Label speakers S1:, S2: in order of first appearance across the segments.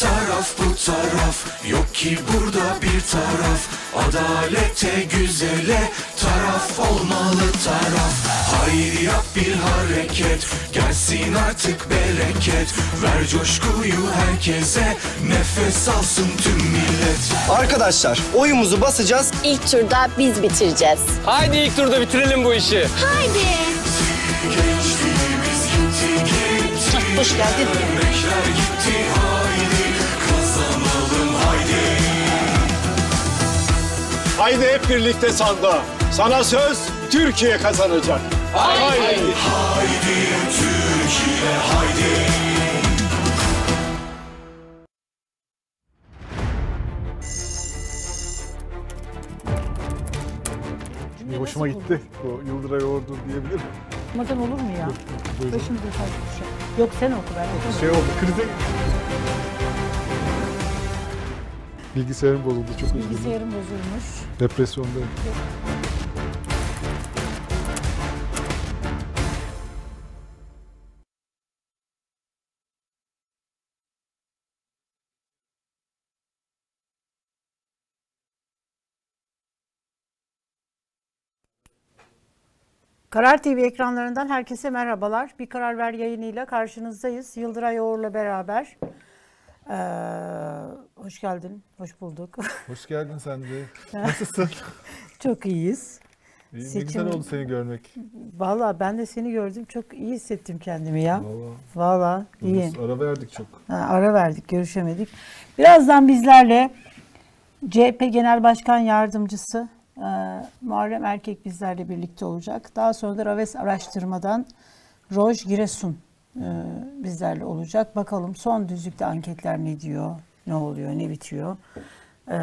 S1: taraf bu taraf Yok ki burada bir taraf Adalete güzele taraf olmalı taraf Haydi yap bir hareket Gelsin artık bereket Ver coşkuyu herkese Nefes alsın tüm millet
S2: Arkadaşlar oyumuzu basacağız.
S3: İlk turda biz bitireceğiz.
S4: Haydi ilk turda bitirelim bu işi.
S3: Haydi.
S1: Gençliğimiz gitti gitti
S3: Hoş geldin.
S1: Emekler gitti Haydi
S5: hep birlikte sandığa. Sana söz Türkiye kazanacak. Haydi.
S1: Haydi Türkiye haydi
S6: Bir hoşuma gitti. O Yıldıray Ordu diyebilirim.
S7: Okumadan olur mu ya? Başımıza düşer. Yok sen oku ben.
S6: Şey oldu, krize... Bilgisayarım bozuldu, çok üzüldüm.
S7: Bilgisayarım bozulmuş.
S6: Depresyondayım.
S7: Karar TV ekranlarından herkese merhabalar. Bir Karar Ver yayınıyla karşınızdayız. Yıldıray Oğur'la beraber. Ee, hoş geldin, hoş bulduk.
S6: Hoş geldin sen de. Nasılsın?
S7: Çok iyiyiz.
S6: İyi, ne
S7: Seçim-
S6: güzel oldu seni görmek.
S7: Valla ben de seni gördüm. Çok iyi hissettim kendimi ya.
S6: Vallahi.
S7: Valla iyi.
S6: Ara verdik çok.
S7: Ha, ara verdik, görüşemedik. Birazdan bizlerle CHP Genel Başkan Yardımcısı e, Muharrem Erkek bizlerle birlikte olacak. Daha sonra da Raves Araştırma'dan Roj Giresun bizlerle olacak. Bakalım son düzlükte anketler ne diyor, ne oluyor, ne bitiyor. E,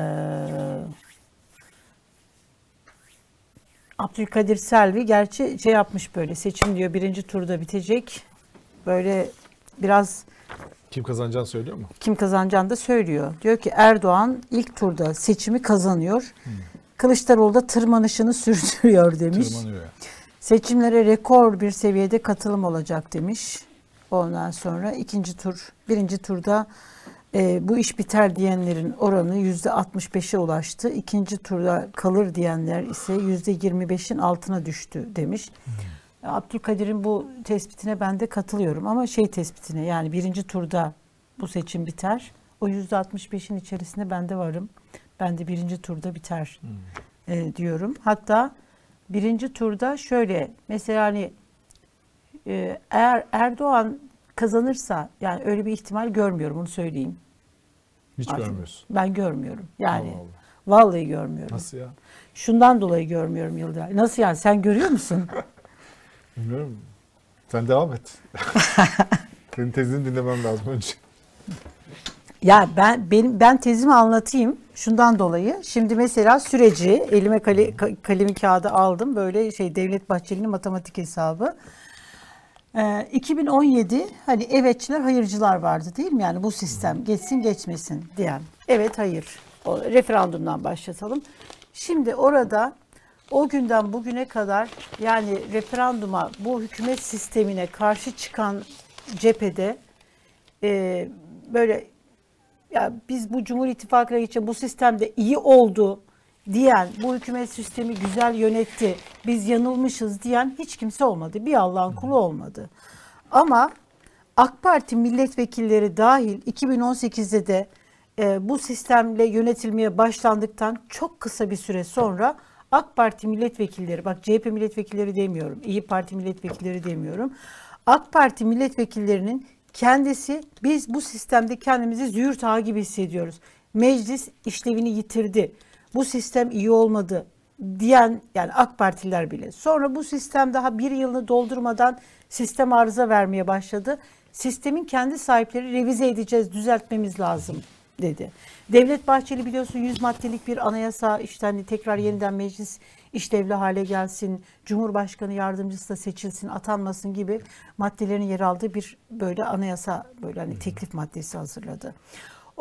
S7: Abdülkadir Selvi gerçi şey yapmış böyle seçim diyor birinci turda bitecek. Böyle biraz
S6: Kim kazanacağını söylüyor mu?
S7: kim kazanacağını da söylüyor. Diyor ki Erdoğan ilk turda seçimi kazanıyor. Kılıçdaroğlu da tırmanışını sürdürüyor demiş.
S6: Tırmanıyor.
S7: Seçimlere rekor bir seviyede katılım olacak demiş. Ondan sonra ikinci tur, birinci turda e, bu iş biter diyenlerin oranı yüzde 65'e ulaştı. İkinci turda kalır diyenler ise yüzde 25'in altına düştü demiş. Abdülkadir'in bu tespitine ben de katılıyorum ama şey tespitine yani birinci turda bu seçim biter. O yüzde 65'in içerisinde ben de varım. Ben de birinci turda biter e, diyorum. Hatta birinci turda şöyle mesela hani eğer Erdoğan kazanırsa yani öyle bir ihtimal görmüyorum onu söyleyeyim.
S6: Hiç
S7: Artık
S6: görmüyorsun.
S7: Ben görmüyorum. Yani
S6: Allah Allah.
S7: vallahi görmüyorum.
S6: Nasıl ya?
S7: Şundan dolayı görmüyorum Yıldıray. Nasıl yani sen görüyor musun?
S6: Bilmiyorum. Sen devam et. Senin tezini dinlemem lazım önce.
S7: Ya ben benim ben tezimi anlatayım şundan dolayı. Şimdi mesela süreci elime kale, ka- kalemi kağıdı aldım. Böyle şey Devlet Bahçeli'nin matematik hesabı. Ee, 2017 hani evetçiler hayırcılar vardı değil mi? Yani bu sistem geçsin geçmesin diyen. Evet hayır. O referandumdan başlatalım. Şimdi orada o günden bugüne kadar yani referanduma bu hükümet sistemine karşı çıkan cephede e, böyle ya biz bu Cumhur İttifakı'na geçen bu sistemde iyi oldu diyen, bu hükümet sistemi güzel yönetti, biz yanılmışız diyen hiç kimse olmadı. Bir Allah'ın kulu olmadı. Ama AK Parti milletvekilleri dahil 2018'de de e, bu sistemle yönetilmeye başlandıktan çok kısa bir süre sonra AK Parti milletvekilleri, bak CHP milletvekilleri demiyorum, İyi Parti milletvekilleri demiyorum. AK Parti milletvekillerinin kendisi biz bu sistemde kendimizi züğürt ağı gibi hissediyoruz. Meclis işlevini yitirdi. Bu sistem iyi olmadı diyen yani AK Partililer bile. Sonra bu sistem daha bir yılını doldurmadan sistem arıza vermeye başladı. Sistemin kendi sahipleri revize edeceğiz, düzeltmemiz lazım dedi. Devlet Bahçeli biliyorsun 100 maddelik bir anayasa işte hani tekrar yeniden meclis işlevli hale gelsin, Cumhurbaşkanı yardımcısı da seçilsin, atanmasın gibi maddelerin yer aldığı bir böyle anayasa böyle hani teklif maddesi hazırladı.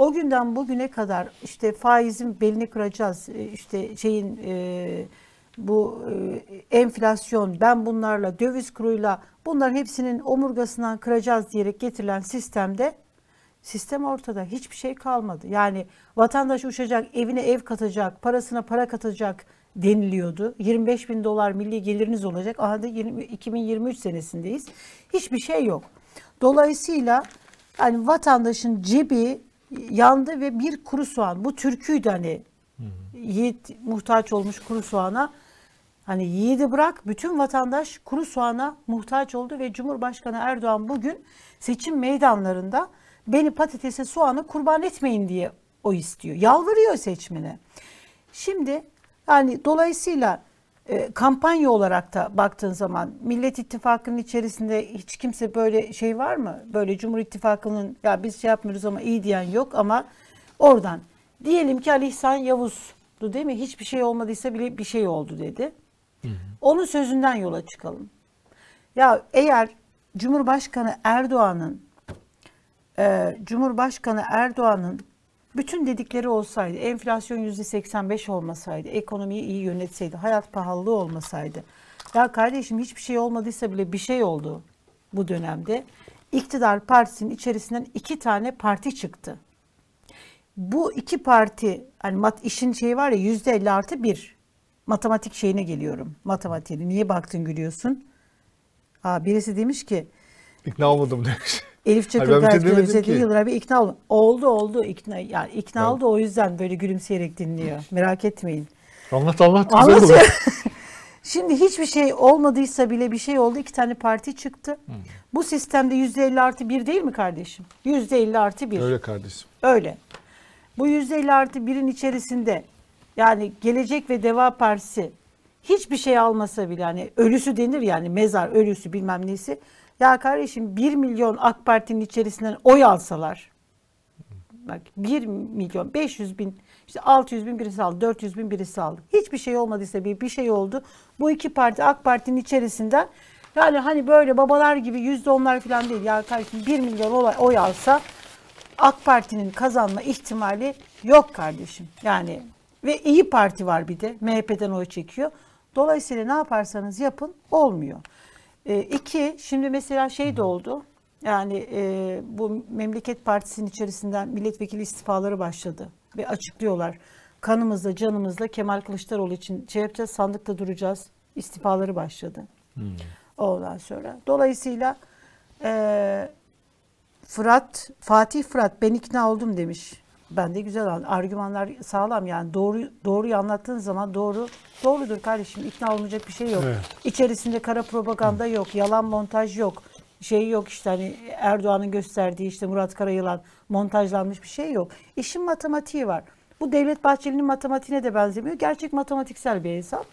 S7: O günden bugüne kadar işte faizin belini kıracağız, e, işte şeyin e, bu e, enflasyon, ben bunlarla döviz kuruyla bunların hepsinin omurgasından kıracağız diyerek getirilen sistemde Sistem ortada. Hiçbir şey kalmadı. Yani vatandaş uçacak, evine ev katacak, parasına para katacak deniliyordu. 25 bin dolar milli geliriniz olacak. Aha da 20 2023 senesindeyiz. Hiçbir şey yok. Dolayısıyla hani vatandaşın cebi yandı ve bir kuru soğan. Bu türküydü hani. Yiğit muhtaç olmuş kuru soğana. Hani yiğidi bırak bütün vatandaş kuru soğana muhtaç oldu ve Cumhurbaşkanı Erdoğan bugün seçim meydanlarında beni patatese soğanı kurban etmeyin diye o istiyor. Yalvarıyor seçmene. Şimdi yani dolayısıyla kampanya olarak da baktığın zaman Millet İttifakı'nın içerisinde hiç kimse böyle şey var mı? Böyle Cumhur İttifakı'nın ya biz şey yapmıyoruz ama iyi diyen yok ama oradan diyelim ki Ali İhsan Yavuz'du değil mi? Hiçbir şey olmadıysa bile bir şey oldu dedi. Onun sözünden yola çıkalım. Ya eğer Cumhurbaşkanı Erdoğan'ın e, Cumhurbaşkanı Erdoğan'ın bütün dedikleri olsaydı, enflasyon yüzde 85 olmasaydı, ekonomiyi iyi yönetseydi, hayat pahalılığı olmasaydı. Ya kardeşim hiçbir şey olmadıysa bile bir şey oldu bu dönemde. İktidar partisinin içerisinden iki tane parti çıktı. Bu iki parti, hani mat, işin şeyi var ya yüzde 50 artı bir. Matematik şeyine geliyorum. Matematiğine. Niye baktın gülüyorsun? Aa, birisi demiş ki
S6: İkna olmadım demiş.
S7: Elif
S6: Hayır,
S7: Çakır
S6: ben bir şey
S7: gayet
S6: demedim
S7: özeti
S6: ki.
S7: yıllar bir ikna oldu. Oldu oldu ikna yani ikna oldu o yüzden böyle gülümseyerek dinliyor. Merak etmeyin.
S6: Anlat anlat. Güzel olur.
S7: Şimdi hiçbir şey olmadıysa bile bir şey oldu. İki tane parti çıktı. Bu sistemde yüzde elli artı bir değil mi kardeşim? Yüzde elli artı bir.
S6: Öyle kardeşim.
S7: Öyle. Bu yüzde elli artı birin içerisinde yani Gelecek ve Deva Partisi hiçbir şey almasa bile hani ölüsü denir yani mezar ölüsü bilmem neyse. Ya kardeşim 1 milyon AK Parti'nin içerisinden oy alsalar bak 1 milyon 500 bin işte 600 bin birisi aldı 400 bin birisi aldı. Hiçbir şey olmadıysa bir, bir şey oldu. Bu iki parti AK Parti'nin içerisinden yani hani böyle babalar gibi yüzde onlar falan değil. Ya kardeşim 1 milyon olay, oy alsa AK Parti'nin kazanma ihtimali yok kardeşim. Yani ve iyi Parti var bir de MHP'den oy çekiyor. Dolayısıyla ne yaparsanız yapın olmuyor. E, iki, şimdi mesela şey de oldu. Yani e, bu Memleket Partisi'nin içerisinden milletvekili istifaları başladı. Ve açıklıyorlar. Kanımızla canımızla Kemal Kılıçdaroğlu için şey yapacağız, sandıkta duracağız. İstifaları başladı. Ondan sonra. Dolayısıyla e, Fırat, Fatih Fırat ben ikna oldum demiş. Ben de güzel an- argümanlar sağlam yani doğru doğruyu anlattığın zaman doğru doğrudur kardeşim ikna olmayacak bir şey yok.
S6: Evet.
S7: İçerisinde kara propaganda yok, yalan montaj yok. Şey yok işte hani Erdoğan'ın gösterdiği işte Murat Karayılan montajlanmış bir şey yok. İşin matematiği var. Bu Devlet Bahçeli'nin matematiğine de benzemiyor. Gerçek matematiksel bir hesap.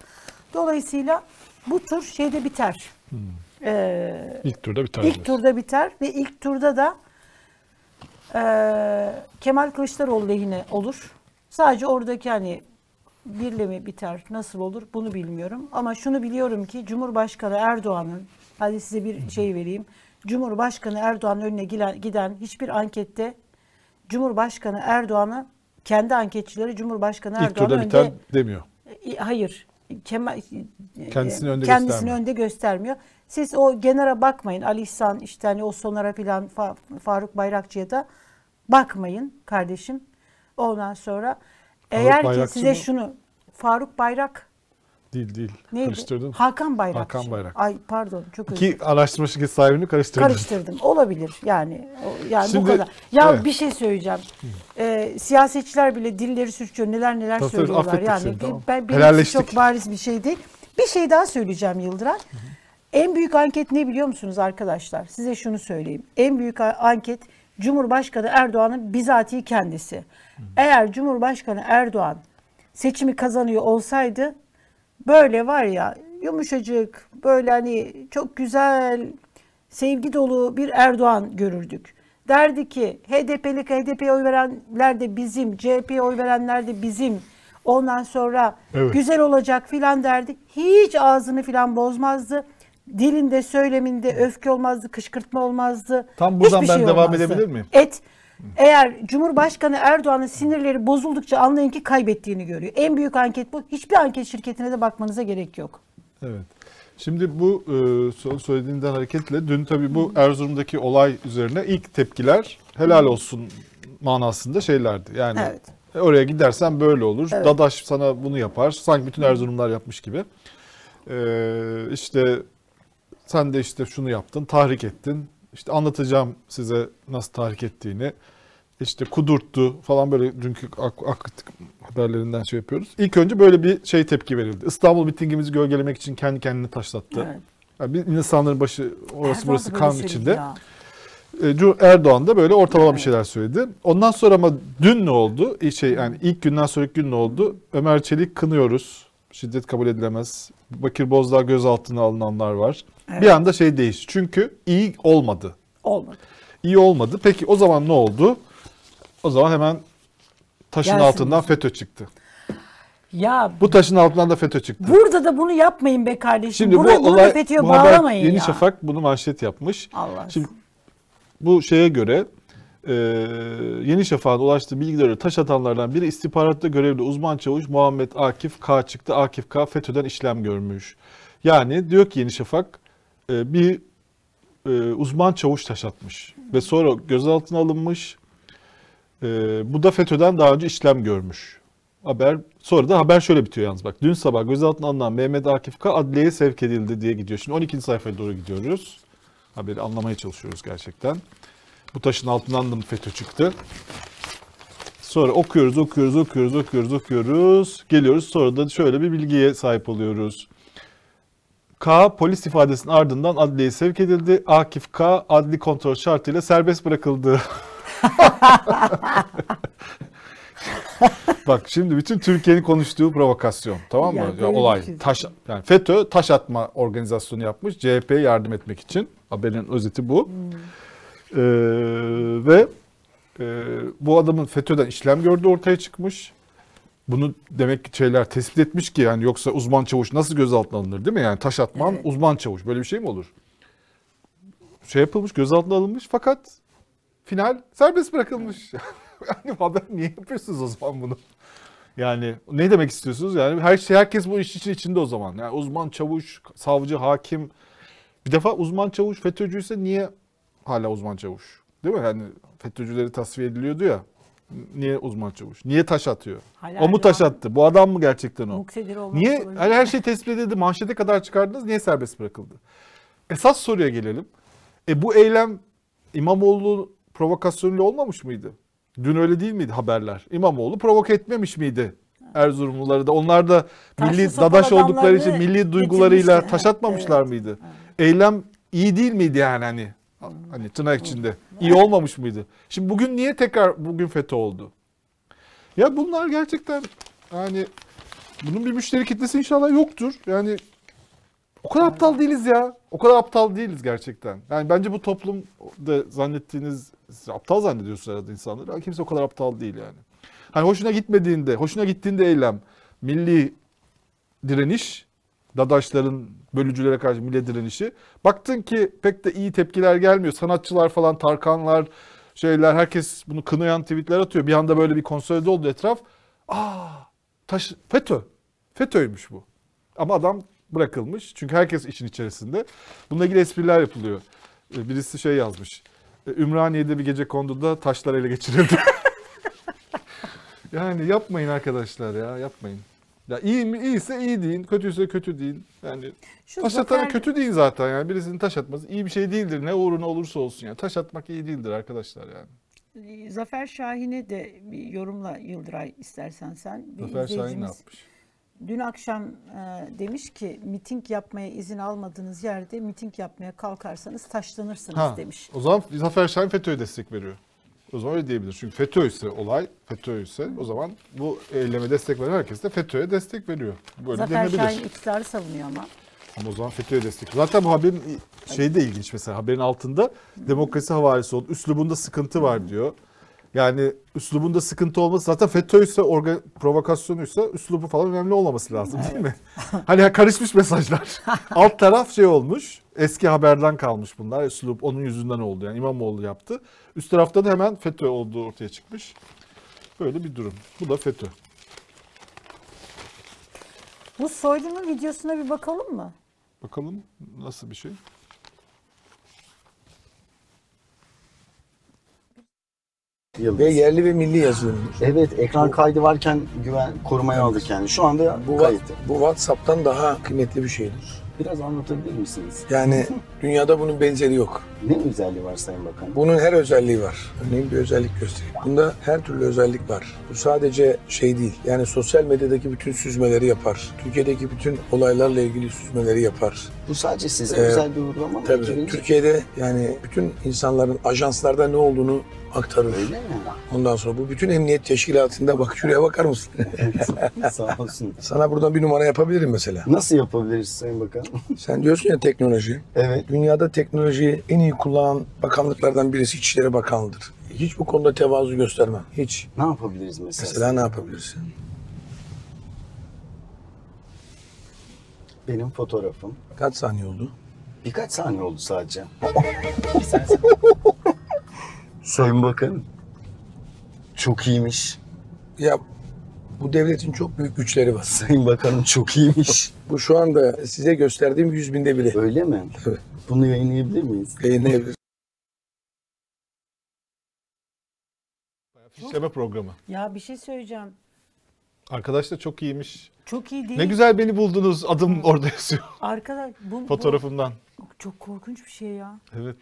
S7: Dolayısıyla bu tur şeyde biter. Ee,
S6: İlk turda biter.
S7: İlk turda biter ve ilk turda da eee, Kemal Kılıçdaroğlu lehine olur. Sadece oradaki hani birle mi biter, nasıl olur bunu bilmiyorum. Ama şunu biliyorum ki Cumhurbaşkanı Erdoğan'ın, hadi size bir şey vereyim. Cumhurbaşkanı Erdoğan'ın önüne giden, giden hiçbir ankette Cumhurbaşkanı Erdoğan'ı kendi anketçileri Cumhurbaşkanı
S6: İlk
S7: Erdoğan'ı önde
S6: biter demiyor.
S7: e, Hayır. Kemal,
S6: Kendisini önde
S7: kendisini
S6: göstermiyor.
S7: önde göstermiyor. Siz o genera bakmayın. Ali İhsan işte hani o Sonara filan Fa- Faruk Bayrakçı'ya da bakmayın kardeşim. Ondan sonra eğer ki
S6: Bayrakçı
S7: size
S6: mı?
S7: şunu Faruk Bayrak
S6: Değil değil.
S7: neydi?
S6: Karıştırdın.
S7: Hakan Bayrakçı.
S6: Hakan Bayrak.
S7: Ay pardon çok özür
S6: İki araştırma şirketi sahibini karıştırdın.
S7: Karıştırdım. Olabilir yani. Yani
S6: Şimdi-
S7: bu kadar. Ya
S6: evet.
S7: bir şey söyleyeceğim. Ee, siyasetçiler bile dilleri sürçüyor. Neler neler
S6: tabii,
S7: söylüyorlar. Yani
S6: seni, tamam.
S7: ben benim çok bariz bir şey değil. Bir şey daha söyleyeceğim Yıldıray. En büyük anket ne biliyor musunuz arkadaşlar? Size şunu söyleyeyim. En büyük anket Cumhurbaşkanı Erdoğan'ın bizatihi kendisi. Eğer Cumhurbaşkanı Erdoğan seçimi kazanıyor olsaydı böyle var ya yumuşacık böyle hani çok güzel sevgi dolu bir Erdoğan görürdük. Derdi ki HDP'lik HDP'ye oy verenler de bizim, CHP'ye oy verenler de bizim. Ondan sonra
S6: Evet.
S7: güzel olacak filan derdi. Hiç ağzını filan bozmazdı. Dilinde, söyleminde öfke olmazdı, kışkırtma olmazdı.
S6: Tam buradan
S7: Hiçbir
S6: ben
S7: şey
S6: devam
S7: olmazdı.
S6: edebilir miyim?
S7: Et. Eğer Cumhurbaşkanı Erdoğan'ın sinirleri bozuldukça anlayın ki kaybettiğini görüyor. En büyük anket bu. Hiçbir anket şirketine de bakmanıza gerek yok.
S6: Evet. Şimdi bu e, söylediğinden hareketle dün tabii bu Erzurum'daki olay üzerine ilk tepkiler helal olsun manasında şeylerdi. Yani
S7: Evet.
S6: e, oraya gidersen böyle olur.
S7: Evet.
S6: Dadaş sana bunu yapar. Sanki bütün Erzurumlar yapmış gibi. Ee, işte sen de işte şunu yaptın, tahrik ettin. İşte anlatacağım size nasıl tahrik ettiğini. İşte kudurttu falan böyle dünkü ak- ak- haberlerinden şey yapıyoruz. İlk önce böyle bir şey tepki verildi. İstanbul mitingimizi gölgelemek için kendi kendini taşlattı.
S7: Evet.
S6: Yani bir insanların başı orası
S7: Erdoğan
S6: burası kan içinde.
S7: ya.
S6: E, Erdoğan da böyle ortalama bir
S7: Evet.
S6: şeyler söyledi. Ondan sonra ama dün ne oldu? Şey yani ilk günden sonraki gün ne oldu? Ömer Çelik kınıyoruz. Şiddet kabul edilemez. Bakır Bozdağ gözaltına alınanlar var. Bir anda şey değişti. Çünkü iyi olmadı.
S7: Olmadı.
S6: İyi olmadı. Peki o zaman ne oldu? O zaman hemen taşın
S7: Gelsin
S6: altından FETÖ çıktı.
S7: Ya
S6: Bu taşın altından da FETÖ çıktı.
S7: burada da bunu yapmayın be kardeşim.
S6: Şimdi
S7: Buraya,
S6: bu
S7: bunu
S6: olay
S7: FETÖ'ye
S6: bu
S7: bağlamayın
S6: Yeni
S7: ya.
S6: Şafak bunu manşet yapmış.
S7: Allah
S6: Şimdi bu şeye göre e, Yeni Şafak'ın ulaştığı bilgilere taş atanlardan biri istihbaratta görevli uzman çavuş Muhammed Akif K çıktı. Akif K FETÖ'den işlem görmüş. Yani diyor ki Yeni Şafak e, bir e, uzman çavuş taş atmış ve sonra gözaltına alınmış. E, bu da FETÖ'den daha önce işlem görmüş. Haber sonra da haber şöyle bitiyor yalnız bak. Dün sabah gözaltına alınan Mehmet Akif K adliyeye sevk edildi diye gidiyor. Şimdi 12. sayfaya doğru gidiyoruz. Haberi anlamaya çalışıyoruz gerçekten. Bu taşın altından da mı FETÖ çıktı? Sonra okuyoruz, okuyoruz, okuyoruz, okuyoruz, okuyoruz. Geliyoruz sonra da şöyle bir bilgiye sahip oluyoruz. K polis ifadesinin ardından adliyeye sevk edildi. Akif K adli kontrol şartıyla serbest bırakıldı. Bak şimdi bütün Türkiye'nin konuştuğu provokasyon tamam mı?
S7: Ya
S6: Ya,
S7: bir
S6: olay.
S7: şey-
S6: Taş yani FETÖ taş atma organizasyonu yapmış CHP'ye yardım etmek için. Haberin özeti bu. Ee, ve e, bu adamın FETÖ'den işlem gördüğü ortaya çıkmış. Bunu demek ki şeyler tespit etmiş ki yani yoksa uzman çavuş nasıl gözaltına alınır değil mi? Yani taş atman
S7: Evet.
S6: uzman çavuş böyle bir şey mi olur? Şey yapılmış gözaltına alınmış fakat final serbest bırakılmış. yani haber niye yapıyorsunuz o zaman bunu? Yani ne demek istiyorsunuz? Yani her şey herkes bu iş için içinde o zaman. Yani uzman çavuş, savcı, hakim. Bir defa uzman çavuş FETÖ'cüyse niye hala uzman çavuş? Değil mi? Yani FETÖ'cüleri tasfiye ediliyordu ya. Niye uzman çavuş? Niye taş atıyor?
S7: Hala
S6: o mu taş attı? Bu adam mı gerçekten o? Niye hani her şey tespit edildi, manşete kadar çıkardınız, niye serbest bırakıldı? Esas soruya gelelim. E bu eylem İmamoğlu provokasyonuyla olmamış mıydı? Dün öyle değil miydi haberler? İmamoğlu provoke etmemiş miydi? Erzurumluları da. Onlar da
S7: Taşlı
S6: milli dadaş oldukları için milli duygularıyla taş
S7: Evet,
S6: atmamışlar
S7: evet.
S6: mıydı? Eylem iyi değil miydi yani hani? Hani tırnak içinde. İyi olmamış mıydı? Şimdi bugün niye tekrar bugün FETÖ oldu? Ya bunlar gerçekten yani bunun bir müşteri kitlesi inşallah yoktur. Yani o kadar aptal değiliz ya. O kadar aptal değiliz gerçekten. Yani bence bu toplum da zannettiğiniz aptal zannediyorsunuz herhalde insanları. Kimse o kadar aptal değil yani. Hani hoşuna gitmediğinde, hoşuna gittiğinde eylem, milli direniş, dadaşların bölücülere karşı milli direnişi. Baktın ki pek de iyi tepkiler gelmiyor. Sanatçılar falan, Tarkanlar, şeyler herkes bunu kınayan tweetler atıyor. Bir anda böyle bir konsolide oldu etraf. Aa, taş, FETÖ. FETÖ'ymüş bu. Ama adam bırakılmış. Çünkü herkes işin içerisinde. Bununla ilgili espriler yapılıyor. Ee, Birisi şey yazmış. Ee, Ümraniye'de bir gece konduda taşlar ele geçirildi. yani yapmayın arkadaşlar ya yapmayın. Ya iyi iyiyse iyi deyin, kötüyse kötü deyin. Yani
S7: Şu
S6: taş atana
S7: Zafer-
S6: kötü deyin zaten yani birisinin taş atması iyi bir şey değildir ne uğruna olursa olsun yani. Taş atmak iyi değildir arkadaşlar yani.
S7: Zafer Şahin'e de bir yorumla Yıldıray istersen sen. Bir
S6: Zafer Şahin ne yapmış?
S7: Dün akşam e, demiş ki miting yapmaya izin almadığınız yerde miting yapmaya kalkarsanız taşlanırsınız
S6: Ha,
S7: demiş.
S6: o zaman Zafer Şahin FETÖ'ye destek veriyor. O zaman öyle diyebilir. Çünkü FETÖ ise olay, FETÖ ise o zaman bu eyleme destek veren herkes de FETÖ'ye destek veriyor. Böyle
S7: Zafer
S6: denilebilir.
S7: Şahin iktidarı savunuyor ama.
S6: Ama o zaman FETÖ'ye destek. Zaten bu haberin şeyi de ilginç mesela haberin altında demokrasi havarisi oldu. Üslubunda sıkıntı var diyor. Yani üslubunda sıkıntı olması zaten FETÖ ise orga, provokasyonuysa üslubu falan önemli olmaması lazım değil mi? hani karışmış mesajlar. Alt taraf şey olmuş. Eski haberden kalmış bunlar. Üslup onun yüzünden oldu. Yani İmamoğlu yaptı. Üst tarafta da hemen FETÖ olduğu ortaya çıkmış. Böyle bir durum. Bu da FETÖ.
S7: Bu soylunun videosuna bir bakalım mı?
S6: Bakalım nasıl bir şey.
S8: Yıldız.
S9: Ve yerli ve milli yazılımdır.
S8: Evet ekran kaydı varken güven korumaya aldık yani. Şu anda
S9: Bu,
S8: kayıt.
S9: bu WhatsApp'tan daha kıymetli bir şeydir.
S8: Biraz anlatabilir misiniz?
S9: Yani dünyada bunun benzeri yok.
S8: Ne özelliği var Sayın Bakan?
S9: Bunun her özelliği var. Örneğin bir özellik göstereyim. Bunda her türlü özellik var. Bu sadece şey değil. Yani sosyal medyadaki bütün süzmeleri yapar. Türkiye'deki bütün olaylarla ilgili süzmeleri yapar.
S8: Bu sadece size
S9: Ee,
S8: özel bir uygulama mı?
S9: Tabii
S8: 2000
S9: Türkiye'de yani bütün insanların ajanslarda ne olduğunu aktarır.
S8: Öyle mi?
S9: Ondan sonra bu bütün emniyet teşkilatında bak şuraya bakar mısın?
S8: Sağ olsun.
S9: Sana buradan bir numara yapabilirim mesela.
S8: Nasıl yapabiliriz Sayın Bakan?
S9: Sen diyorsun ya teknoloji.
S8: evet.
S9: Dünyada teknolojiyi en iyi kullanan bakanlıklardan birisi İçişleri Bakanlığı'dır. Hiç bu konuda tevazu göstermem. Hiç.
S8: Ne yapabiliriz mesela?
S9: Mesela ne yapabilirsin?
S8: Benim fotoğrafım.
S9: Kaç saniye oldu?
S8: Birkaç saniye oldu sadece. Sayın Bakan. Çok iyiymiş.
S9: Ya bu devletin çok büyük güçleri var.
S8: Sayın Bakanım çok iyiymiş.
S9: Bu şu anda size gösterdiğim yüz binde bile
S8: Öyle mi?
S9: Evet.
S8: Bunu yayınlayabilir miyiz?
S9: yayınlayabilir.
S6: Fişleme programı.
S7: Ya bir şey söyleyeceğim.
S6: Arkadaş da çok iyiymiş.
S7: Çok iyi değil.
S6: Ne güzel beni buldunuz. Adım orada yazıyor.
S7: Arkadaş bu, bu
S6: Fotoğrafımdan.
S7: çok korkunç bir şey ya.
S6: Evet.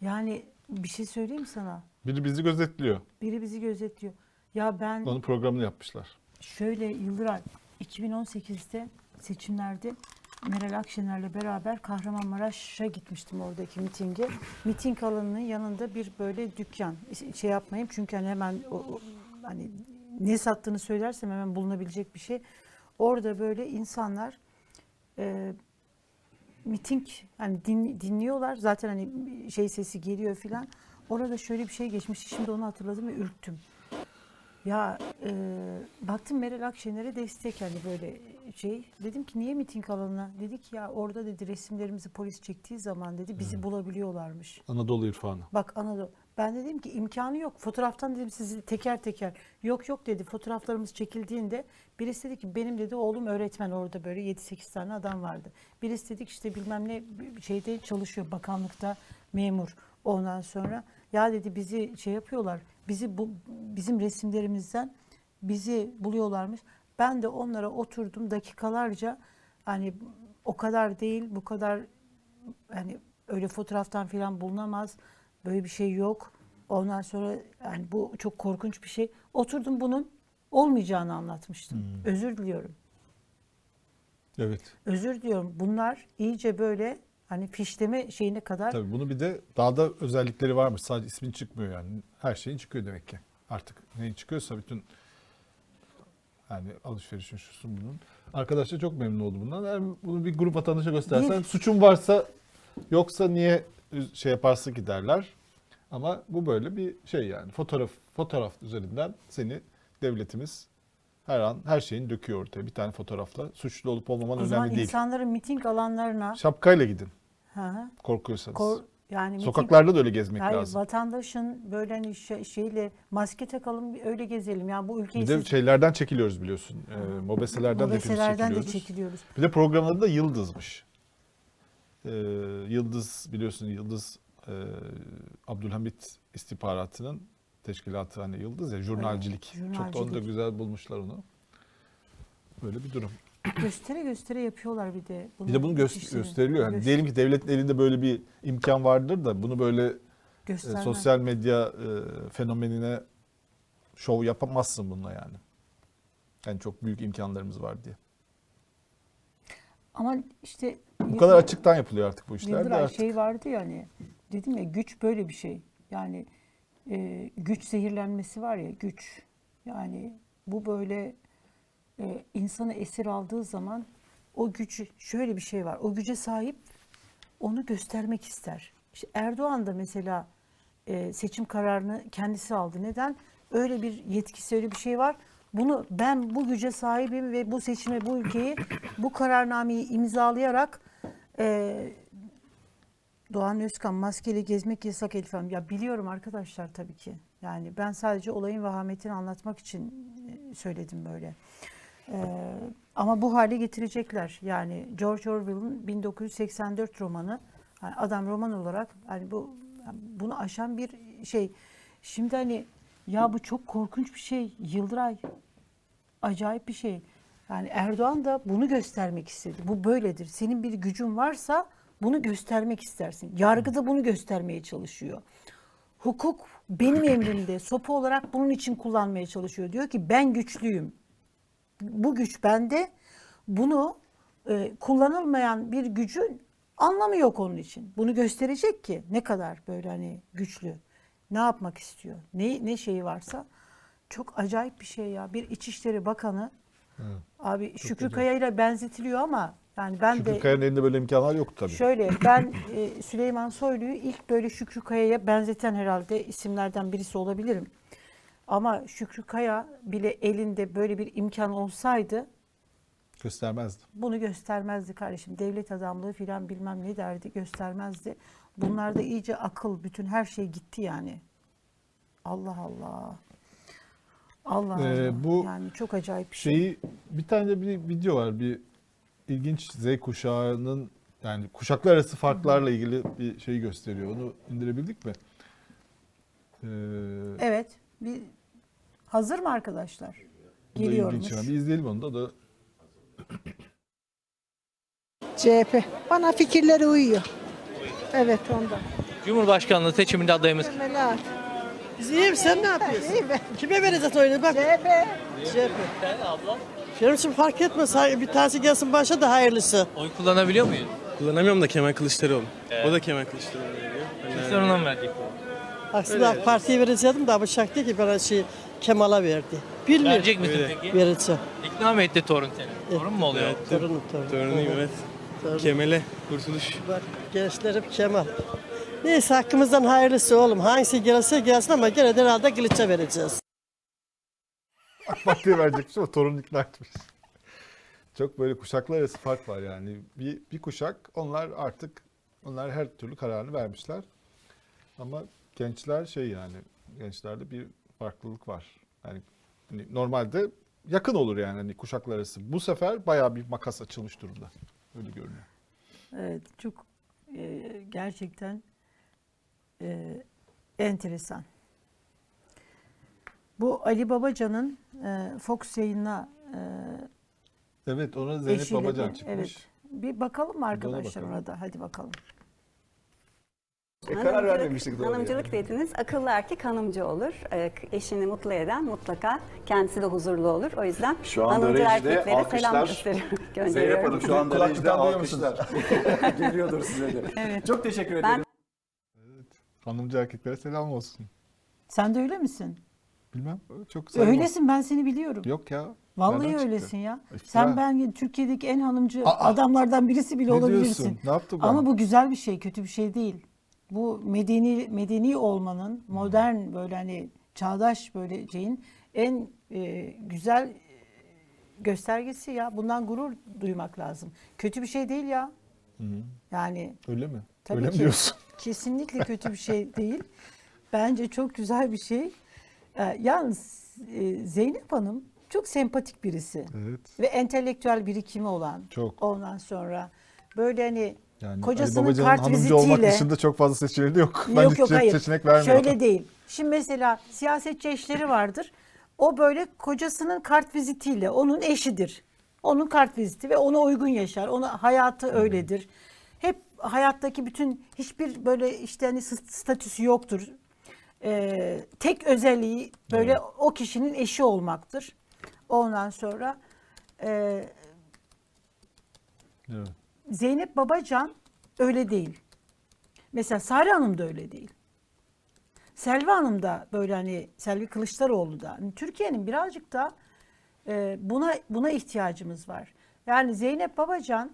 S7: Yani bir şey söyleyeyim mi sana?
S6: Biri bizi gözetliyor.
S7: Biri bizi gözetliyor. Ya ben
S6: Onun programını yapmışlar.
S7: şöyle Yıldıray 2018'de seçimlerde Meral Akşener'le beraber Kahramanmaraş'a gitmiştim oradaki mitinge. Miting alanının yanında bir böyle dükkan. Şey yapmayayım çünkü hani hemen o, o- hani ne sattığını söylersem hemen bulunabilecek bir şey. Orada böyle insanlar e, miting hani din- dinliyorlar. Zaten hani şey sesi geliyor filan. Orada şöyle bir şey geçmiş. Şimdi onu hatırladım ve ürktüm. Ya e, baktım Meral Akşener'e destek hani böyle şey. Dedim ki niye miting alanına? Dedi ki ya orada dedi resimlerimizi polis çektiği zaman dedi bizi bulabiliyorlarmış.
S6: Anadolu irfanı.
S7: Bak Anadolu. Ben de dedim ki imkanı yok. Fotoğraftan dedim sizi teker teker. Yok yok dedi. Fotoğraflarımız çekildiğinde birisi dedi ki benim dedi oğlum öğretmen orada böyle 7-8 tane adam vardı. Birisi dedik işte bilmem ne şeyde çalışıyor bakanlıkta memur. Ondan sonra ya dedi bizi şey yapıyorlar. Bizi bu bizim resimlerimizden bizi buluyorlarmış. Ben de onlara oturdum dakikalarca hani o kadar değil bu kadar hani öyle fotoğraftan falan bulunamaz. Böyle bir şey yok. Ondan sonra yani bu çok korkunç bir şey. Oturdum bunun olmayacağını anlatmıştım. Özür diliyorum.
S6: Evet.
S7: Özür diliyorum. Bunlar iyice böyle hani fişleme şeyine kadar
S6: Tabii bunu bir de daha da özellikleri varmış. Sadece ismin çıkmıyor yani. Her şeyin çıkıyor demek ki. Artık neyin çıkıyorsa bütün yani alışverişin şusun bunun. Arkadaş da çok memnun oldu bundan. Eğer bunu bir grup vatandaşa göstersen
S7: Değil.
S6: suçun varsa yoksa niye şey yaparsın ki derler. Ama bu böyle bir şey yani. Fotoğraf fotoğraf üzerinden seni devletimiz her an her şeyini döküyor ortaya. Bir tane fotoğrafla suçlu olup olmaman
S7: o zaman
S6: önemli değil.
S7: insanların miting alanlarına
S6: Şapkayla gidin
S7: hı,
S6: korkuyorsanız.
S7: kor- yani miting-
S6: Sokaklarda da öyle gezmek
S7: Hayır,
S6: lazım.
S7: vatandaşın böyle hani şey- şeyle maske takalım öyle gezelim. Yani bu ülkeyi
S6: Bir de
S7: siz-
S6: şeylerden çekiliyoruz biliyorsun. Ee, mobeselerden de
S7: mobeselerden de
S6: çekiliyoruz.
S7: çekiliyoruz.
S6: Bir de programın adı da Yıldız'mış. Ee, Yıldız biliyorsun Yıldız e, Abdülhamit istihbaratının teşkilatı hani Yıldız ya jurnalcilik.
S7: Evet,
S6: Çok da onu da
S7: jurnalcilik.
S6: güzel bulmuşlar onu. Böyle bir durum.
S7: Göstere göstere yapıyorlar bir de.
S6: Bir de bunu
S7: işleri.
S6: gösteriliyor. Yani
S7: Göster-
S6: diyelim ki devletin elinde böyle bir imkan vardır da bunu böyle e, sosyal medya e, fenomenine şov yapamazsın bununla yani. Yani çok büyük imkanlarımız var diye.
S7: Ama işte
S6: Bu kadar açıktan yapılıyor artık bu işler de
S7: Yıldıray
S6: artık.
S7: şey vardı ya hani dedim ya güç böyle bir şey. Yani e, güç zehirlenmesi var ya güç. Yani bu böyle e, insanı esir aldığı zaman o güç şöyle bir şey var. O güce sahip onu göstermek ister. İşte Erdoğan da mesela e, seçim kararını kendisi aldı. Neden? Öyle bir yetkisi, öyle bir şey var. Bunu ben bu güce sahibim ve bu seçime, bu ülkeyi, bu kararnameyi imzalayarak e, Doğan Özkan maskeyle gezmek yasak Elif Hanım. Ya biliyorum arkadaşlar tabii ki. Yani ben sadece olayın vahametini anlatmak için e, söyledim böyle. Ee, Ama bu hale getirecekler. Yani George Orwell'ın 1984 romanı adam roman olarak hani bu bunu aşan bir şey. Şimdi hani ya bu çok korkunç bir şey Yıldıray. Acayip bir şey. Yani Erdoğan da bunu göstermek istedi. Bu böyledir. Senin bir gücün varsa bunu göstermek istersin. Yargı da bunu göstermeye çalışıyor. Hukuk benim emrimde. Sopa olarak bunun için kullanmaya çalışıyor. Diyor ki ben güçlüyüm. Bu güç bende. Bunu e, kullanılmayan bir gücün anlamı yok onun için. Bunu gösterecek ki ne kadar böyle hani güçlü. Ne yapmak istiyor? Ne ne şeyi varsa çok acayip bir şey ya. Bir İçişleri Bakanı abi Şükrü Kaya ile benzetiliyor ama yani ben
S6: Şükrü
S7: de
S6: Kaya'nın elinde böyle imkanlar yok tabii.
S7: Şöyle ben e, Süleyman Soylu'yu ilk böyle Şükrü Kaya'ya benzeten herhalde isimlerden birisi olabilirim. Ama Şükrü Kaya bile elinde böyle bir imkan olsaydı
S6: Göstermezdi.
S7: bunu göstermezdi kardeşim. Devlet adamlığı filan bilmem ne derdi göstermezdi. Bunlarda iyice akıl bütün her şey gitti yani. Allah Allah. Allah
S6: Ee,
S7: Allah.
S6: bu
S7: yani çok acayip bir şey.
S6: Şeyi bir tane de bir video var. Bir ilginç Z kuşağının yani kuşaklar arası farklarla ilgili bir şey gösteriyor. Onu indirebildik mi? Ee,
S7: Evet. Bir hazır mı arkadaşlar? Geliyormuş.
S6: yani. Bir izleyelim onu da da.
S10: CHP. Bana fikirleri uyuyor. Evet ondan.
S4: Cumhurbaşkanlığı seçiminde adayımız.
S10: Melat.
S11: Biz iyiyim sen ne yapıyorsun?
S10: İyi be.
S11: Kime vereceğiz oyunu bak.
S10: CHP.
S11: CHP. Benim için fark etmez. Ha- Bir tanesi gelsin başa da hayırlısı.
S4: Oy kullanabiliyor muyuz?
S12: Kullanamıyorum da Kemal Kılıçdaroğlu. O da Kemal Kılıçdaroğlu veriyor.
S4: Soruna mı verecek?
S11: Aslında AK Parti'ye vereceğim de abi şak değil ki bana şey Kemal'a verdi. Bilmiyorum.
S4: Verecek misin
S12: Öyle.
S4: peki?
S11: Vereceğim.
S4: İkna mı etti torun seni? Torun mu oluyor?
S12: Evet,
S11: Torunum torunum.
S12: Evet.
S11: Torunum.
S12: Kemal'e kurtuluş.
S11: Bak gençlerim Kemal. Neyse hakkımızdan hayırlısı oğlum. Hangisi gelirse gelsin ama gene de herhalde Kılıç'a vereceğiz.
S6: AK Parti'ye verecekmiş ama torun ikna etmiş. Çok böyle kuşaklar arası fark var yani. Bir, bir kuşak onlar artık onlar her türlü kararını vermişler. Ama gençler şey yani gençlerde bir farklılık var. Yani hani normalde yakın olur yani hani kuşaklar arası. Bu sefer bayağı bir makas açılmış durumda. Öyle görünüyor.
S7: Evet, çok e, gerçekten e, enteresan. Bu Ali Babacan'ın e, Fox yayına e,
S6: Evet ona Zeynep
S7: eşiyle
S6: Babacan
S7: bir-
S6: çıkmış.
S7: Evet. Bir bakalım mı arkadaşlar
S6: bakalım.
S7: orada? Hadi bakalım.
S2: E, karar vermemiştik doğru.
S13: Hanımcılık dediniz. Akıllı erkek hanımcı olur. Ee, Eşini mutlu eden mutlaka kendisi de huzurlu olur. O yüzden
S8: Şu anda
S13: hanımcı
S8: rejide
S13: erkeklere selam
S8: alkışlar.
S13: gösteriyorum.
S8: Zeynep
S13: gönderiyorum.
S8: Hanım şu anda
S2: Kulaklıktan duyuyor
S8: alkışlar. Geliyordur size de.
S13: Evet.
S8: Çok teşekkür
S13: Ben-
S8: ederim.
S6: Hanımcı erkeklere selam olsun.
S7: Sen de öyle misin?
S6: Bilmem çok güzel.
S7: Öylesin ben seni biliyorum.
S6: Yok ya.
S7: Vallahi
S6: nereden çıktı?
S7: öylesin ya.
S6: İftira.
S7: Sen ben Türkiye'deki en hanımcı
S6: Aa!
S7: adamlardan birisi bile
S6: Ne
S7: olabilirsin.
S6: diyorsun? Ne yaptım ben?
S7: Ama bu güzel bir şey, kötü bir şey değil. Bu medeni medeni olmanın, modern böyle hani çağdaş böyle şeyin en e, güzel e, göstergesi ya. Bundan gurur duymak lazım. Kötü bir şey değil ya. Yani
S6: Öyle mi?
S7: tabii
S6: Öyle mi
S7: ki
S6: diyorsun?
S7: Kesinlikle kötü bir şey değil. Bence çok güzel bir şey. Ee, yalnız e, Zeynep Hanım çok sempatik birisi
S6: Evet.
S7: ve entelektüel birikimi olan.
S6: Çok.
S7: Ondan sonra böyle hani
S6: Yani
S7: kocasının
S6: Ali
S7: kart
S6: hanımcı olmak
S7: vizitiyle
S6: dışında çok fazla seçeneği de yok.
S7: yok
S6: Bence
S7: yok hayır.
S6: seçenek vermiyor.
S7: Şöyle değil. Şimdi mesela siyasetçi eşleri vardır. O böyle kocasının kart vizitiyle onun eşidir. Onun kart viziti ve ona uygun yaşar. Ona hayatı öyledir. Hayattaki bütün hiçbir böyle işte hani st- statüsü yoktur. Ee, tek özelliği böyle o kişinin eşi olmaktır. Ondan sonra e,
S6: Evet.
S7: Zeynep Babacan öyle değil. Mesela Sare Hanım da öyle değil. Selvi Hanım da böyle hani Selvi Kılıçdaroğlu da. Hani Türkiye'nin birazcık da e, buna buna ihtiyacımız var. Yani Zeynep Babacan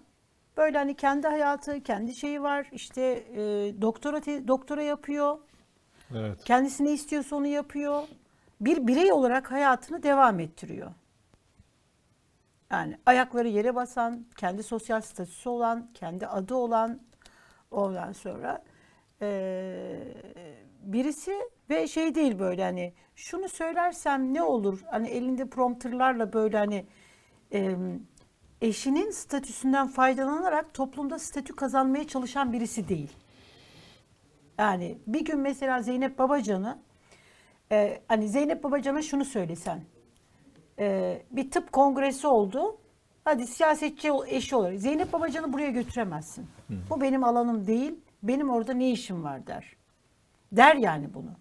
S7: böyle hani kendi hayatı, kendi şeyi var. İşte e, doktora te- doktora yapıyor.
S6: Evet.
S7: Kendisi ne istiyorsa onu yapıyor. Bir birey olarak hayatını devam ettiriyor. Yani ayakları yere basan, kendi sosyal statüsü olan, kendi adı olan ondan sonra eee, birisi ve şey değil böyle hani şunu söylersem ne olur hani elinde prompterlarla böyle hani em, eşinin statüsünden faydalanarak toplumda statü kazanmaya çalışan birisi değil. Yani bir gün mesela Zeynep Babacan'ı e, hani Zeynep Babacan'a şunu söylesen e, bir tıp kongresi oldu. Hadi siyasetçi eşi olur. Zeynep Babacan'ı buraya götüremezsin. Bu benim alanım değil. Benim orada ne işim var der. Der yani bunu.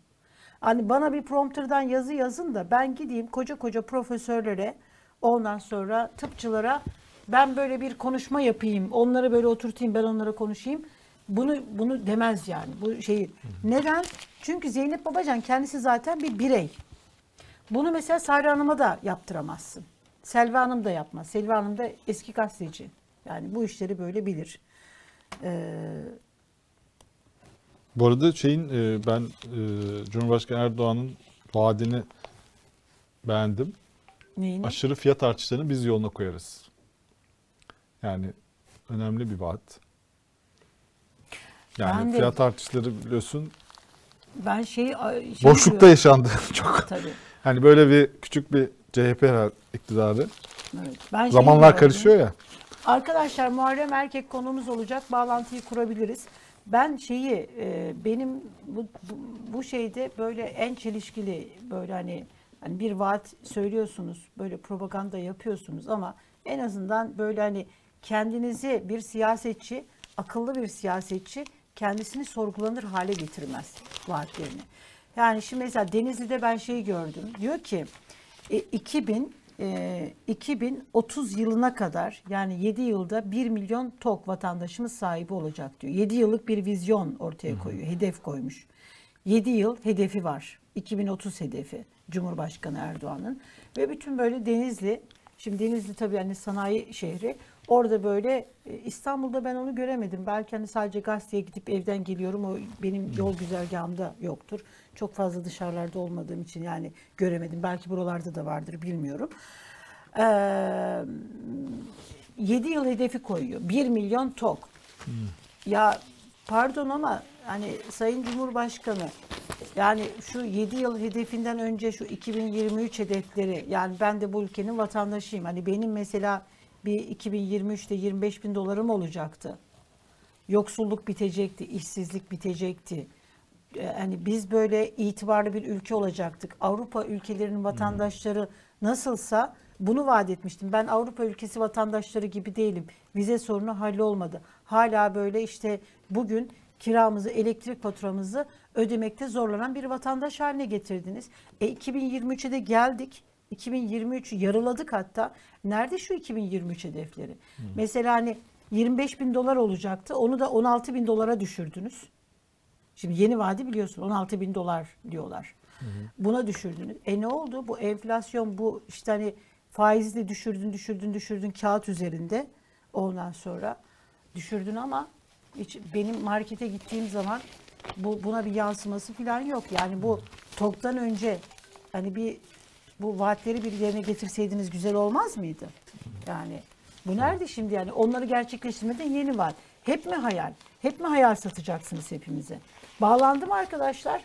S7: Hani bana bir prompterdan yazı yazın da ben gideyim koca koca profesörlere ondan sonra tıpçılara ben böyle bir konuşma yapayım. Onları böyle oturtayım ben onlara konuşayım. Bunu bunu demez yani bu şeyi. Neden? Çünkü Zeynep Babacan kendisi zaten bir birey. Bunu mesela Sahra Hanım'a da yaptıramazsın. Selva Hanım da yapmaz. Selva Hanım da eski gazeteci. Yani bu işleri böyle bilir. Ee,
S6: Bu arada şeyin e, ben e, Cumhurbaşkanı Erdoğan'ın vaadini beğendim.
S7: neyini?
S6: Aşırı fiyat artışlarını biz yoluna koyarız. Yani önemli bir vaat. Yani
S7: Ben de-
S6: fiyat artışları biliyorsun
S7: Ben şey, şey
S6: boşlukta
S7: diyorum.
S6: yaşandı çok.
S7: Tabii.
S6: Hani böyle bir küçük bir CHP iktidarı.
S7: Evet. Ben şeyi
S6: Zamanlar karışıyor ya.
S7: Arkadaşlar Muharrem Erkek konumuz olacak. Bağlantıyı kurabiliriz. Ben şeyi e, benim bu, bu, bu şeyde böyle en çelişkili böyle hani, hani bir vaat söylüyorsunuz. Böyle propaganda yapıyorsunuz ama en azından böyle hani kendinizi bir siyasetçi, akıllı bir siyasetçi kendisini sorgulanır hale getirmez vaatlerini. Yani şimdi mesela Denizli'de ben şeyi gördüm. Diyor ki e, 2000 e, 2030 yılına kadar yani 7 yılda 1 milyon TOK vatandaşımız sahibi olacak diyor. 7 yıllık bir vizyon ortaya koyuyor. Hedef koymuş. 7 yıl hedefi var. 2030 hedefi Cumhurbaşkanı Erdoğan'ın ve bütün böyle Denizli Şimdi Denizli tabii hani sanayi şehri. Orada böyle e, İstanbul'da ben onu göremedim. Belki hani sadece gazeteye gidip evden geliyorum. O benim yol güzergahımda yoktur. Çok fazla dışarılarda olmadığım için yani göremedim. Belki buralarda da vardır bilmiyorum. Ee, 7 yıl hedefi koyuyor. 1 milyon TOK. Ya pardon ama hani Sayın Cumhurbaşkanı yani şu 7 yıl hedefinden önce şu 2023 hedefleri yani ben de bu ülkenin vatandaşıyım. Hani benim mesela bir 2023'te 25 bin dolarım olacaktı. Yoksulluk bitecekti, işsizlik bitecekti. Ee, Hani biz böyle itibarlı bir ülke olacaktık. Avrupa ülkelerinin vatandaşları nasılsa bunu vaat etmiştim. Ben Avrupa ülkesi vatandaşları gibi değilim. Vize sorunu hallolmadı. Hala böyle işte bugün kiramızı, elektrik faturamızı ödemekte zorlanan bir vatandaş haline getirdiniz. E 2023'e de geldik. 2023'ü yarıladık hatta. Nerede şu 2023 hedefleri? Mesela hani 25 bin dolar olacaktı. Onu da 16 bin dolara düşürdünüz. Şimdi yeni vadi biliyorsun 16 bin dolar diyorlar. Buna düşürdünüz. E ne oldu? Bu enflasyon bu işte hani faizi de düşürdün düşürdün düşürdün kağıt üzerinde. Ondan sonra düşürdün ama hiç benim markete gittiğim zaman bu buna bir yansıması falan yok. Yani bu TOK'tan önce hani bir bu vaatleri bir yerine getirseydiniz güzel olmaz mıydı? Yani bu nerede şimdi yani onları gerçekleştirmeden yeni vaat. Hep mi hayal? Hep mi hayal satacaksınız hepimize? Bağlandı mı arkadaşlar?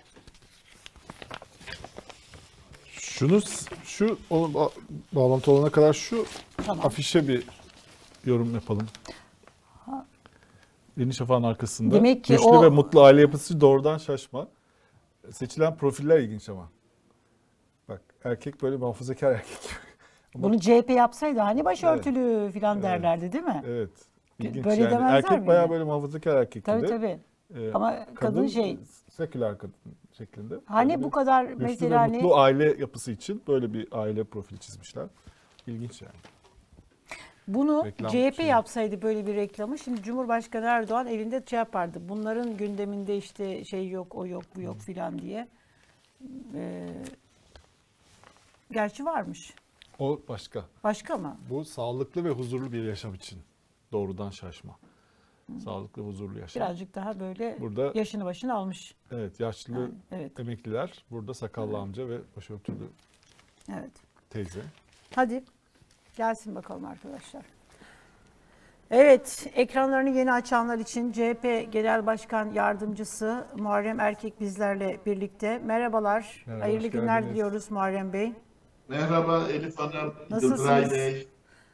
S6: Şunu şu o, ba- bağlantı olana kadar şu
S7: Tamam.
S6: afişe bir yorum yapalım. Yeni Şafak'ın arkasında.
S7: Demek ki
S6: Güçlü
S7: o-
S6: ve mutlu aile yapısı doğrudan şaşma. Seçilen profiller ilginç ama. Erkek böyle muhafazakar erkek. Ama-
S7: Bunu CHP yapsaydı hani başörtülü falan derlerdi değil mi?
S6: Evet. İlginç
S7: Böyle
S6: yani.
S7: demezler
S6: Erkek
S7: mi
S6: bayağı böyle muhafazakar erkek
S7: Tabii
S6: gibi.
S7: tabii.
S6: Ee,
S7: Ama kadın şey-
S6: Seküler kadın şeklinde.
S7: Hani
S6: Böyle
S7: bu kadar mesela hani-
S6: mutlu aile yapısı için böyle bir aile profili çizmişler. İlginç yani.
S7: Bunu
S6: Reklam
S7: CHP
S6: şeyi.
S7: yapsaydı böyle bir reklamı şimdi Cumhurbaşkanı Erdoğan elinde şey yapardı. Bunların gündeminde işte şey yok, o yok, bu yok filan diye. Ee, gerçi varmış.
S6: O başka.
S7: Başka mı?
S6: Bu sağlıklı ve huzurlu bir yaşam için doğrudan şaşma. Sağlıklı huzurlu yaşam.
S7: Birazcık daha böyle
S6: Burada-
S7: yaşını başını almış.
S6: Evet, yaşlı
S7: Yani, evet.
S6: emekliler, burada sakallı amca ve başörtülü
S7: Evet.
S6: teyze.
S7: Hadi gelsin bakalım arkadaşlar. Evet, ekranlarını yeni açanlar için CHP Genel Başkan Yardımcısı Muharrem Erkek bizlerle birlikte. Merhabalar,
S14: Merhaba,
S7: hayırlı günler diliyoruz Muharrem Bey.
S14: Merhaba Elif Hanım,
S7: Nasılsınız?
S14: Yıldıray Bey.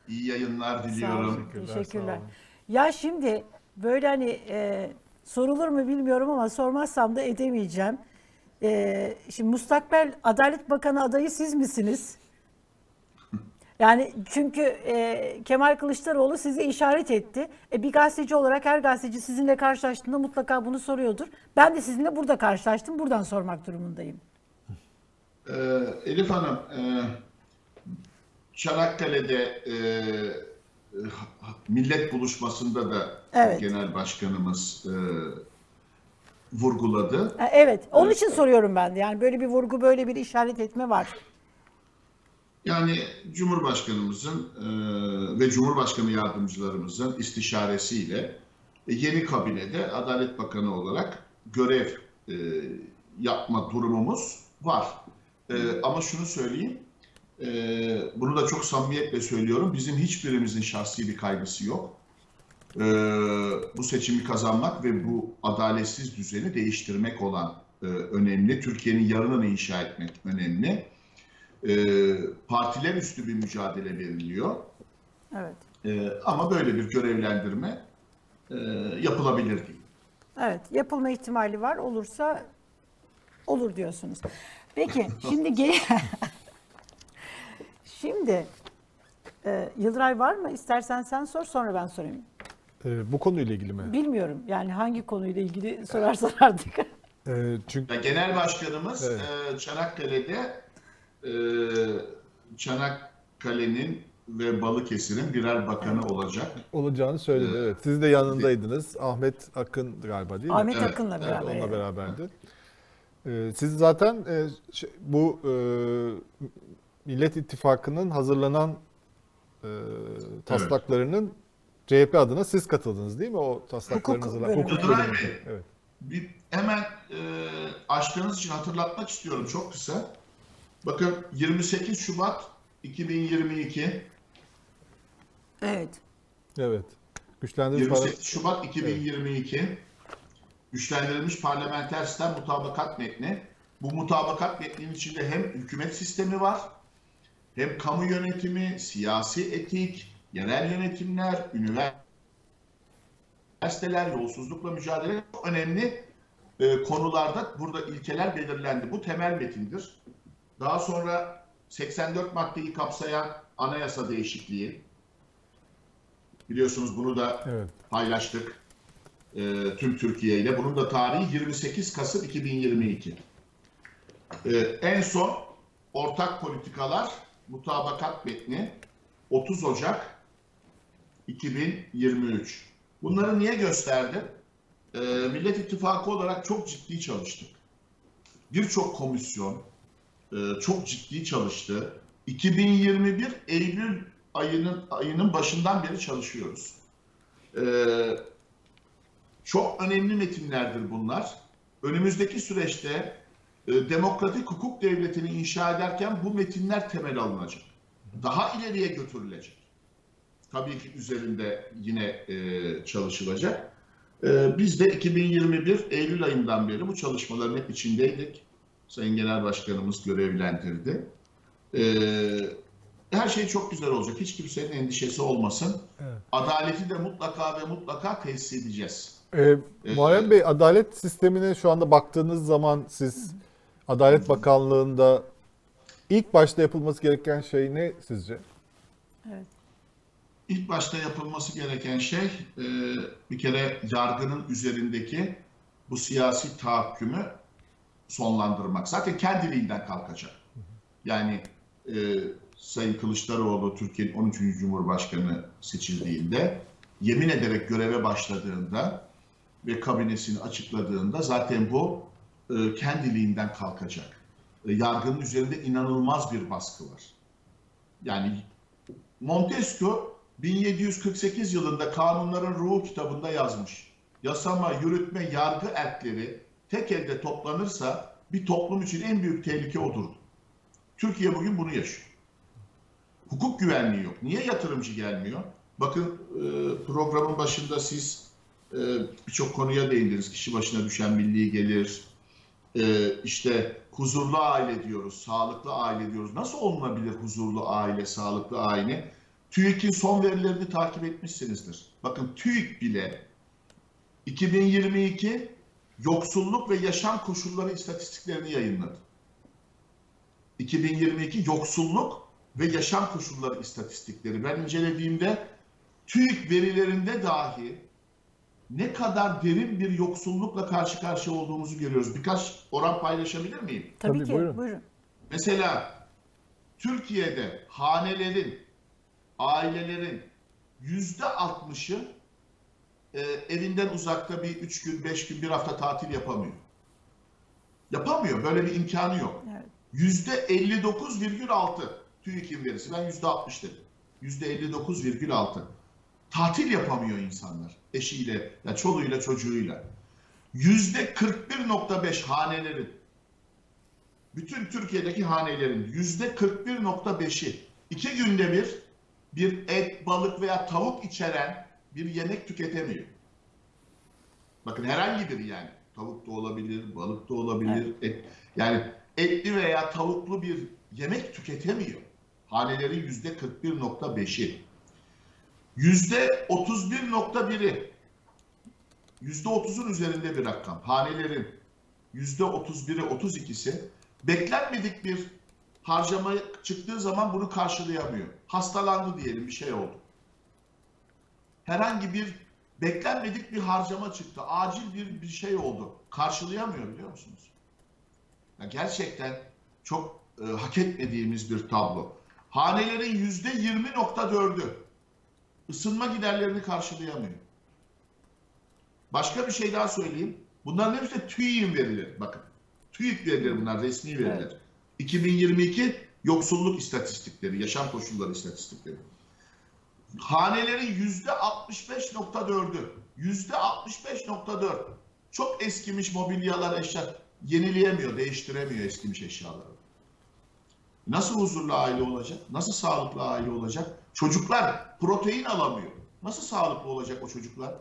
S14: İyi yayınlar
S7: Sağ olun,
S14: diliyorum.
S7: Teşekkürler. Ya şimdi böyle hani e, sorulur mu bilmiyorum ama sormazsam da edemeyeceğim. E, şimdi Mustakbel Adalet Bakanı adayı siz misiniz? Yani çünkü e, Kemal Kılıçdaroğlu size işaret etti. E, bir gazeteci olarak her gazeteci sizinle karşılaştığında mutlaka bunu soruyordur. Ben de sizinle burada karşılaştım. Buradan sormak durumundayım.
S14: Ee, Elif Hanım, e, Çanakkale'de e, millet buluşmasında da
S7: Evet.
S14: Genel Başkanımız e, vurguladı.
S7: Evet. Onun için soruyorum ben de. Yani böyle bir vurgu, böyle bir işaret etme var.
S14: Yani Cumhurbaşkanımızın e, ve Cumhurbaşkanı yardımcılarımızın istişaresiyle e, yeni kabinede Adalet Bakanı olarak görev e, yapma durumumuz var. E, ama şunu söyleyeyim, e, bunu da çok samimiyetle söylüyorum, bizim hiçbirimizin şahsi bir kaygısı yok. E, bu seçimi kazanmak ve bu adaletsiz düzeni değiştirmek olan e, önemli. Türkiye'nin yarınını inşa etmek önemli. E, partiler üstü bir mücadele veriliyor.
S7: Evet.
S14: E, ama böyle bir görevlendirme e, yapılabilir değil.
S7: Evet, yapılma ihtimali var. Olursa olur diyorsunuz. Peki, şimdi ge- Şimdi e, Yıldıray var mı? İstersen sen sor, sonra ben sorayım.
S6: Ee, bu konuyla ilgili mi?
S7: Bilmiyorum. Yani hangi konuyla ilgili sorarsan artık.
S6: Ee, çünkü
S14: Genel Başkanımız
S6: Evet.
S14: e, Çanakkale'de e, Çanakkale'nin ve Balıkesir'in birer bakanı olacak.
S6: olacağını söyledi. Evet. Siz de yanındaydınız. Ahmet Akın galiba değil mi?
S7: Ahmet
S14: Evet.
S7: Akın'la
S6: Evet,
S7: beraber.
S6: onunla beraberdi. Ee, siz zaten e, şey- bu e, Millet İttifakı'nın hazırlanan e, taslaklarının CHP adına siz katıldınız değil mi? O taslakların
S7: Hukuk
S6: hazırlan-
S7: bölümü.
S6: hukuk
S14: Yıldıray
S6: bölümü.
S14: Bey.
S6: Evet.
S14: Bir, hemen e, açtığınız için hatırlatmak istiyorum çok kısa. Bakın 28 Şubat 2022,
S7: Evet.
S6: Evet. Güçlendirilmiş
S14: 28 Şubat 2022 güçlendirilmiş parlamenter sistem mutabakat metni. Bu mutabakat metninin içinde hem hükümet sistemi var, hem kamu yönetimi, siyasi etik, yerel yönetimler, üniversiteler, yolsuzlukla mücadele çok önemli e, konularda burada ilkeler belirlendi. Bu temel metindir. Daha sonra 84 maddeyi kapsayan anayasa değişikliği. Biliyorsunuz bunu da
S6: Evet.
S14: paylaştık e, tüm Türkiye ile. Bunun da tarihi 28 Kasım 2022. E, en son ortak politikalar mutabakat metni 30 Ocak 2023. Bunları niye gösterdim? E, Millet İttifakı olarak çok ciddi çalıştık. Birçok komisyon e, çok ciddi çalıştı. 2021 Eylül ayının ayının başından beri çalışıyoruz. Ee, çok önemli metinlerdir bunlar. Önümüzdeki süreçte e, demokratik hukuk devletini inşa ederken bu metinler temel alınacak. Daha ileriye götürülecek. Tabii ki üzerinde yine e, çalışılacak. E, biz de 2021 Eylül ayından beri bu çalışmaların hep içindeydik. Sayın Genel Başkanımız görevlendirdi. E, her şey çok güzel olacak. Hiç kimsenin endişesi olmasın.
S6: Evet.
S14: Adaleti de mutlaka ve mutlaka tesis edeceğiz.
S6: Ee, Muharrem Bey adalet sistemine şu anda baktığınız zaman siz Adalet Bakanlığı'nda ilk başta yapılması gereken şey ne sizce?
S7: Evet.
S14: İlk başta yapılması gereken şey e, bir kere yargının üzerindeki bu siyasi tahakkümü sonlandırmak. Zaten kendiliğinden kalkacak. Yani e, Sayın Kılıçdaroğlu Türkiye'nin 13. Cumhurbaşkanı seçildiğinde yemin ederek göreve başladığında ve kabinesini açıkladığında zaten bu e, kendiliğinden kalkacak. E, yargının üzerinde inanılmaz bir baskı var. Yani Montesquieu 1748 yılında Kanunların Ruhu kitabında yazmış. Yasama, yürütme, yargı erkleri tek elde toplanırsa bir toplum için en büyük tehlike odur. Türkiye bugün bunu yaşıyor. Hukuk güvenliği yok. Niye yatırımcı gelmiyor? Bakın e, programın başında siz birçok konuya değindiniz. Kişi başına düşen milli gelir, e, işte huzurlu aile diyoruz, sağlıklı aile diyoruz. Nasıl olunabilir huzurlu aile, sağlıklı aile? TÜİK'in son verilerini takip etmişsinizdir. Bakın TÜİK bile 2022 yoksulluk ve yaşam koşulları istatistiklerini yayınladı. 2022 yoksulluk ve yaşam koşulları istatistikleri. Ben incelediğimde TÜİK verilerinde dahi ne kadar derin bir yoksullukla karşı karşıya olduğumuzu görüyoruz. Birkaç oran paylaşabilir miyim?
S7: Tabii,
S6: Tabii,
S7: ki.
S6: buyurun.
S7: Buyurun.
S14: Mesela Türkiye'de hanelerin, ailelerin yüzde altmışı e, evinden uzakta bir üç gün, beş gün, bir hafta tatil yapamıyor. Yapamıyor. Böyle bir imkanı yok.
S7: Evet.
S14: Yüzde 59,6 TÜİK'in verisi. Ben yüzde 60 dedim. Yüzde 59,6. Tatil yapamıyor insanlar. Eşiyle, ya çoluğuyla, çocuğuyla. Yüzde 41,5 hanelerin bütün Türkiye'deki hanelerin yüzde 41.5'i iki günde bir bir et, balık veya tavuk içeren bir yemek tüketemiyor. Bakın herhangi biri yani. Tavuk da olabilir, balık da olabilir. Et, yani etli veya tavuklu bir yemek tüketemiyor. Hanelerin yüzde 41.5'i. Yüzde 31.1'i. Yüzde 30'un üzerinde bir rakam. Hanelerin yüzde 31'i, 32'si beklenmedik bir harcama çıktığı zaman bunu karşılayamıyor. Hastalandı diyelim bir şey oldu. Herhangi bir beklenmedik bir harcama çıktı. Acil bir bir şey oldu. Karşılayamıyor biliyor musunuz? Ya gerçekten çok e, hak etmediğimiz bir tablo. Hanelerin yüzde 20.4'ü ısınma giderlerini karşılayamıyor. Başka bir şey daha söyleyeyim. Bunların hepsi de TÜİK'in verileri. Bakın. TÜİK verileri bunlar, resmi veriler. 2022 yoksulluk istatistikleri, yaşam koşulları istatistikleri. Hanelerin yüzde 65.4'ü, yüzde 65.4 çok eskimiş mobilyalar, eşya yenileyemiyor, değiştiremiyor eskimiş eşyaları. Nasıl huzurlu aile olacak? Nasıl sağlıklı aile olacak? Çocuklar protein alamıyor. Nasıl sağlıklı olacak o çocuklar?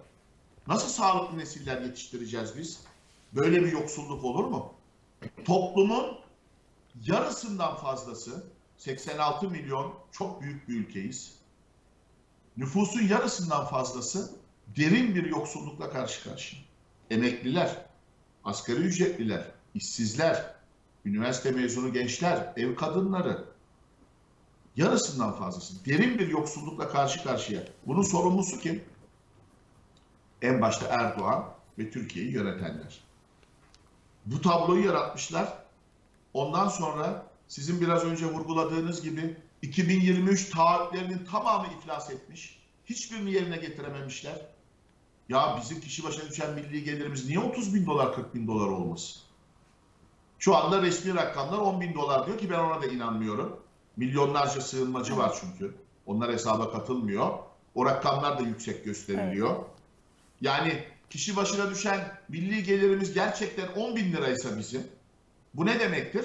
S14: Nasıl sağlıklı nesiller yetiştireceğiz biz? Böyle bir yoksulluk olur mu? Toplumun yarısından fazlası 86 milyon çok büyük bir ülkeyiz. Nüfusun yarısından fazlası derin bir yoksullukla karşı karşıya. Emekliler, asgari ücretliler, işsizler, üniversite mezunu gençler, ev kadınları yarısından fazlası derin bir yoksullukla karşı karşıya. Bunun sorumlusu kim? En başta Erdoğan ve Türkiye'yi yönetenler. Bu tabloyu yaratmışlar. Ondan sonra sizin biraz önce vurguladığınız gibi 2023 taahhütlerinin tamamı iflas etmiş. Hiçbirini yerine getirememişler. Ya bizim kişi başına düşen milli gelirimiz niye 30 bin dolar 40 bin dolar olmasın? Şu anda resmi rakamlar 10 bin dolar diyor ki ben ona da inanmıyorum. Milyonlarca sığınmacı var çünkü. Onlar hesaba katılmıyor. O rakamlar da yüksek gösteriliyor. Yani kişi başına düşen milli gelirimiz gerçekten 10 bin liraysa bizim. Bu ne demektir?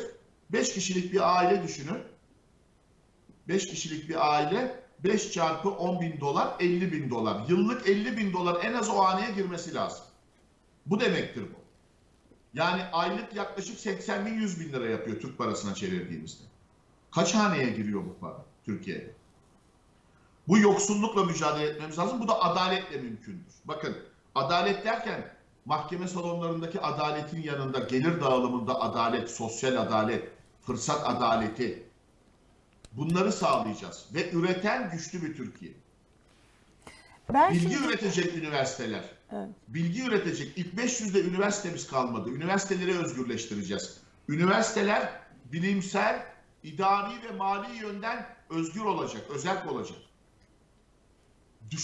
S14: 5 kişilik bir aile düşünün. 5 kişilik bir aile 5 çarpı 10 bin dolar 50 bin dolar. Yıllık 50 bin dolar en az o haneye girmesi lazım. Bu demektir bu. Yani aylık yaklaşık 80 bin 100 bin lira yapıyor Türk parasına çevirdiğimizde. Kaç haneye giriyor bu para Türkiye'de? Bu yoksullukla mücadele etmemiz lazım. Bu da adaletle mümkündür. Bakın adalet derken mahkeme salonlarındaki adaletin yanında gelir dağılımında adalet, sosyal adalet, fırsat adaleti bunları sağlayacağız. Ve üreten güçlü bir Türkiye.
S7: Ben
S14: Bilgi
S7: şimdi-
S14: üretecek üniversiteler.
S7: Evet.
S14: Bilgi üretecek. İlk 500'de üniversitemiz kalmadı. Üniversiteleri özgürleştireceğiz. Üniversiteler bilimsel, idari ve mali yönden özgür olacak, özerk olacak.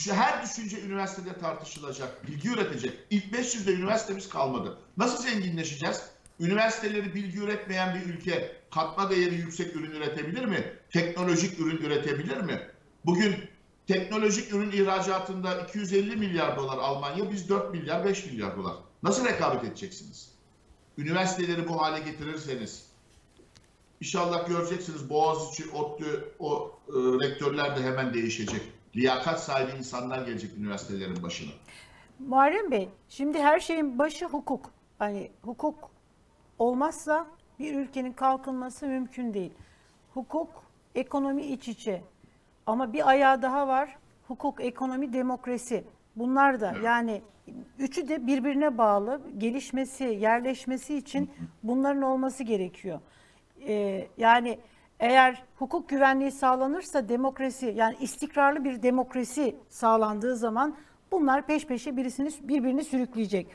S14: Her düşünce üniversitede tartışılacak, bilgi üretecek. İlk 500'de üniversitemiz kalmadı. Nasıl zenginleşeceğiz? Üniversiteleri bilgi üretmeyen bir ülke katma değeri yüksek ürün üretebilir mi? Teknolojik ürün üretebilir mi? Bugün teknolojik ürün ihracatında 250 milyar dolar Almanya, biz 4 milyar 5 milyar dolar. Nasıl rekabet edeceksiniz? Üniversiteleri bu hale getirirseniz, İnşallah göreceksiniz Boğaziçi, ODTÜ, o e, rektörler de hemen değişecek. Liyakat sahibi insanlar gelecek üniversitelerin başına.
S7: Muharrem Bey, şimdi her şeyin başı hukuk. Hani hukuk olmazsa bir ülkenin kalkınması mümkün değil. Hukuk, ekonomi iç içe. Ama bir ayağı daha var. Hukuk, ekonomi, demokrasi. Bunlar da yani üçü de birbirine bağlı. Gelişmesi, yerleşmesi için bunların olması gerekiyor. Ee, yani eğer hukuk güvenliği sağlanırsa demokrasi yani istikrarlı bir demokrasi sağlandığı zaman bunlar peş peşe birisini birbirini sürükleyecek.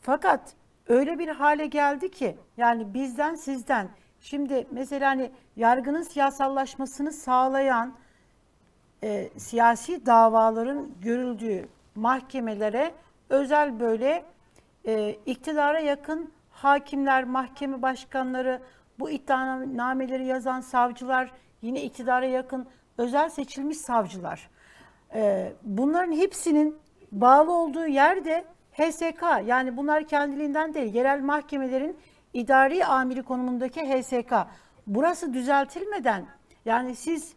S7: Fakat öyle bir hale geldi ki yani bizden sizden şimdi mesela hani yargının siyasallaşmasını sağlayan e, siyasi davaların görüldüğü mahkemelere özel böyle e, iktidara yakın hakimler, mahkeme başkanları, bu iddianameleri yazan savcılar, yine iktidara yakın özel seçilmiş savcılar. E, bunların hepsinin bağlı olduğu yerde HSK yani bunlar kendiliğinden değil yerel mahkemelerin idari amiri konumundaki HSK. Burası düzeltilmeden yani siz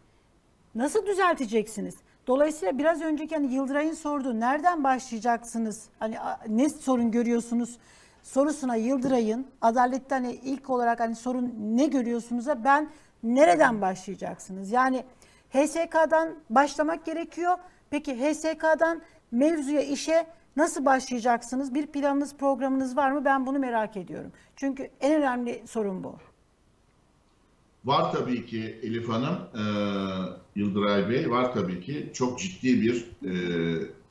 S7: Nasıl düzelteceksiniz? Dolayısıyla biraz önceki hani Yıldıray'ın sorduğu nereden başlayacaksınız? Hani ne sorun görüyorsunuz? Sorusuna Yıldıray'ın adalette hani ilk olarak hani sorun ne görüyorsunuz'a ben nereden başlayacaksınız? Yani HSK'dan başlamak gerekiyor. Peki HSK'dan mevzuya işe nasıl başlayacaksınız? Bir planınız programınız var mı? Ben bunu merak ediyorum. Çünkü en önemli sorun bu.
S14: Var tabii ki Elif Hanım, e, Yıldıray Bey, var tabii ki çok ciddi bir e,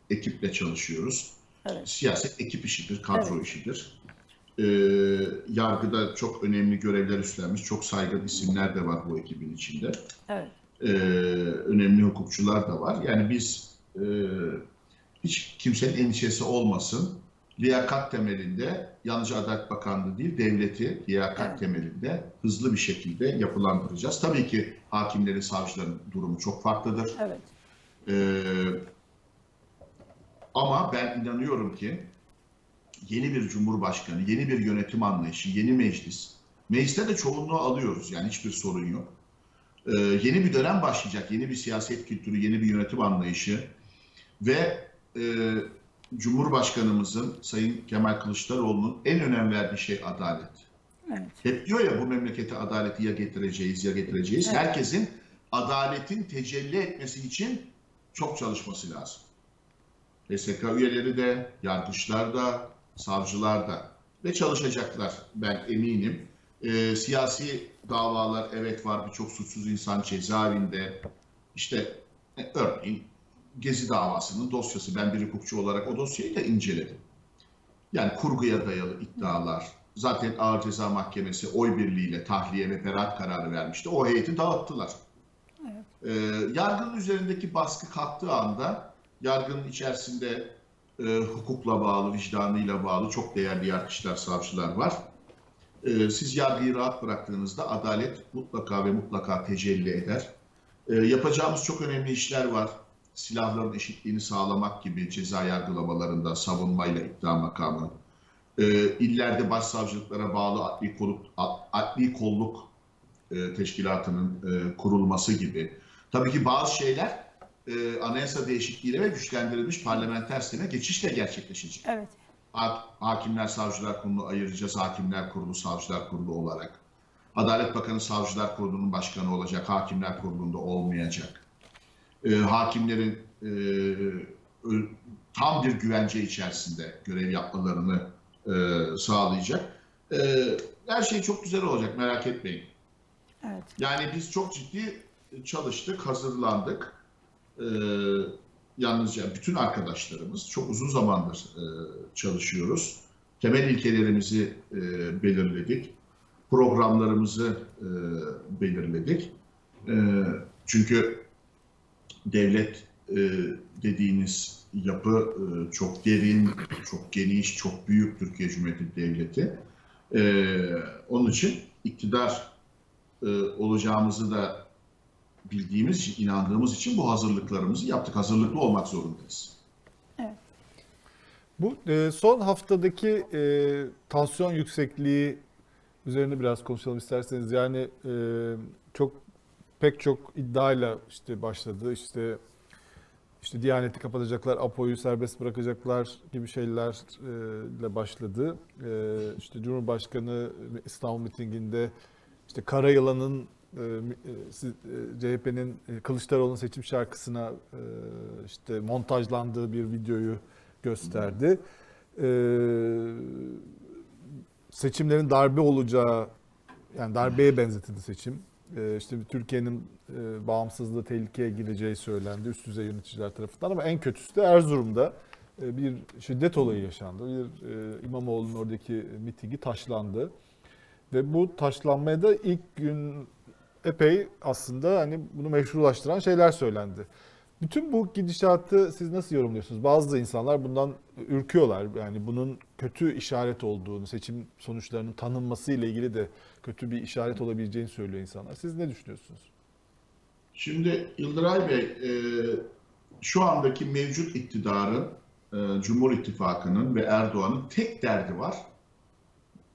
S14: ekiple çalışıyoruz.
S7: Evet.
S14: Siyaset ekip işidir, kadro
S7: Evet.
S14: işidir. E, yargıda çok önemli görevler üstlenmiş, çok saygın isimler de var bu ekibin içinde.
S7: Evet.
S14: E, önemli hukukçular da var. Yani biz e, hiç kimsenin endişesi olmasın. Liyakat temelinde yalnızca Adalet Bakanlığı değil, devleti liyakat temelinde hızlı bir şekilde yapılandıracağız. Tabii ki hakimlerin, savcıların durumu çok farklıdır.
S7: Evet.
S14: Ee, ama ben inanıyorum ki yeni bir cumhurbaşkanı, yeni bir yönetim anlayışı, yeni meclis. Mecliste de çoğunluğu alıyoruz yani hiçbir sorun yok. Ee, yeni bir dönem başlayacak, yeni bir siyaset kültürü, yeni bir yönetim anlayışı ve e, Cumhurbaşkanımızın Sayın Kemal Kılıçdaroğlu'nun en önem verdiği şey adalet.
S7: Evet.
S14: Hep diyor ya bu memlekete adaleti ya getireceğiz ya getireceğiz.
S7: Evet.
S14: Herkesin adaletin tecelli etmesi için çok çalışması lazım. HSK üyeleri de, yargıçlar da, savcılar da ve çalışacaklar ben eminim. Ee, siyasi davalar evet var birçok suçsuz insan cezaevinde. İşte e, örneğin Gezi davasının dosyası ben bir hukukçu olarak o dosyayı da inceledim. Yani kurguya dayalı iddialar. Zaten Ağır Ceza Mahkemesi oy birliğiyle tahliye ve beraat kararı vermişti. O heyeti dağıttılar. Ee, yargının üzerindeki baskı kalktığı anda yargının içerisinde e, hukukla bağlı, vicdanıyla bağlı çok değerli yargıçlar, savcılar var. Ee, siz yargıyı rahat bıraktığınızda adalet mutlaka ve mutlaka tecelli eder. Ee, yapacağımız çok önemli işler var. Silahların eşitliğini sağlamak gibi ceza yargılamalarında savunmayla iddia makamı, e, illerde başsavcılıklara bağlı adli kolluk, adli kolluk e, teşkilatının e, kurulması gibi. Tabii ki bazı şeyler e, anayasa değişikliğiyle ve güçlendirilmiş parlamenter sisteme geçişle gerçekleşecek.
S7: Evet.
S14: Ha- Hakimler Savcılar Kurulu'nu ayıracağız. Hakimler Kurulu, Savcılar Kurulu olarak. Adalet Bakanı Savcılar Kurulu'nun başkanı olacak. Hakimler Kurulu'nda olmayacak. Ee, hakimlerin e, tam bir güvence içerisinde görev yapmalarını e, sağlayacak. E, her şey çok güzel olacak merak etmeyin.
S7: Evet.
S14: Yani biz çok ciddi çalıştık, hazırlandık. Ee, yalnızca bütün arkadaşlarımız çok uzun zamandır e, çalışıyoruz. Temel ilkelerimizi e, belirledik. Programlarımızı e, belirledik. E, çünkü devlet e, dediğiniz yapı e, çok derin, çok geniş, çok büyük Türkiye Cumhuriyeti Devleti. E, onun için iktidar e, olacağımızı da bildiğimiz için, inandığımız için bu hazırlıklarımızı yaptık. Hazırlıklı olmak zorundayız.
S6: Bu e, son haftadaki e, tansiyon yüksekliği üzerine biraz konuşalım isterseniz. Yani e, çok pek çok iddiayla işte başladı. İşte işte Diyaneti kapatacaklar, APO'yu serbest bırakacaklar gibi şeylerle başladı. E, işte Cumhurbaşkanı İstanbul mitinginde işte Karayılan'ın e, e, e, CHP'nin e, Kılıçdaroğlu'nun seçim şarkısına e, işte montajlandığı bir videoyu gösterdi. E, seçimlerin darbe olacağı yani darbeye benzetildi seçim. E, işte Türkiye'nin e, bağımsızlığı tehlikeye gireceği söylendi üst düzey yöneticiler tarafından ama en kötüsü de Erzurum'da e, bir şiddet olayı yaşandı. Bir e, İmamoğlu'nun oradaki mitingi taşlandı. Ve bu taşlanmaya da ilk gün epey aslında hani bunu meşrulaştıran şeyler söylendi. Bütün bu gidişatı siz nasıl yorumluyorsunuz? Bazı insanlar bundan ürküyorlar. Yani bunun kötü işaret olduğunu, seçim sonuçlarının tanınması ile ilgili de kötü bir işaret olabileceğini söylüyor insanlar. Siz ne düşünüyorsunuz?
S14: Şimdi Yıldıray Bey, e, şu andaki mevcut iktidarın, e, Cumhur İttifakı'nın ve Erdoğan'ın tek derdi var.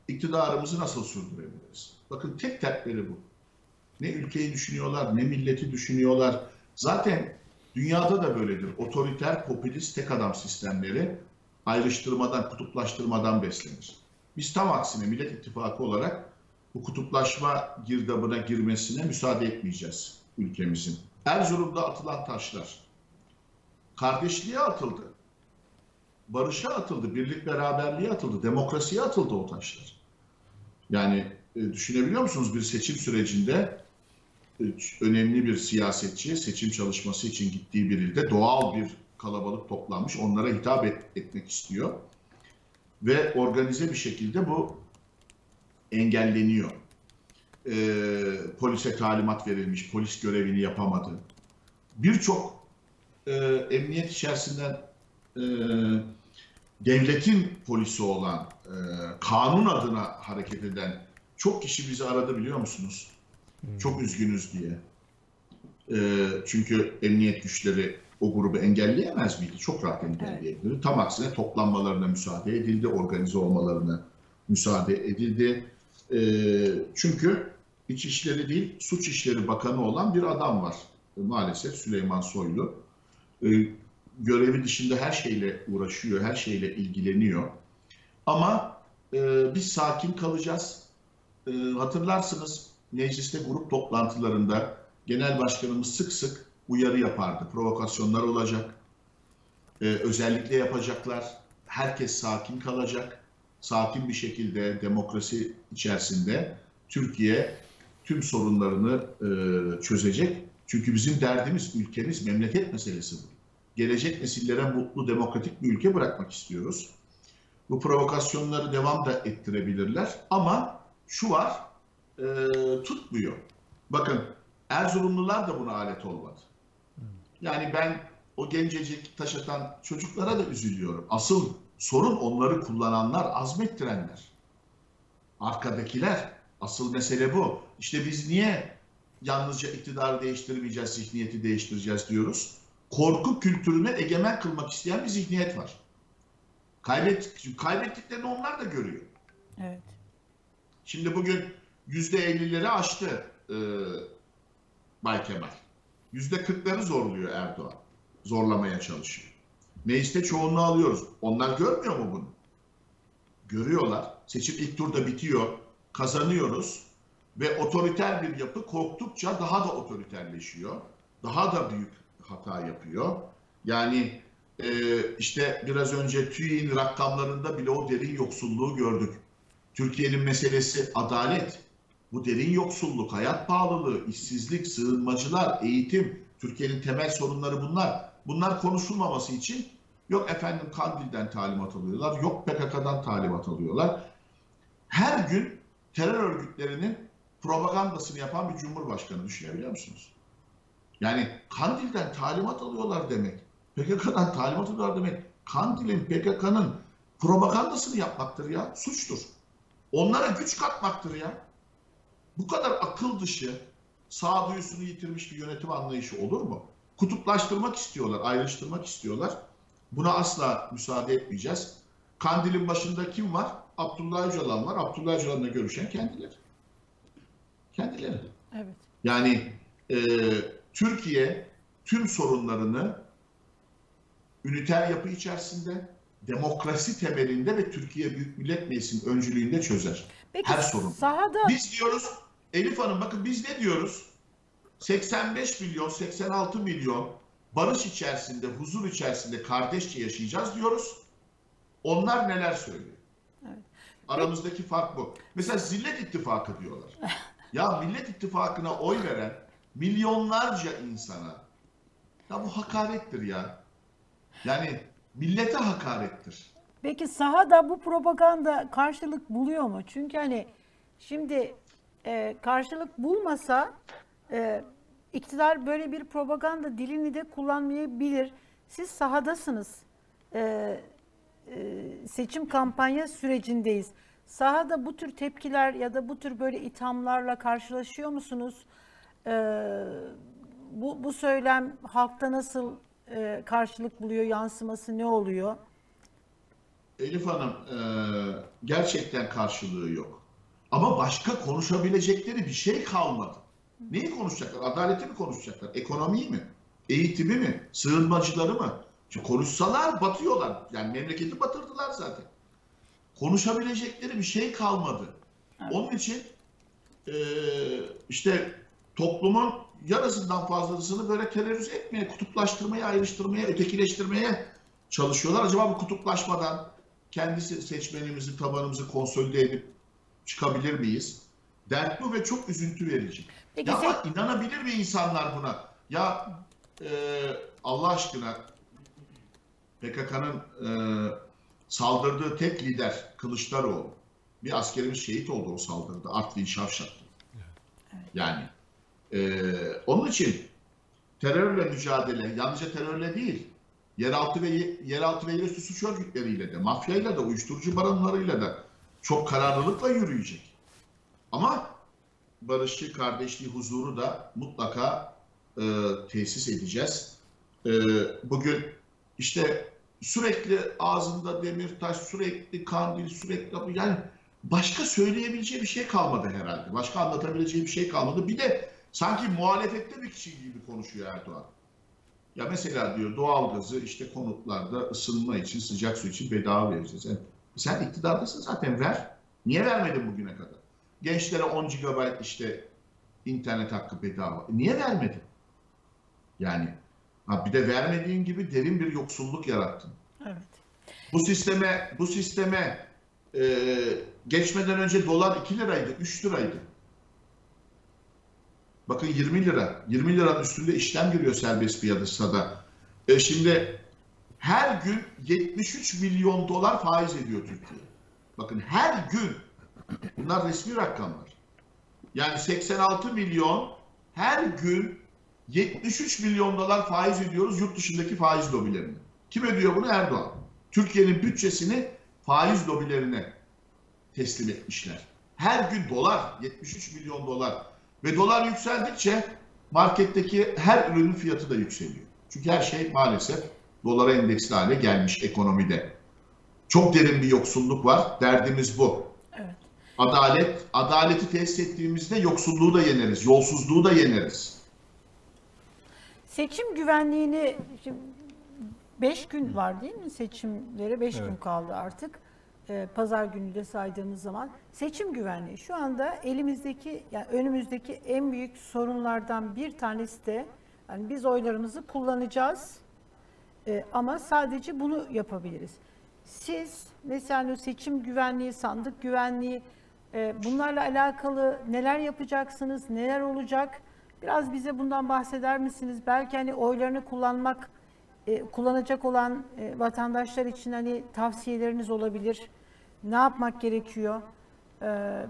S14: İktidarımızı nasıl sürdürebiliriz? Bakın tek dertleri bu. Ne ülkeyi düşünüyorlar, ne milleti düşünüyorlar. Zaten dünyada da böyledir. Otoriter, popülist tek adam sistemleri ayrıştırmadan, kutuplaştırmadan beslenir. Biz tam aksine Millet İttifakı olarak bu kutuplaşma girdabına girmesine müsaade etmeyeceğiz ülkemizin. Erzurum'da atılan taşlar kardeşliğe atıldı. Barışa atıldı, birlik beraberliğe atıldı, demokrasiye atıldı o taşlar. Yani e, düşünebiliyor musunuz bir seçim sürecinde önemli bir siyasetçi seçim çalışması için gittiği bir ilde doğal bir kalabalık toplanmış onlara hitap et- etmek istiyor. Ve organize bir şekilde bu engelleniyor. E, polise talimat verilmiş, polis görevini yapamadı. Birçok e, emniyet içerisinden e, devletin polisi olan, e, kanun adına hareket eden çok kişi bizi aradı biliyor musunuz? Çok üzgünüz diye. E, çünkü emniyet güçleri o grubu engelleyemez miydi? Çok rahat engelleyebilirdi. Tam aksine toplanmalarına müsaade edildi, organize olmalarına müsaade edildi. E, çünkü İçişleri değil, Suç İşleri Bakanı olan bir adam var. Maalesef Süleyman Soylu. E, görevi dışında her şeyle uğraşıyor, her şeyle ilgileniyor. Ama e, biz sakin kalacağız. E, hatırlarsınız mecliste grup toplantılarında genel başkanımız sık sık uyarı yapardı. Provokasyonlar olacak. E, özellikle yapacaklar. Herkes sakin kalacak. Sakin bir şekilde demokrasi içerisinde Türkiye tüm sorunlarını e, çözecek. Çünkü bizim derdimiz ülkemiz, memleket meselesi bu gelecek nesillere mutlu, demokratik bir ülke bırakmak istiyoruz. Bu provokasyonları devam da ettirebilirler ama şu var, e, tutmuyor. Bakın Erzurumlular da buna alet olmadı. Yani ben o gencecik taş atan çocuklara da üzülüyorum. Asıl sorun onları kullananlar, azmettirenler. Arkadakiler. Asıl mesele bu. İşte biz niye yalnızca iktidarı değiştirmeyeceğiz, zihniyeti değiştireceğiz diyoruz? korku kültürüne egemen kılmak isteyen bir zihniyet var. Kaybet, kaybettiklerini onlar da görüyor.
S7: Evet.
S14: Şimdi bugün yüzde ellileri aştı e, Bay Kemal. Yüzde kırkları zorluyor Erdoğan. Zorlamaya çalışıyor. Mecliste çoğunluğu alıyoruz. Onlar görmüyor mu bunu? Görüyorlar. Seçim ilk turda bitiyor. Kazanıyoruz. Ve otoriter bir yapı korktukça daha da otoriterleşiyor. Daha da büyük hata yapıyor. Yani e, işte biraz önce TÜİ'nin rakamlarında bile o derin yoksulluğu gördük. Türkiye'nin meselesi adalet. Bu derin yoksulluk, hayat pahalılığı, işsizlik, sığınmacılar, eğitim, Türkiye'nin temel sorunları bunlar. Bunlar konuşulmaması için yok efendim Kandil'den talimat alıyorlar, yok PKK'dan talimat alıyorlar. Her gün terör örgütlerinin propagandasını yapan bir cumhurbaşkanı düşünebiliyor musunuz? Yani Kandil'den talimat alıyorlar demek. PKK'dan talimat alıyorlar demek. Kandil'in PKK'nın propagandasını yapmaktır ya. Suçtur. Onlara güç katmaktır ya. Bu kadar akıl dışı, sağduyusunu yitirmiş bir yönetim anlayışı olur mu? Kutuplaştırmak istiyorlar, ayrıştırmak istiyorlar. Buna asla müsaade etmeyeceğiz. Kandil'in başında kim var? Abdullah Öcalan var. Abdullah Öcalan'la görüşen kendileri. Kendileri.
S7: Evet.
S14: Yani e, Türkiye tüm sorunlarını üniter yapı içerisinde, demokrasi temelinde ve Türkiye Büyük Millet Meclisi'nin öncülüğünde çözer.
S7: Peki
S14: Her sorun.
S7: sahada
S14: Biz diyoruz Elif Hanım bakın biz ne diyoruz? 85 milyon, 86 milyon barış içerisinde, huzur içerisinde kardeşçe yaşayacağız diyoruz. Onlar neler söylüyor? Aramızdaki fark bu. Mesela Zillet İttifakı diyorlar. Ya Millet İttifakı'na oy veren milyonlarca insana ya bu hakarettir ya. Yani millete hakarettir.
S7: Peki sahada bu propaganda karşılık buluyor mu? Çünkü hani şimdi e, karşılık bulmasa e, iktidar böyle bir propaganda dilini de kullanmayabilir. Siz sahadasınız. E, e, seçim kampanya sürecindeyiz. Sahada bu tür tepkiler ya da bu tür böyle ithamlarla karşılaşıyor musunuz? E, bu, bu söylem halkta nasıl e, karşılık buluyor, yansıması ne oluyor?
S14: Elif Hanım e, gerçekten karşılığı yok. Ama başka konuşabilecekleri bir şey kalmadı. Neyi konuşacaklar? Adaleti mi konuşacaklar? Ekonomiyi mi? Eğitimi mi? Sığınmacıları mı? Çünkü konuşsalar batıyorlar. Yani memleketi batırdılar zaten. Konuşabilecekleri bir şey kalmadı. Onun için e, işte toplumun yarısından fazlasını böyle terörize etmeye, kutuplaştırmaya, ayrıştırmaya, ötekileştirmeye çalışıyorlar. Acaba bu kutuplaşmadan kendi se- seçmenimizi, tabanımızı konsolide edip çıkabilir miyiz? Dert bu ve çok üzüntü verici.
S7: Peki
S14: ya
S7: sen-
S14: inanabilir mi insanlar buna? Ya e, Allah aşkına PKK'nın e, saldırdığı tek lider Kılıçdaroğlu. Bir askerimiz şehit oldu o saldırıda. Artvin Şavşat. Yani e, onun için terörle mücadele, yalnızca terörle değil, yeraltı ve yeraltı ve yerüstü suç örgütleriyle de, mafyayla da, uyuşturucu baronlarıyla da çok kararlılıkla yürüyecek. Ama barışı, kardeşliği, huzuru da mutlaka e, tesis edeceğiz. E, bugün işte sürekli ağzında demir taş, sürekli kandil, sürekli yani başka söyleyebileceği bir şey kalmadı herhalde. Başka anlatabileceği bir şey kalmadı. Bir de sanki muhalefette bir kişi gibi konuşuyor Erdoğan. Ya mesela diyor doğalgazı işte konutlarda ısınma için, sıcak su için bedava vereceğiz. Yani sen iktidardasın zaten ver. Niye vermedin bugüne kadar? Gençlere 10 GB işte internet hakkı bedava. Niye vermedin? Yani ha bir de vermediğin gibi derin bir yoksulluk yarattın.
S7: Evet.
S14: Bu sisteme bu sisteme e, geçmeden önce dolar 2 liraydı, 3 liraydı. Bakın 20 lira. 20 liranın üstünde işlem giriyor serbest piyasada. E şimdi her gün 73 milyon dolar faiz ediyor Türkiye. Bakın her gün. Bunlar resmi rakamlar. Yani 86 milyon her gün 73 milyon dolar faiz ödüyoruz yurt dışındaki faiz lobilerine. Kim ödüyor bunu? Erdoğan. Türkiye'nin bütçesini faiz lobilerine teslim etmişler. Her gün dolar, 73 milyon dolar. Ve dolar yükseldikçe marketteki her ürünün fiyatı da yükseliyor. Çünkü her şey maalesef dolara endeksli hale gelmiş ekonomide. Çok derin bir yoksulluk var. Derdimiz bu.
S7: Evet.
S14: Adalet, adaleti tesis ettiğimizde yoksulluğu da yeneriz, yolsuzluğu da yeneriz.
S7: Seçim güvenliğini şimdi 5 gün var değil mi seçimlere 5 gün
S6: Evet.
S7: kaldı artık. Ee, Pazar günü de saydığımız zaman seçim güvenliği şu anda elimizdeki yani önümüzdeki en büyük sorunlardan bir tanesi de yani biz oylarımızı kullanacağız Ee, ama sadece bunu yapabiliriz. Siz mesela seçim güvenliği, sandık güvenliği e, bunlarla alakalı neler yapacaksınız, neler olacak? Biraz bize bundan bahseder misiniz? Belki hani oylarını kullanmak, e, kullanacak olan e, vatandaşlar için hani tavsiyeleriniz olabilir. Ne yapmak gerekiyor? Ee,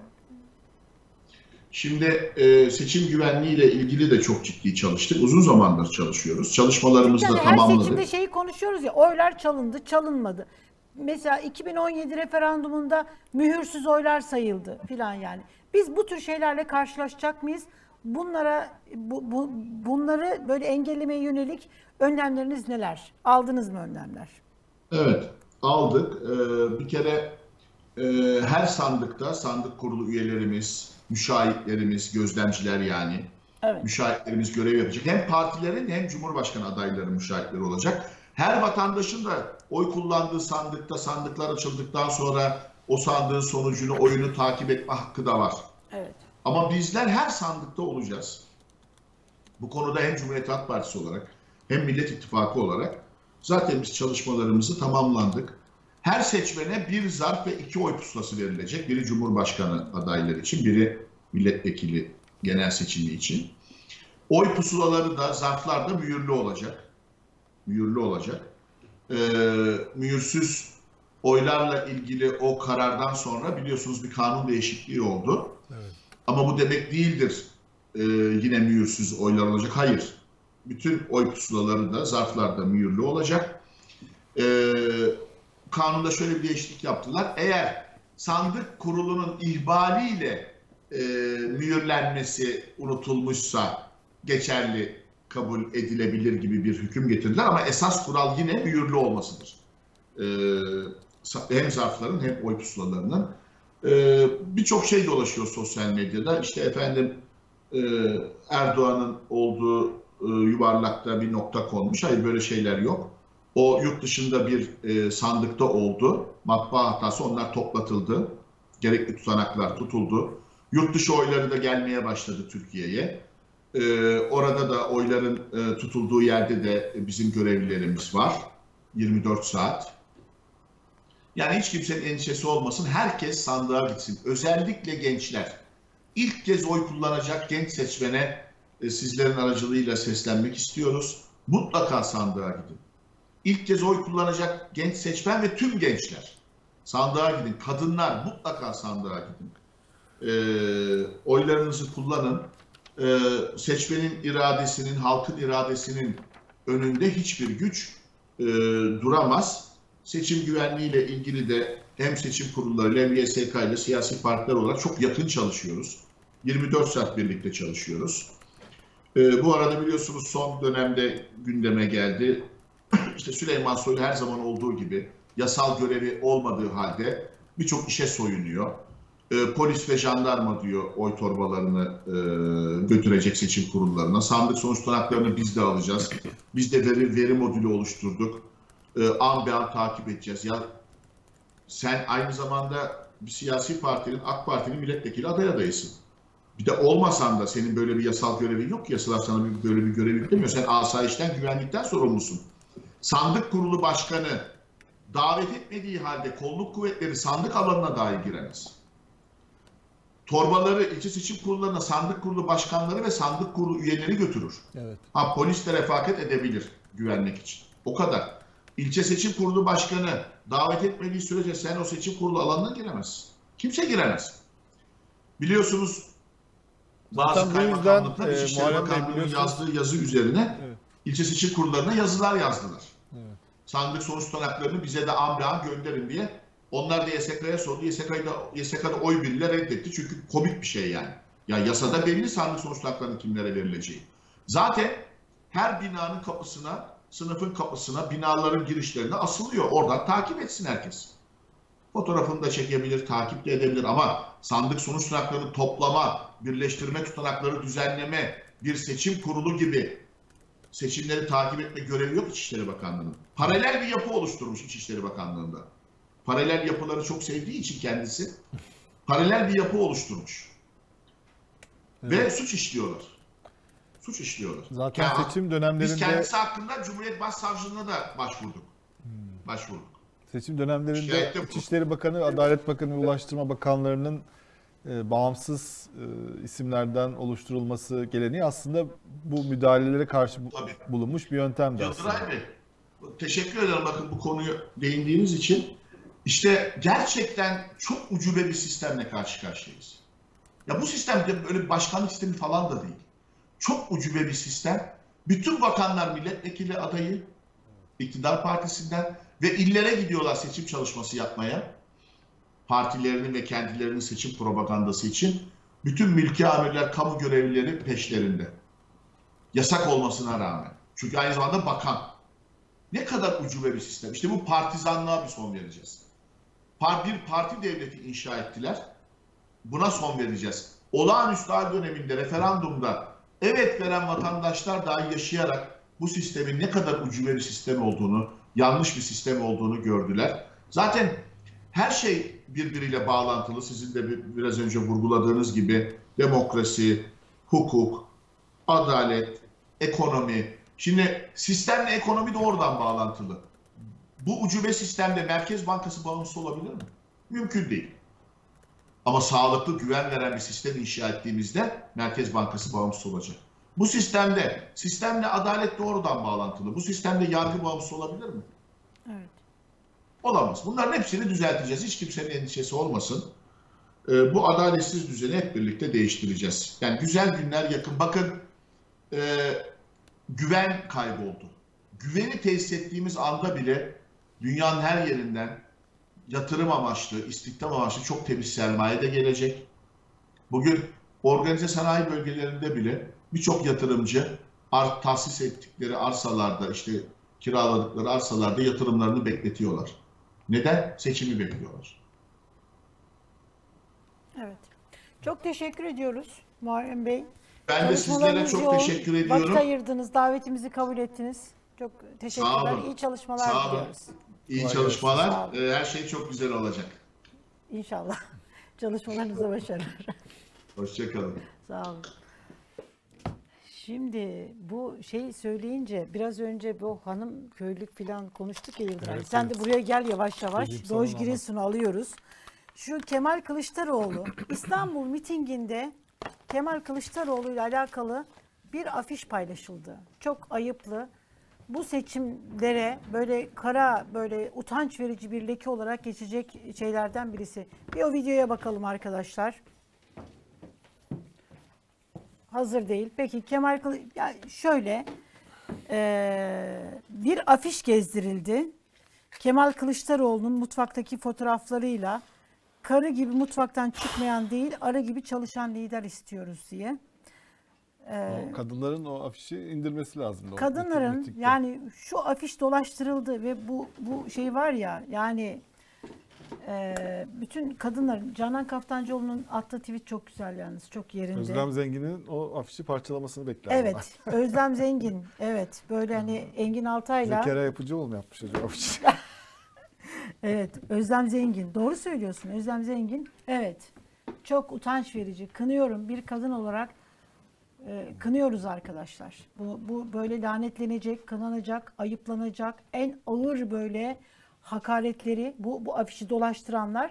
S14: Şimdi e, seçim güvenliği ile ilgili de çok ciddi çalıştık. Uzun zamandır çalışıyoruz. Çalışmalarımızı
S7: yani
S14: da
S7: her
S14: tamamladık.
S7: seçimde şeyi konuşuyoruz ya oylar çalındı, çalınmadı. Mesela 2017 referandumunda mühürsüz oylar sayıldı filan yani. Biz bu tür şeylerle karşılaşacak mıyız? Bunlara bu, bu, bunları böyle engellemeye yönelik önlemleriniz neler? Aldınız mı önlemler?
S14: Evet, aldık. Ee, bir kere e, her sandıkta sandık kurulu üyelerimiz, müşahitlerimiz, gözlemciler yani
S7: Evet.
S14: müşahitlerimiz görev yapacak. Hem partilerin hem Cumhurbaşkanı adayları müşahitleri olacak. Her vatandaşın da oy kullandığı sandıkta sandıklar açıldıktan sonra o sandığın sonucunu, oyunu takip etme hakkı da var.
S7: Evet.
S14: Ama bizler her sandıkta olacağız. Bu konuda hem Cumhuriyet Halk Partisi olarak hem Millet İttifakı olarak zaten biz çalışmalarımızı tamamlandık. Her seçmene bir zarf ve iki oy pusulası verilecek. Biri Cumhurbaşkanı adayları için, biri milletvekili genel seçimi için. Oy pusulaları da, zarflar da mühürlü olacak. Mühürlü olacak. Ee, mühürsüz oylarla ilgili o karardan sonra biliyorsunuz bir kanun değişikliği oldu. Ama bu demek değildir e, yine mühürsüz oylar olacak. Hayır. Bütün oy pusulaları da zarflarda mühürlü olacak. E, kanunda şöyle bir değişiklik yaptılar. Eğer sandık kurulunun ihbaliyle e, mühürlenmesi unutulmuşsa geçerli kabul edilebilir gibi bir hüküm getirdiler ama esas kural yine mühürlü olmasıdır. E, hem zarfların hem oy pusulalarının. E, Birçok şey dolaşıyor sosyal medyada. İşte efendim e, Erdoğan'ın olduğu e, yuvarlakta bir nokta konmuş. Hayır böyle şeyler yok. O yurt dışında bir e, sandıkta oldu. Matbaa hatası onlar toplatıldı. Gerekli tutanaklar tutuldu. Yurt dışı oyları da gelmeye başladı Türkiye'ye. E, orada da oyların e, tutulduğu yerde de bizim görevlilerimiz var. 24 saat. Yani hiç kimsenin endişesi olmasın. Herkes sandığa gitsin. Özellikle gençler. İlk kez oy kullanacak genç seçmene e, sizlerin aracılığıyla seslenmek istiyoruz. Mutlaka sandığa gidin. İlk kez oy kullanacak genç seçmen ve tüm gençler. Sandığa gidin. Kadınlar mutlaka sandığa gidin. E, oylarınızı kullanın. E, seçmenin iradesinin, halkın iradesinin önünde hiçbir güç e, duramaz. Seçim güvenliğiyle ilgili de hem seçim kurulları hem YSK ile siyasi partiler olarak çok yakın çalışıyoruz. 24 saat birlikte çalışıyoruz. Ee, bu arada biliyorsunuz son dönemde gündeme geldi. İşte Süleyman Soylu her zaman olduğu gibi yasal görevi olmadığı halde birçok işe soyunuyor. Ee, polis ve jandarma diyor oy torbalarını e, götürecek seçim kurullarına. Sandık sonuç tutanaklarını biz de alacağız. Biz de veri, veri modülü oluşturduk. Ee, an be an takip edeceğiz. Ya sen aynı zamanda bir siyasi partinin, AK Parti'nin milletvekili aday adayısın. Bir de olmasan da senin böyle bir yasal görevin yok ki. Yasalar sana böyle bir görev yüklemiyor. Sen asayişten, güvenlikten sorumlusun. Sandık kurulu başkanı davet etmediği halde kolluk kuvvetleri sandık alanına dahi giremez. Torbaları ilçe seçim kurullarına sandık kurulu başkanları ve sandık kurulu üyeleri götürür.
S6: Evet.
S14: Ha polis de refakat edebilir güvenlik için. O kadar. İlçe seçim kurulu başkanı davet etmediği sürece sen o seçim kurulu alanına giremezsin. Kimse giremez. Biliyorsunuz bazı
S6: Zaten bu yüzden,
S14: kaymakamlıklar
S6: e, Muharrem Bey biliyorsunuz-
S14: yazdığı yazı üzerine
S6: Evet.
S14: İlçe seçim kurullarına yazılar yazdılar.
S6: Evet.
S14: Sandık sonuç tutanaklarını bize de an gönderin diye. Onlar da YSK'ya sordu. YSK'da, YSK'da oy birliğiyle reddetti. Çünkü komik bir şey yani. Ya yasada belli sandık sonuç tutanaklarının kimlere verileceği. Zaten her binanın kapısına, sınıfın kapısına, binaların girişlerine asılıyor. Oradan takip etsin herkes. Fotoğrafını da çekebilir, takip de edebilir ama sandık sonuç tutanaklarını toplama, birleştirme tutanakları düzenleme, bir seçim kurulu gibi seçimleri takip etme görevi yok İçişleri Bakanlığı'nın. Paralel bir yapı oluşturmuş İçişleri Bakanlığı'nda. Paralel yapıları çok sevdiği için kendisi paralel bir yapı oluşturmuş. Ve suç işliyorlar. Suç işliyorlar.
S6: Zaten
S14: Ya,
S6: seçim
S14: Biz
S6: dönemlerinde
S14: kendisi hakkında Cumhuriyet Başsavcılığına da başvurduk. Başvurduk.
S6: seçim dönemlerinde. İçişleri Bakanı, Adalet Bakanı ve Ulaştırma Bakanlarının e, bağımsız e, isimlerden oluşturulması geleneği aslında bu müdahalelere karşı bu-
S14: Tabii.
S6: bulunmuş bir yöntemdi aslında.
S14: Yıldıray Bey, teşekkür ederim bakın bu konuyu değindiğiniz için. İşte gerçekten çok ucube bir sistemle karşı karşıyayız. Ya bu sistem de böyle bir başkanlık sistemi falan da değil. Çok ucube bir sistem. Bütün bakanlar milletvekili adayı, iktidar partisinden ve illere gidiyorlar seçim çalışması yapmaya. Partilerinin ve kendilerinin seçim propagandası için. Bütün mülki amirler, kamu görevlileri peşlerinde. Yasak olmasına rağmen. Çünkü aynı zamanda bakan. Ne kadar ucube bir sistem. İşte bu partizanlığa bir son vereceğiz. Bir parti devleti inşa ettiler. Buna son vereceğiz. Olağanüstü hal döneminde referandumda evet veren vatandaşlar dahi yaşayarak bu sistemin ne kadar ucube bir sistem olduğunu, yanlış bir sistem olduğunu gördüler. Zaten her şey birbiriyle bağlantılı. Sizin de bir- biraz önce vurguladığınız gibi demokrasi, hukuk, adalet, ekonomi. Şimdi sistemle ekonomi de oradan bağlantılı. Bu ucube sistemde Merkez Bankası bağımsız olabilir mi? Mümkün değil. Ama sağlıklı, güven veren bir sistem inşa ettiğimizde Merkez Bankası bağımsız olacak. Bu sistemde, sistemle adalet doğrudan bağlantılı. Bu sistemde yargı bağımsız olabilir mi?
S7: Evet.
S14: Olamaz. Bunların hepsini düzelteceğiz. Hiç kimsenin endişesi olmasın. Ee, bu adaletsiz düzeni hep birlikte değiştireceğiz. Yani güzel günler yakın. Bakın e, güven kayboldu. Güveni tesis ettiğimiz anda bile dünyanın her yerinden yatırım amaçlı, istihdam amaçlı çok temiz sermaye de gelecek. Bugün organize sanayi bölgelerinde bile birçok yatırımcı ar- tahsis ettikleri arsalarda işte kiraladıkları arsalarda yatırımlarını bekletiyorlar. Neden? Seçimi bekliyorlar.
S7: Evet. Çok teşekkür ediyoruz Muharrem Bey.
S14: Ben de sizlere çok
S7: yoğun.
S14: teşekkür
S7: Vakit
S14: ediyorum.
S7: ayırdınız, davetimizi kabul ettiniz. Çok teşekkürler.
S14: Sağ olun.
S7: İyi çalışmalar
S14: Sağ olun.
S7: diliyoruz.
S14: İyi
S7: Sağ
S14: çalışmalar.
S7: olun.
S14: Ee, Her şey çok güzel olacak.
S7: İnşallah. Çalışmalarınıza başarılar.
S14: Hoşçakalın.
S7: Sağ olun. Şimdi bu şey söyleyince biraz önce bu hanım köylük falan konuştuk ya Yıldıray.
S15: Evet,
S7: Sen de buraya gel yavaş yavaş. Doğuş Giresun'u alıyoruz. Şu Kemal Kılıçdaroğlu İstanbul mitinginde Kemal Kılıçdaroğlu ile alakalı bir afiş paylaşıldı. Çok ayıplı. Bu seçimlere böyle kara böyle utanç verici bir leke olarak geçecek şeylerden birisi. Bir o videoya bakalım arkadaşlar. Hazır değil. Peki Kemal Kılı ya şöyle eee, bir afiş gezdirildi. Kemal Kılıçdaroğlu'nun mutfaktaki fotoğraflarıyla karı gibi mutfaktan çıkmayan değil, arı gibi çalışan lider istiyoruz diye. Eee,
S6: O kadınların o afişi indirmesi lazım.
S7: kadınların yani şu afiş dolaştırıldı ve bu bu şey var ya yani eee, bütün kadınların Canan Kaftancıoğlu'nun attığı tweet çok güzel yalnız çok yerinde.
S6: Özlem Zengin'in o afişi parçalamasını beklerdim.
S7: Evet, Özlem Zengin. Evet, böyle hani Engin Altay'la.
S6: Zekeriya Yapıcıoğlu mu yapmış acaba afişi?
S7: Evet, Özlem Zengin. Doğru söylüyorsun. Özlem Zengin. Evet. Çok utanç verici. Kınıyorum bir kadın olarak. e, kınıyoruz arkadaşlar. Bu, bu böyle lanetlenecek, kınanacak, ayıplanacak. En ağır böyle hakaretleri bu, bu afişi dolaştıranlar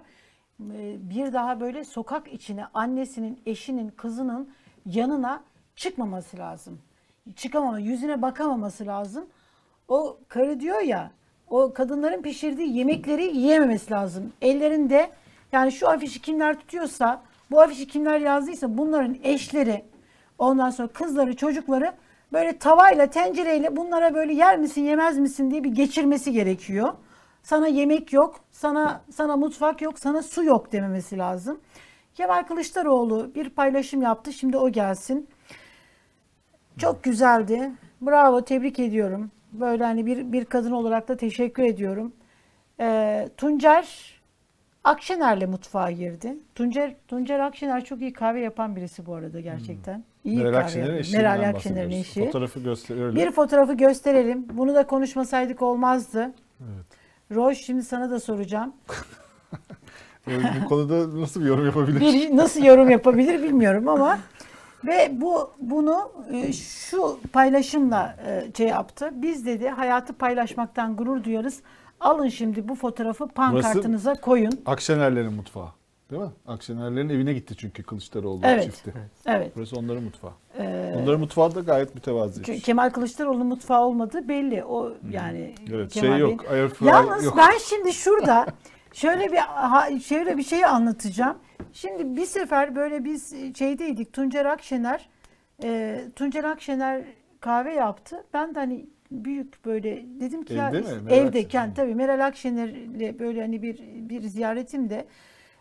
S7: e, bir daha böyle sokak içine annesinin, eşinin, kızının yanına çıkmaması lazım. Çıkamama, yüzüne bakamaması lazım. O karı diyor ya, o kadınların pişirdiği yemekleri yiyememesi lazım. Ellerinde yani şu afişi kimler tutuyorsa, bu afişi kimler yazdıysa bunların eşleri, ondan sonra kızları, çocukları böyle tavayla, tencereyle bunlara böyle yer misin, yemez misin diye bir geçirmesi gerekiyor. Sana yemek yok, sana sana mutfak yok, sana su yok dememesi lazım. Kemal Kılıçdaroğlu bir paylaşım yaptı. Şimdi o gelsin. Çok güzeldi. Bravo, tebrik ediyorum. Böyle hani bir, bir kadın olarak da teşekkür ediyorum. Ee, Tuncer Akşener'le mutfağa girdi. Tuncer Tuncer Akşener çok iyi kahve yapan birisi bu arada gerçekten. İyi
S6: Meral Akşener'in eşiğinden
S7: Meral Akşener'in eşi.
S6: Fotoğrafı gösterelim.
S7: Bir fotoğrafı gösterelim. Bunu da konuşmasaydık olmazdı.
S6: Evet.
S7: Roş şimdi sana da soracağım.
S6: Bu konuda nasıl bir yorum yapabilir?
S7: Bir nasıl yorum yapabilir bilmiyorum ama ve bu bunu e, şu paylaşımla e, şey yaptı. Biz dedi hayatı paylaşmaktan gurur duyarız. Alın şimdi bu fotoğrafı pankartınıza koyun.
S6: Akşenerlerin mutfağı. Değil mi? Akşenerlerin evine gitti çünkü Kılıçdaroğlu
S7: Evet.
S6: çifti.
S7: Evet.
S6: Burası onların mutfağı.
S7: Ee,
S6: onların mutfağı da gayet mütevazi.
S7: Çünkü Kemal Kılıçdaroğlu'nun mutfağı olmadığı belli. O yani
S6: Evet,
S7: Kemal
S6: şey yok, fry
S7: Yalnız
S6: yok.
S7: ben şimdi şurada şöyle bir şöyle bir şey anlatacağım. Şimdi bir sefer böyle biz şeydeydik Tuncer Akşener e, Tuncer Akşener kahve yaptı. Ben de hani büyük böyle dedim ki ya
S6: Evde mi? Meral
S7: evde tabii Meral Akşener'le böyle hani bir bir ziyaretimde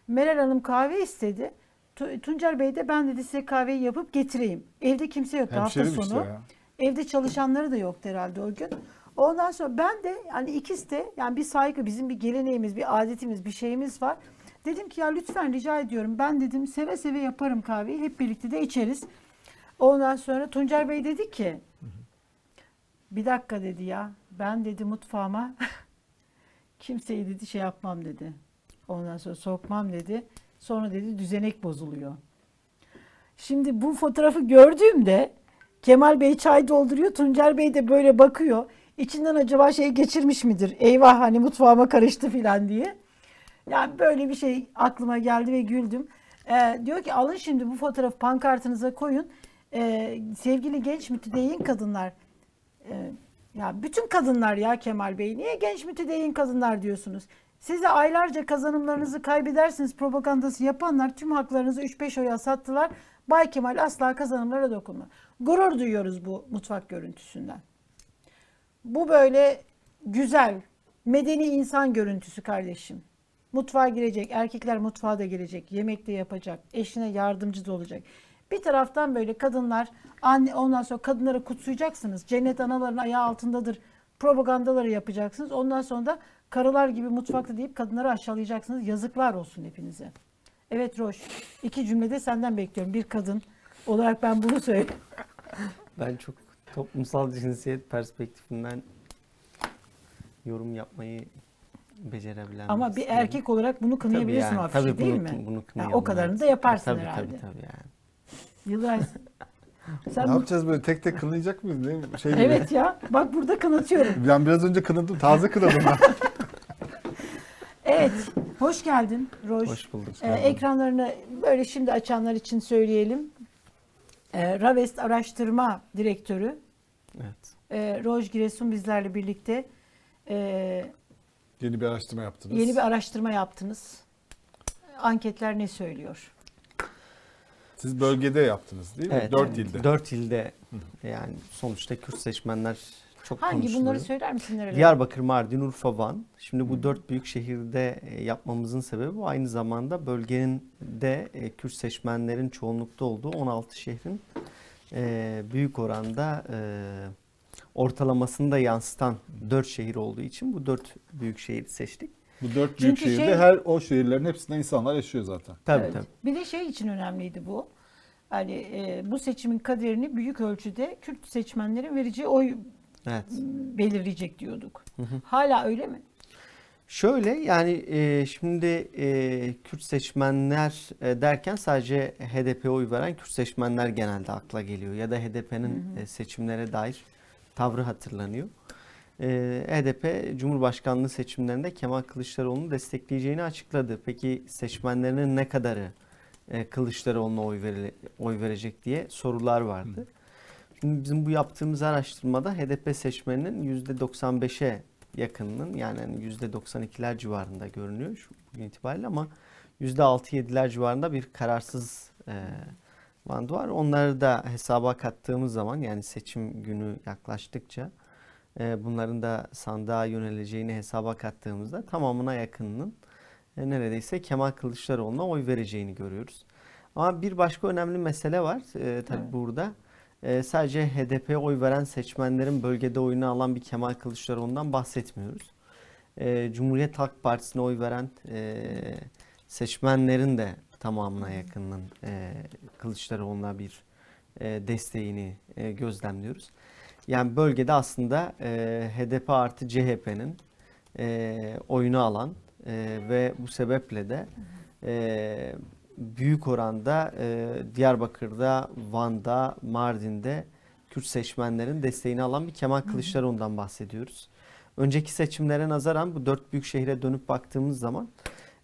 S7: Meral Hanım kahve istedi. Tu- Tuncer Bey de ben dedi size kahveyi yapıp getireyim. Evde kimse yoktu hafta
S6: Hemşerim işte
S7: sonu.
S6: ya.
S7: Evde çalışanları da yoktu herhalde o gün. Ondan sonra ben de yani ikisi de yani bir saygı bizim bir geleneğimiz, bir adetimiz, bir şeyimiz var. Dedim ki ya lütfen rica ediyorum ben dedim seve seve yaparım kahveyi hep birlikte de içeriz. Ondan sonra Tuncer Bey dedi ki bir dakika dedi ya ben dedi mutfağıma kimseyi dedi şey yapmam dedi. Ondan sonra sokmam dedi. Sonra dedi düzenek bozuluyor. Şimdi bu fotoğrafı gördüğümde Kemal Bey çay dolduruyor. Tuncer Bey de böyle bakıyor. İçinden acaba şey geçirmiş midir? Eyvah hani mutfağıma karıştı filan diye. Yani böyle bir şey aklıma geldi ve güldüm. Ee, diyor ki alın şimdi bu fotoğrafı pankartınıza koyun. Ee, sevgili genç mütedeyyin kadınlar. Ee, ya bütün kadınlar ya Kemal Bey. Niye genç mütedeyyin kadınlar diyorsunuz? Size aylarca kazanımlarınızı kaybedersiniz propagandası yapanlar tüm haklarınızı 3-5 oya sattılar. Bay Kemal asla kazanımlara dokunma. Gurur duyuyoruz bu mutfak görüntüsünden. Bu böyle güzel, medeni insan görüntüsü kardeşim. Mutfağa girecek, erkekler mutfağa da girecek, yemek de yapacak, eşine yardımcı da olacak. Bir taraftan böyle kadınlar, anne ondan sonra kadınları kutsayacaksınız. Cennet anaların ayağı altındadır. Propagandaları yapacaksınız. Ondan sonra da karılar gibi mutfakta deyip kadınları aşağılayacaksınız. Yazıklar olsun hepinize. Evet Roş, iki cümlede senden bekliyorum. Bir kadın olarak ben bunu söyleyeyim.
S15: Ben çok toplumsal cinsiyet perspektifinden yorum yapmayı becerebilen
S7: Ama bir
S15: birisiyim.
S7: erkek olarak bunu kınayabilirsin
S15: Tabii yani,
S7: afişi
S15: tabii
S7: değil
S15: bunu-
S7: mi?
S15: bunu kınıyorum,
S7: o kadarını da yaparsın
S15: Tabii,
S7: herhalde.
S15: Tabii tabii yani.
S7: Yıllar. Sen
S6: ne
S7: bu-
S6: yapacağız böyle tek tek kınayacak mıyız? Ne? Şey gibi.
S7: Evet ya bak burada kınatıyorum.
S6: Ben biraz önce kınadım. Taze kınadım ben.
S7: Evet, hoş geldin Roj.
S15: Hoş bulduk.
S7: Ee, ekranlarını böyle şimdi açanlar için söyleyelim. Ee, Ravest Araştırma Direktörü
S15: Evet.
S7: e, Roj Giresun bizlerle birlikte e,
S6: Yeni bir araştırma yaptınız.
S7: yeni bir araştırma yaptınız. Anketler ne söylüyor?
S6: Siz bölgede yaptınız değil mi?
S15: Evet,
S6: Dört
S15: evet.
S6: ilde.
S15: Dört ilde yani sonuçta Kürt seçmenler çok
S7: Hangi
S15: konuşuluyor.
S7: bunları söyler misin nereler?
S15: Diyarbakır, Mardin, Urfa, Van. Şimdi bu dört büyük şehirde e, yapmamızın sebebi bu. Aynı zamanda bölgenin de e, Kürt seçmenlerin çoğunlukta olduğu 16 şehrin e, büyük oranda ortalamasını da yansıtan dört şehir olduğu için bu dört büyük şehri seçtik.
S6: Bu dört büyük
S7: Çünkü
S6: şehirde
S7: şey-
S6: her o şehirlerin hepsinde insanlar yaşıyor zaten.
S15: Tabii
S7: Evet.
S15: tabii.
S7: Bir de şey için önemliydi bu. Hani e, bu seçimin kaderini büyük ölçüde Kürt seçmenlerin vereceği oy
S15: Evet.
S7: belirleyecek diyorduk. Hala öyle mi?
S15: Şöyle yani e, şimdi e, Kürt seçmenler e, derken sadece HDP'ye oy veren Kürt seçmenler genelde akla geliyor. Ya da HDP'nin e, seçimlere dair tavrı hatırlanıyor. E, HDP Cumhurbaşkanlığı seçimlerinde Kemal Kılıçdaroğlu'nu destekleyeceğini açıkladı. Peki seçmenlerinin ne kadarı e, Kılıçdaroğlu'na oy, vere- oy verecek diye sorular vardı. Şimdi bizim bu yaptığımız araştırmada HDP seçmeninin %95'e yakınının yani hani %92'ler civarında görünüyor şu bugün itibariyle ama %6-7'ler civarında bir kararsız e, bandı var. Onları da hesaba kattığımız zaman yani seçim günü yaklaştıkça e, bunların da sandığa yöneleceğini hesaba kattığımızda tamamına yakınının e, neredeyse Kemal Kılıçdaroğlu'na oy vereceğini görüyoruz. Ama bir başka önemli mesele var e, tabii burada. E, sadece HDP'ye oy veren seçmenlerin bölgede oyunu alan bir Kemal Kılıçdaroğlu'ndan bahsetmiyoruz. E, Cumhuriyet Halk Partisi'ne oy veren e, seçmenlerin de tamamına yakınının e, Kılıçdaroğlu'na bir e, desteğini e, gözlemliyoruz. Yani bölgede aslında e, HDP artı CHP'nin e, oyunu alan e, ve bu sebeple de e, büyük oranda e, Diyarbakır'da, Van'da, Mardin'de Kürt seçmenlerin desteğini alan bir Kemal Kılıçdaroğlu'ndan bahsediyoruz. Önceki seçimlere nazaran bu dört büyük şehre dönüp baktığımız zaman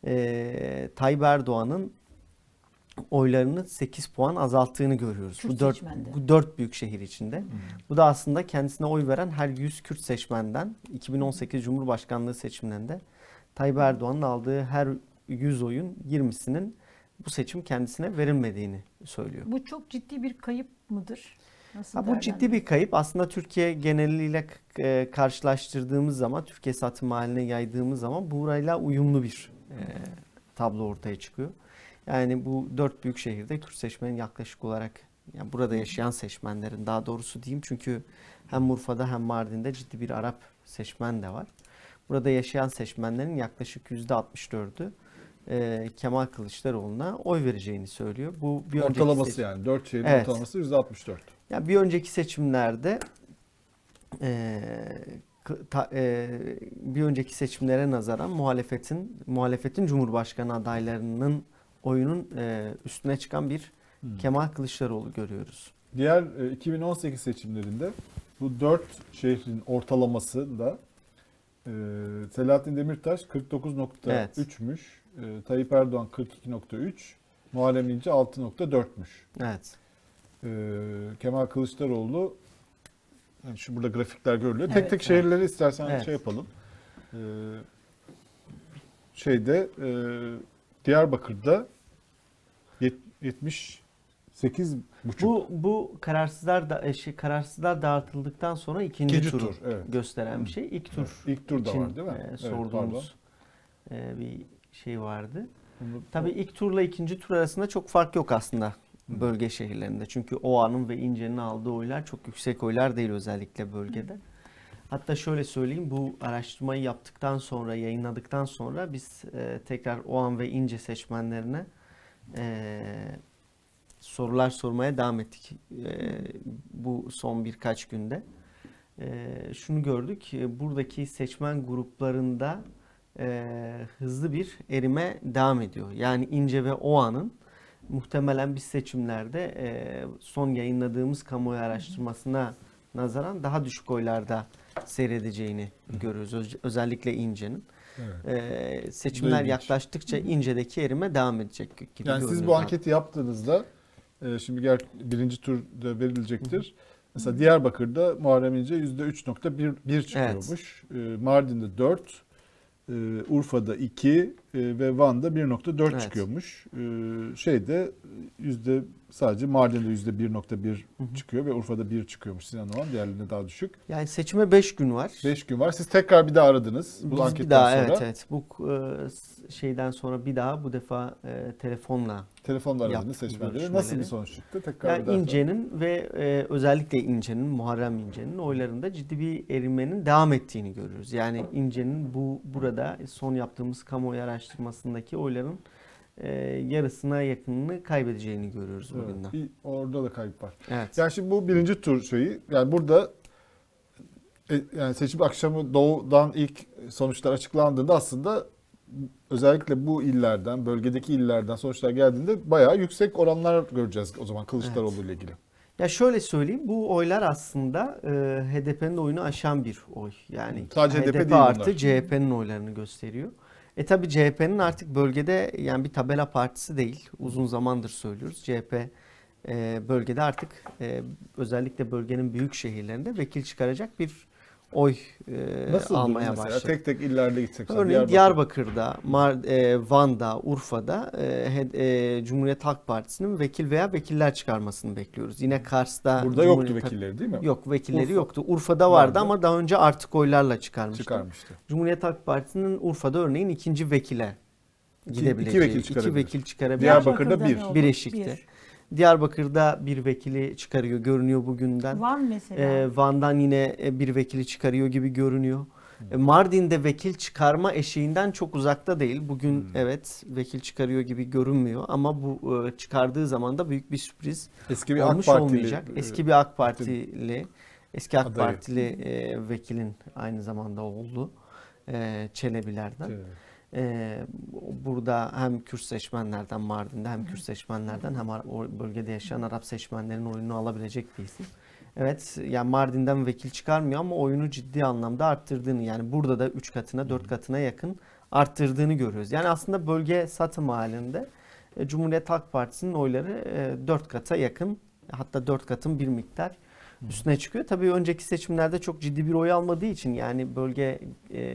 S15: e, Tayyip Erdoğan'ın oylarını 8 puan azalttığını görüyoruz.
S7: Kürt
S15: bu dört,
S7: seçmende.
S15: bu dört büyük şehir içinde. Bu da aslında kendisine oy veren her 100 Kürt seçmenden 2018 Cumhurbaşkanlığı seçimlerinde Tayyip Erdoğan'ın aldığı her 100 oyun 20'sinin bu seçim kendisine verilmediğini söylüyor.
S7: Bu çok ciddi bir kayıp mıdır? Nasıl
S15: Ha, bu ciddi bir kayıp. Aslında Türkiye geneliyle e, karşılaştırdığımız zaman, Türkiye satım haline yaydığımız zaman burayla uyumlu bir e, tablo ortaya çıkıyor. Yani bu dört büyük şehirde Kürt seçmenin yaklaşık olarak yani burada yaşayan seçmenlerin daha doğrusu diyeyim çünkü hem Urfa'da hem Mardin'de ciddi bir Arap seçmen de var. Burada yaşayan seçmenlerin yaklaşık %64'ü e, Kemal Kılıçdaroğlu'na oy vereceğini söylüyor. Bu bir
S6: Ortalaması
S15: seçim-
S6: yani. Dört şehrin
S15: Evet.
S6: ortalaması %64.
S15: Ya bir önceki seçimlerde k- ta- e, bir önceki seçimlere nazaran muhalefetin muhalefetin Cumhurbaşkanı adaylarının oyunun e, üstüne çıkan bir
S6: Hmm.
S15: Kemal Kılıçdaroğlu görüyoruz.
S6: Diğer e, 2018 seçimlerinde bu dört şehrin ortalaması da e, Selahattin Demirtaş 49.3'müş. E, Tayyip Erdoğan 42.3. Muharrem İnce 6.4'müş.
S15: Evet.
S6: E, Kemal Kılıçdaroğlu yani şu burada grafikler görülüyor. tek
S15: Evet,
S6: tek
S15: evet.
S6: şehirleri istersen
S15: Evet.
S6: şey yapalım. E, şeyde e, Diyarbakır'da yet- 78 buçuk.
S15: Bu bu kararsızlar da e, şey, kararsızlar dağıtıldıktan sonra ikinci,
S6: İkinci
S15: turu
S6: tur, evet.
S15: gösteren bir şey. İlk tur.
S6: Evet, ilk tur da var değil mi?
S15: e,
S6: Evet,
S15: sorduğumuz e, bir şey vardı. Tabii ilk turla ikinci tur arasında çok fark yok aslında bölge şehirlerinde. Çünkü Ova'nın ve İnce'nin aldığı oylar çok yüksek oylar değil özellikle bölgede. Hatta şöyle söyleyeyim bu araştırmayı yaptıktan sonra yayınladıktan sonra biz e, tekrar Oğan ve İnce seçmenlerine e, sorular sormaya devam ettik e, bu son birkaç günde. E, şunu gördük e, buradaki seçmen gruplarında e, hızlı bir erime devam ediyor. Yani İnce ve Oğan'ın muhtemelen biz seçimlerde e, son yayınladığımız kamuoyu araştırmasına nazaran daha düşük oylarda seyredeceğini görüyoruz. Öz- özellikle İnce'nin.
S6: Evet.
S15: E, seçimler
S6: ilginç.
S15: yaklaştıkça İnce'deki erime devam edecek gibi
S6: Yani siz
S15: görünüyor
S6: bu
S15: zaten.
S6: anketi yaptığınızda e, şimdi gel birinci turda verilecektir. Mesela Diyarbakır'da Muharrem İnce %3.1 çıkıyormuş. E, Mardin'de 4, e, Urfa'da 2 e, ve Van'da 1.4
S15: Evet.
S6: çıkıyormuş. E, şeyde yüzde sadece Mardin'de %1.1 çıkıyor ve Urfa'da 1 çıkıyormuş Sinan Oğan. Diğerlerinde daha düşük.
S15: Yani seçime 5 gün var.
S6: 5 gün var. Siz tekrar bir daha aradınız bu
S15: Biz
S6: anketten
S15: bir daha
S6: sonra.
S15: evet evet bu e, şeyden sonra bir daha bu defa e, telefonla
S6: Telefonla aradınız seçmenleri. Nasıl bir sonuç çıktı? Tekrar
S15: Yani İnce'nin ve e, özellikle İnce'nin, Muharrem İnce'nin oylarında ciddi bir erimenin devam ettiğini görüyoruz. Yani İnce'nin bu burada son yaptığımız kamuoyu araştırmasındaki oyların e, yarısına yakınını kaybedeceğini görüyoruz
S6: Evet,
S15: bugünden.
S6: bir orada da kayıp var.
S15: Evet.
S6: Yani şimdi bu birinci tur şeyi yani burada e, yani seçim akşamı doğudan ilk sonuçlar açıklandığında aslında özellikle bu illerden, bölgedeki illerden sonuçlar geldiğinde bayağı yüksek oranlar göreceğiz o zaman Kılıçdaroğlu ile ilgili.
S15: Ya şöyle söyleyeyim bu oylar aslında e, HDP'nin oyunu aşan bir oy. Yani
S6: Sadece HDP değil
S15: artı. CHP'nin oylarını gösteriyor. E tabi CHP'nin artık bölgede yani bir tabela partisi değil. Uzun zamandır söylüyoruz. CHP e, bölgede artık e, özellikle bölgenin büyük şehirlerinde vekil çıkaracak bir oy e,
S6: Nasıl
S15: almaya
S6: mesela
S15: başladı.
S6: tek tek illerde gitsek.
S15: Örneğin
S6: Diyarbakır.
S15: Diyarbakır'da, Mar- e, Van'da, Urfa'da e, e, Cumhuriyet Halk Partisi'nin vekil veya vekiller çıkarmasını bekliyoruz. Yine Kars'ta
S6: Burada yoktu
S15: Cumhuriyet-
S6: vekilleri değil mi?
S15: Yok vekilleri
S6: Urfa-
S15: yoktu. Urfa'da vardı,
S6: Vardı.
S15: ama daha önce artık oylarla çıkarmıştı.
S6: Çıkarmıştı.
S15: Cumhuriyet Halk Partisi'nin Urfa'da örneğin ikinci vekile
S6: İki-
S15: gidebileceği.
S6: iki vekil çıkarabilir.
S15: vekil çıkarabilir.
S6: Diyarbakır'da bir.
S7: ne olur?
S15: Bileşik'te.
S7: Bir.
S15: Diyarbakır'da bir vekili çıkarıyor görünüyor bugünden.
S7: Van mesela.
S15: Ee, Van'dan yine e, bir vekili çıkarıyor gibi görünüyor. E, Mardin'de vekil çıkarma eşiğinden çok uzakta değil. Bugün evet vekil çıkarıyor gibi görünmüyor ama bu e, çıkardığı zaman da büyük bir sürpriz
S6: Eski bir AK
S15: olmuş
S6: Partili,
S15: olmayacak.
S6: e,
S15: Eski bir AK Partili, eski AK
S6: adayı.
S15: Partili e, vekilin aynı zamanda oldu. E, Çelebilerden. E, burada hem Kürt seçmenlerden Mardin'de hem Kürt seçmenlerden hem o bölgede yaşayan Arap seçmenlerin oyunu alabilecek bir isim. Evet yani Mardin'den vekil çıkarmıyor ama oyunu ciddi anlamda arttırdığını yani burada da 3 katına 4 katına yakın arttırdığını görüyoruz. Yani aslında bölge satım halinde e, Cumhuriyet Halk Partisi'nin oyları 4 kata yakın hatta 4 katın bir miktar üstüne çıkıyor. Tabii önceki seçimlerde çok ciddi bir oy almadığı için yani bölge e,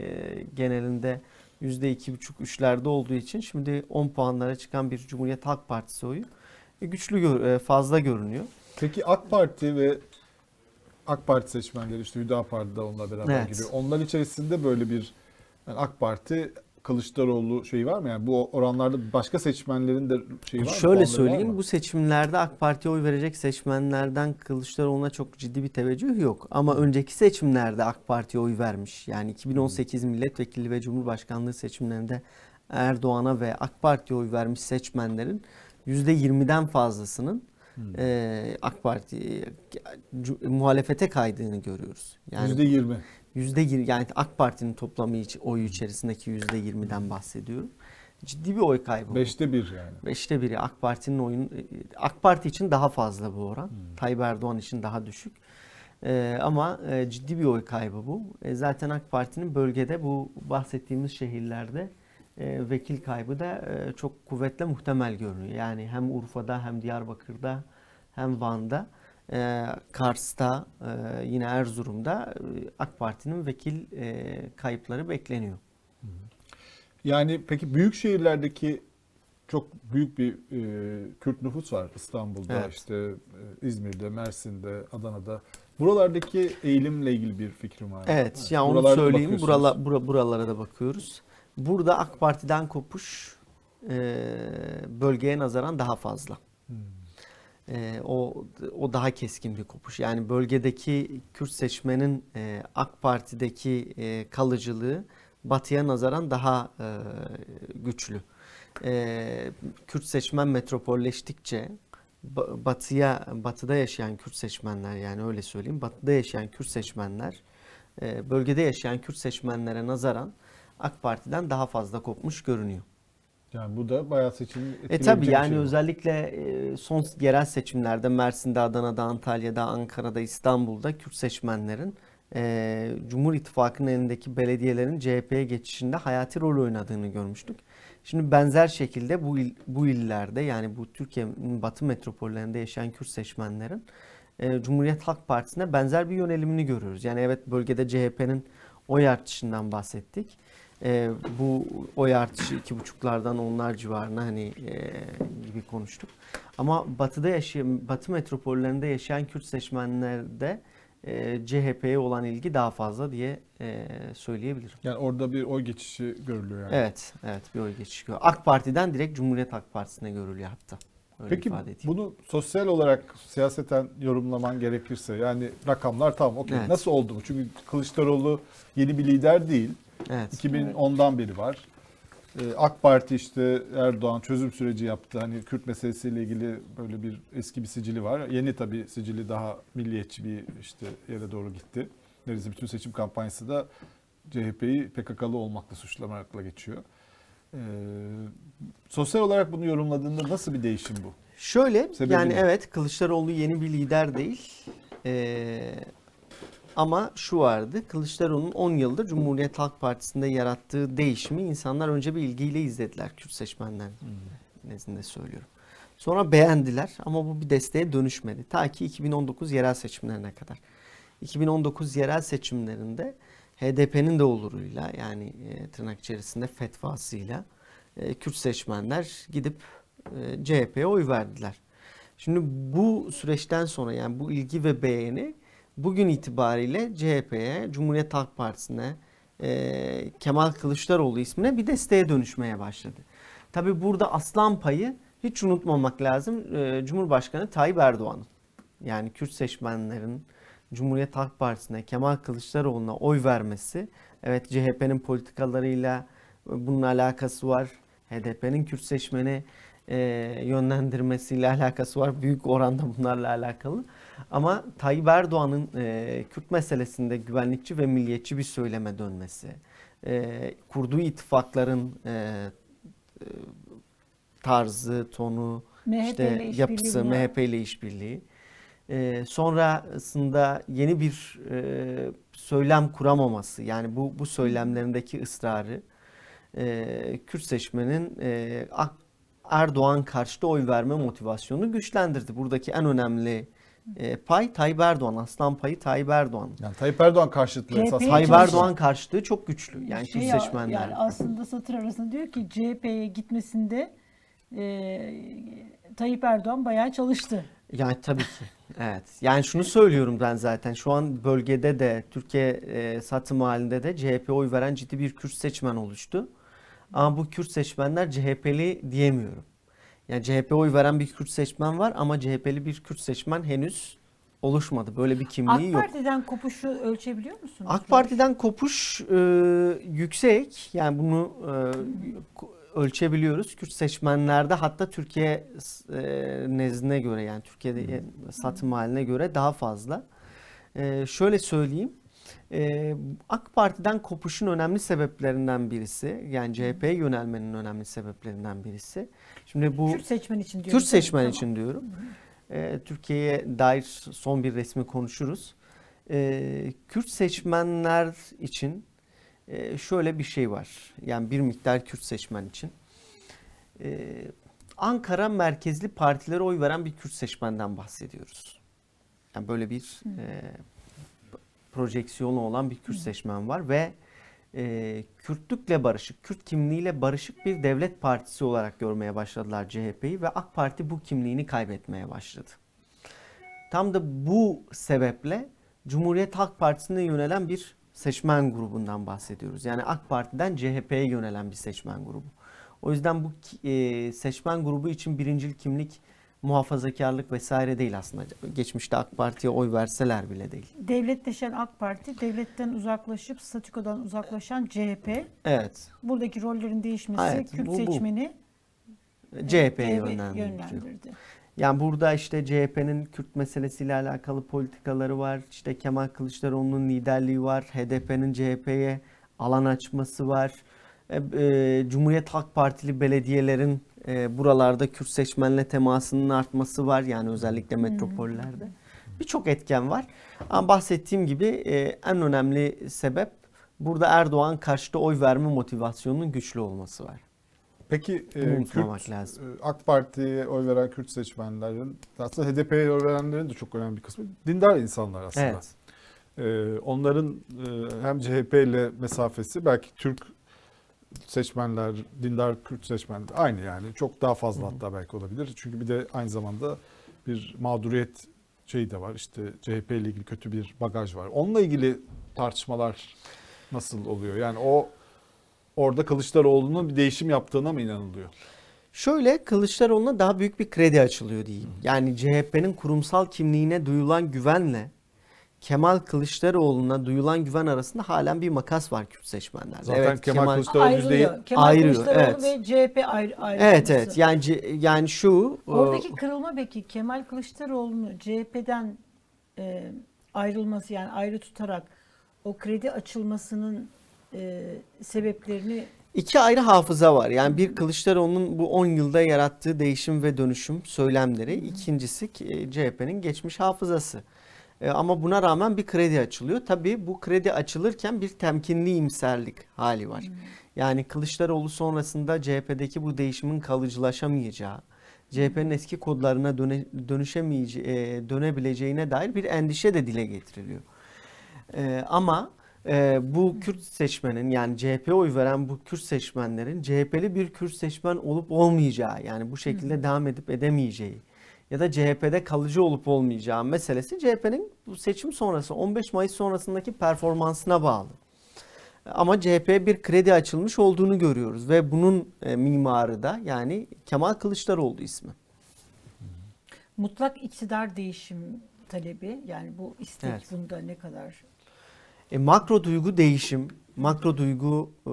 S15: genelinde %2,5-3'lerde olduğu için şimdi 10 puanlara çıkan bir Cumhuriyet Halk Partisi oyu e, güçlü e, fazla görünüyor.
S6: Peki AK Parti ve AK Parti seçmenleri işte Hüdapar'da onunla beraber
S15: Evet.
S6: gibi. Onlar içerisinde böyle bir yani AK Parti Kılıçdaroğlu şeyi var mı? Yani bu oranlarda başka seçmenlerin de şeyi var mı?
S15: Şöyle söyleyeyim bu seçimlerde AK Parti'ye oy verecek seçmenlerden Kılıçdaroğlu'na çok ciddi bir teveccüh yok. Ama önceki seçimlerde AK Parti'ye oy vermiş. Yani 2018 milletvekili ve cumhurbaşkanlığı seçimlerinde Erdoğan'a ve AK Parti'ye oy vermiş seçmenlerin %20'den fazlasının e, AK Parti cu- muhalefete kaydığını görüyoruz. Yani
S6: %20.
S15: Yüzde yani AK Parti'nin toplamı oyu içerisindeki yüzde yirmiden bahsediyorum. Ciddi bir oy kaybı.
S6: Beşte bir yani.
S15: Beşte biri AK Parti'nin oyun AK Parti için daha fazla bu oran. Tayyip Erdoğan için daha düşük. Ee, ama e, ciddi bir oy kaybı bu. E, zaten AK Parti'nin bölgede bu bahsettiğimiz şehirlerde e, vekil kaybı da e, çok kuvvetle muhtemel görünüyor. Yani hem Urfa'da hem Diyarbakır'da hem Van'da e, Kars'ta e, yine Erzurum'da e, AK Parti'nin vekil e, kayıpları bekleniyor.
S6: Yani peki büyük şehirlerdeki çok büyük bir e, Kürt nüfus var. İstanbul'da,
S15: Evet.
S6: işte e, İzmir'de, Mersin'de, Adana'da. Buralardaki eğilimle ilgili bir fikrim var.
S15: Evet, ya onu
S6: Buralarda
S15: söyleyeyim. Burala, bura- buralara da bakıyoruz. Burada AK Parti'den kopuş e, bölgeye nazaran daha fazla. E, o o daha keskin bir kopuş. Yani bölgedeki Kürt seçmenin e, AK Parti'deki e, kalıcılığı Batı'ya nazaran daha e, güçlü. E, Kürt seçmen metropolleştikçe ba- Batı'ya Batı'da yaşayan Kürt seçmenler yani öyle söyleyeyim. Batı'da yaşayan Kürt seçmenler e, bölgede yaşayan Kürt seçmenlere nazaran AK Parti'den daha fazla kopmuş görünüyor.
S6: Yani bu da bayağı seçimi
S15: E tabi yani
S6: şey.
S15: özellikle e, son yerel seçimlerde Mersin'de, Adana'da, Antalya'da, Ankara'da, İstanbul'da Kürt seçmenlerin e, Cumhur İttifakı'nın elindeki belediyelerin CHP'ye geçişinde hayati rol oynadığını görmüştük. Şimdi benzer şekilde bu il- bu illerde yani bu Türkiye'nin batı metropollerinde yaşayan Kürt seçmenlerin e, Cumhuriyet Halk Partisi'ne benzer bir yönelimini görüyoruz. Yani evet bölgede CHP'nin oy artışından bahsettik. E, bu oy artışı iki buçuklardan onlar civarına hani e, gibi konuştuk. Ama batıda yaşayan, batı metropollerinde yaşayan Kürt seçmenlerde e, CHP'ye olan ilgi daha fazla diye e, söyleyebilirim.
S6: Yani orada bir oy geçişi görülüyor yani.
S15: Evet, evet bir oy geçişi. görüyor. AK Parti'den direkt Cumhuriyet Halk Partisi'ne görülüyor hatta. Öyle
S6: Peki
S15: ifade edeyim.
S6: bunu sosyal olarak siyaseten yorumlaman gerekirse yani rakamlar tamam okey
S15: Evet.
S6: nasıl oldu bu? Çünkü Kılıçdaroğlu yeni bir lider değil.
S15: Evet.
S6: 2010'dan beri var. Ee, AK Parti işte Erdoğan çözüm süreci yaptı. Hani Kürt meselesiyle ilgili böyle bir eski bir sicili var. Yeni tabii sicili daha milliyetçi bir işte yere doğru gitti. Neredeyse bütün seçim kampanyası da CHP'yi PKK'lı olmakla suçlamakla geçiyor. Ee, sosyal olarak bunu yorumladığında nasıl bir değişim bu?
S15: Şöyle
S6: Sebebi
S15: yani
S6: ne?
S15: evet Kılıçdaroğlu yeni bir lider değil. Ee, ama şu vardı Kılıçdaroğlu'nun 10 yıldır Cumhuriyet Halk Partisi'nde yarattığı değişimi insanlar önce bir ilgiyle izlediler. Kürt seçmenler nezdinde söylüyorum. Sonra beğendiler ama bu bir desteğe dönüşmedi. Ta ki 2019 yerel seçimlerine kadar. 2019 yerel seçimlerinde HDP'nin de oluruyla yani e, tırnak içerisinde fetvasıyla e, Kürt seçmenler gidip e, CHP'ye oy verdiler. Şimdi bu süreçten sonra yani bu ilgi ve beğeni bugün itibariyle CHP'ye, Cumhuriyet Halk Partisi'ne, e, Kemal Kılıçdaroğlu ismine bir desteğe dönüşmeye başladı. Tabi burada aslan payı hiç unutmamak lazım e, Cumhurbaşkanı Tayyip Erdoğan'ın. Yani Kürt seçmenlerin Cumhuriyet Halk Partisi'ne, Kemal Kılıçdaroğlu'na oy vermesi, evet CHP'nin politikalarıyla e, bunun alakası var. HDP'nin Kürt seçmeni e, yönlendirmesiyle alakası var. Büyük oranda bunlarla alakalı. Ama Tayyip Erdoğan'ın e, Kürt meselesinde güvenlikçi ve milliyetçi bir söyleme dönmesi, e, kurduğu ittifakların e, e, tarzı, tonu,
S7: MHP
S15: işte yapısı. MHP ile işbirliği. E, sonrasında yeni bir e, söylem kuramaması, yani bu bu söylemlerindeki ısrarı e, Kürt seçmenin e, Erdoğan karşıtı oy verme motivasyonunu güçlendirdi. Buradaki en önemli e, pay Tayyip Erdoğan, aslan payı Tayyip Erdoğan.
S6: Yani Tayyip Erdoğan karşıtlığı esas.
S7: CHP'ye
S15: Tayyip Erdoğan karşıtlığı çok güçlü. Yani
S7: Şey
S15: Kürt seçmenler.
S7: Yani aslında satır arasında diyor ki CHP'ye gitmesinde e, Tayyip Erdoğan bayağı çalıştı.
S15: Yani tabii ki. Evet. Yani şunu söylüyorum ben zaten. Şu an bölgede de Türkiye e, satım halinde de CHP oy veren ciddi bir Kürt seçmen oluştu. Ama bu Kürt seçmenler CHP'li diyemiyorum. Yani CHP oy veren bir Kürt seçmen var ama CHP'li bir Kürt seçmen henüz oluşmadı. Böyle bir kimliği
S7: AK
S15: yok.
S7: Parti'den kopuşu ölçebiliyor musunuz?
S15: AK Parti'den kopuş e, yüksek. Yani bunu e, ölçebiliyoruz. Kürt seçmenlerde hatta Türkiye e, nezdine göre yani Türkiye'de satım haline göre daha fazla. E, şöyle söyleyeyim. Ee, AK Parti'den kopuşun önemli sebeplerinden birisi, yani CHP'ye yönelmenin önemli sebeplerinden birisi. Şimdi bu
S7: Kürt seçmen için diyoruz.
S15: Kürt seçmen
S7: Tamam.
S15: için diyorum. Ee, Türkiye'ye dair son bir resmi konuşuruz. Ee, Kürt seçmenler için e, şöyle bir şey var. Yani bir miktar Kürt seçmen için. Ee, Ankara merkezli partilere oy veren bir Kürt seçmenden bahsediyoruz. Yani böyle bir e, projeksiyonu olan bir Kürt seçmen var ve e, Kürtlükle barışık, Kürt kimliğiyle barışık bir devlet partisi olarak görmeye başladılar CHP'yi ve AK Parti bu kimliğini kaybetmeye başladı. Tam da bu sebeple Cumhuriyet Halk Partisi'ne yönelen bir seçmen grubundan bahsediyoruz. Yani AK Parti'den CHP'ye yönelen bir seçmen grubu. O yüzden bu e, seçmen grubu için birincil kimlik muhafazakarlık vesaire değil aslında. Geçmişte AK Parti'ye oy verseler bile değil.
S7: Devletleşen AK Parti, devletten uzaklaşıp statükodan uzaklaşan CHP.
S15: Evet.
S7: Buradaki rollerin değişmesi
S15: Evet,
S7: Kürt
S15: bu-
S7: seçmeni
S15: CHP'ye
S7: CHP
S15: yönlendiriyor.
S7: yönlendirdi.
S15: Yani burada işte CHP'nin Kürt meselesiyle alakalı politikaları var. İşte Kemal Kılıçdaroğlu'nun liderliği var. HDP'nin CHP'ye alan açması var. E, e, Cumhuriyet Halk Partili belediyelerin e, buralarda Kürt seçmenle temasının artması var. Yani özellikle metropollerde. Birçok etken var. Ama bahsettiğim gibi e, en önemli sebep burada Erdoğan karşıtı oy verme motivasyonunun güçlü olması var.
S6: Peki e, Kürt,
S15: lazım.
S6: e, AK Parti'ye oy veren Kürt seçmenlerin aslında HDP'ye oy verenlerin de çok önemli bir kısmı dindar insanlar aslında.
S15: Evet.
S6: E, onların e, hem CHP ile mesafesi belki Türk seçmenler, dindar Kürt seçmenler aynı yani. Çok daha fazla hatta belki olabilir. Çünkü bir de aynı zamanda bir mağduriyet şeyi de var. İşte CHP ile ilgili kötü bir bagaj var. Onunla ilgili tartışmalar nasıl oluyor? Yani o orada Kılıçdaroğlu'nun bir değişim yaptığına mı inanılıyor?
S15: Şöyle Kılıçdaroğlu'na daha büyük bir kredi açılıyor diyeyim. Yani CHP'nin kurumsal kimliğine duyulan güvenle Kemal Kılıçdaroğlu'na duyulan güven arasında halen bir makas var Kürt seçmenlerde.
S6: Zaten Kemal Kılıçdaroğlu
S7: Ayrılıyor. Kemal
S15: Ayrıyor,
S7: Kılıçdaroğlu
S15: evet.
S7: ve CHP ayrı, ayrı
S15: Evet evet yani yani şu e,
S7: Oradaki kırılma peki Kemal Kılıçdaroğlu'nu CHP'den e, ayrılması yani ayrı tutarak o kredi açılmasının e, sebeplerini
S15: İki ayrı hafıza var. Yani bir Kılıçdaroğlu'nun bu 10 yılda yarattığı değişim ve dönüşüm söylemleri. İkincisi e, CHP'nin geçmiş hafızası. E, Ama buna rağmen bir kredi açılıyor. Tabii bu kredi açılırken bir temkinli imserlik hali var. Yani Kılıçdaroğlu sonrasında CHP'deki bu değişimin kalıcılaşamayacağı, CHP'nin eski kodlarına döne, dönüşemeyece, e, dönebileceğine dair bir endişe de dile getiriliyor. E, ama e, bu Kürt seçmenin yani CHP'ye oy veren bu Kürt seçmenlerin CHP'li bir Kürt seçmen olup olmayacağı yani bu şekilde devam edip edemeyeceği ya da CHP'de kalıcı olup olmayacağı meselesi CHP'nin bu seçim sonrası 15 Mayıs sonrasındaki performansına bağlı. Ama CHP'ye bir kredi açılmış olduğunu görüyoruz ve bunun e, mimarı da yani Kemal Kılıçdaroğlu ismi.
S7: mutlak iktidar değişim talebi yani bu istek
S15: Evet.
S7: bunda ne kadar
S15: E, makro duygu değişim, makro duygu e,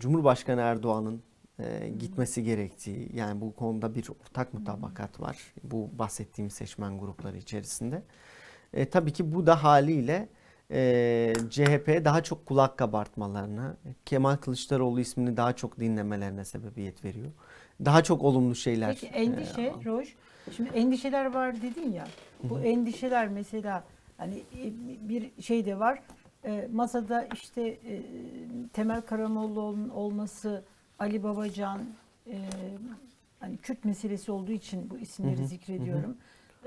S15: Cumhurbaşkanı Erdoğan'ın e, gitmesi gerektiği yani bu konuda bir ortak mutabakat var bu bahsettiğim seçmen grupları içerisinde. E, tabii ki bu da haliyle e, CHP'ye daha çok kulak kabartmalarına, Kemal Kılıçdaroğlu ismini daha çok dinlemelerine sebebiyet veriyor. Daha çok olumlu şeyler.
S7: Peki endişe
S15: e,
S7: Roş. Şimdi endişeler var dedin ya. Bu endişeler mesela hani e, bir şey de var. E, masada işte e, Temel Karamollaoğlu'nun olması, Ali Babacan, e, hani Kürt meselesi olduğu için bu isimleri
S16: Hı hı,
S7: zikrediyorum.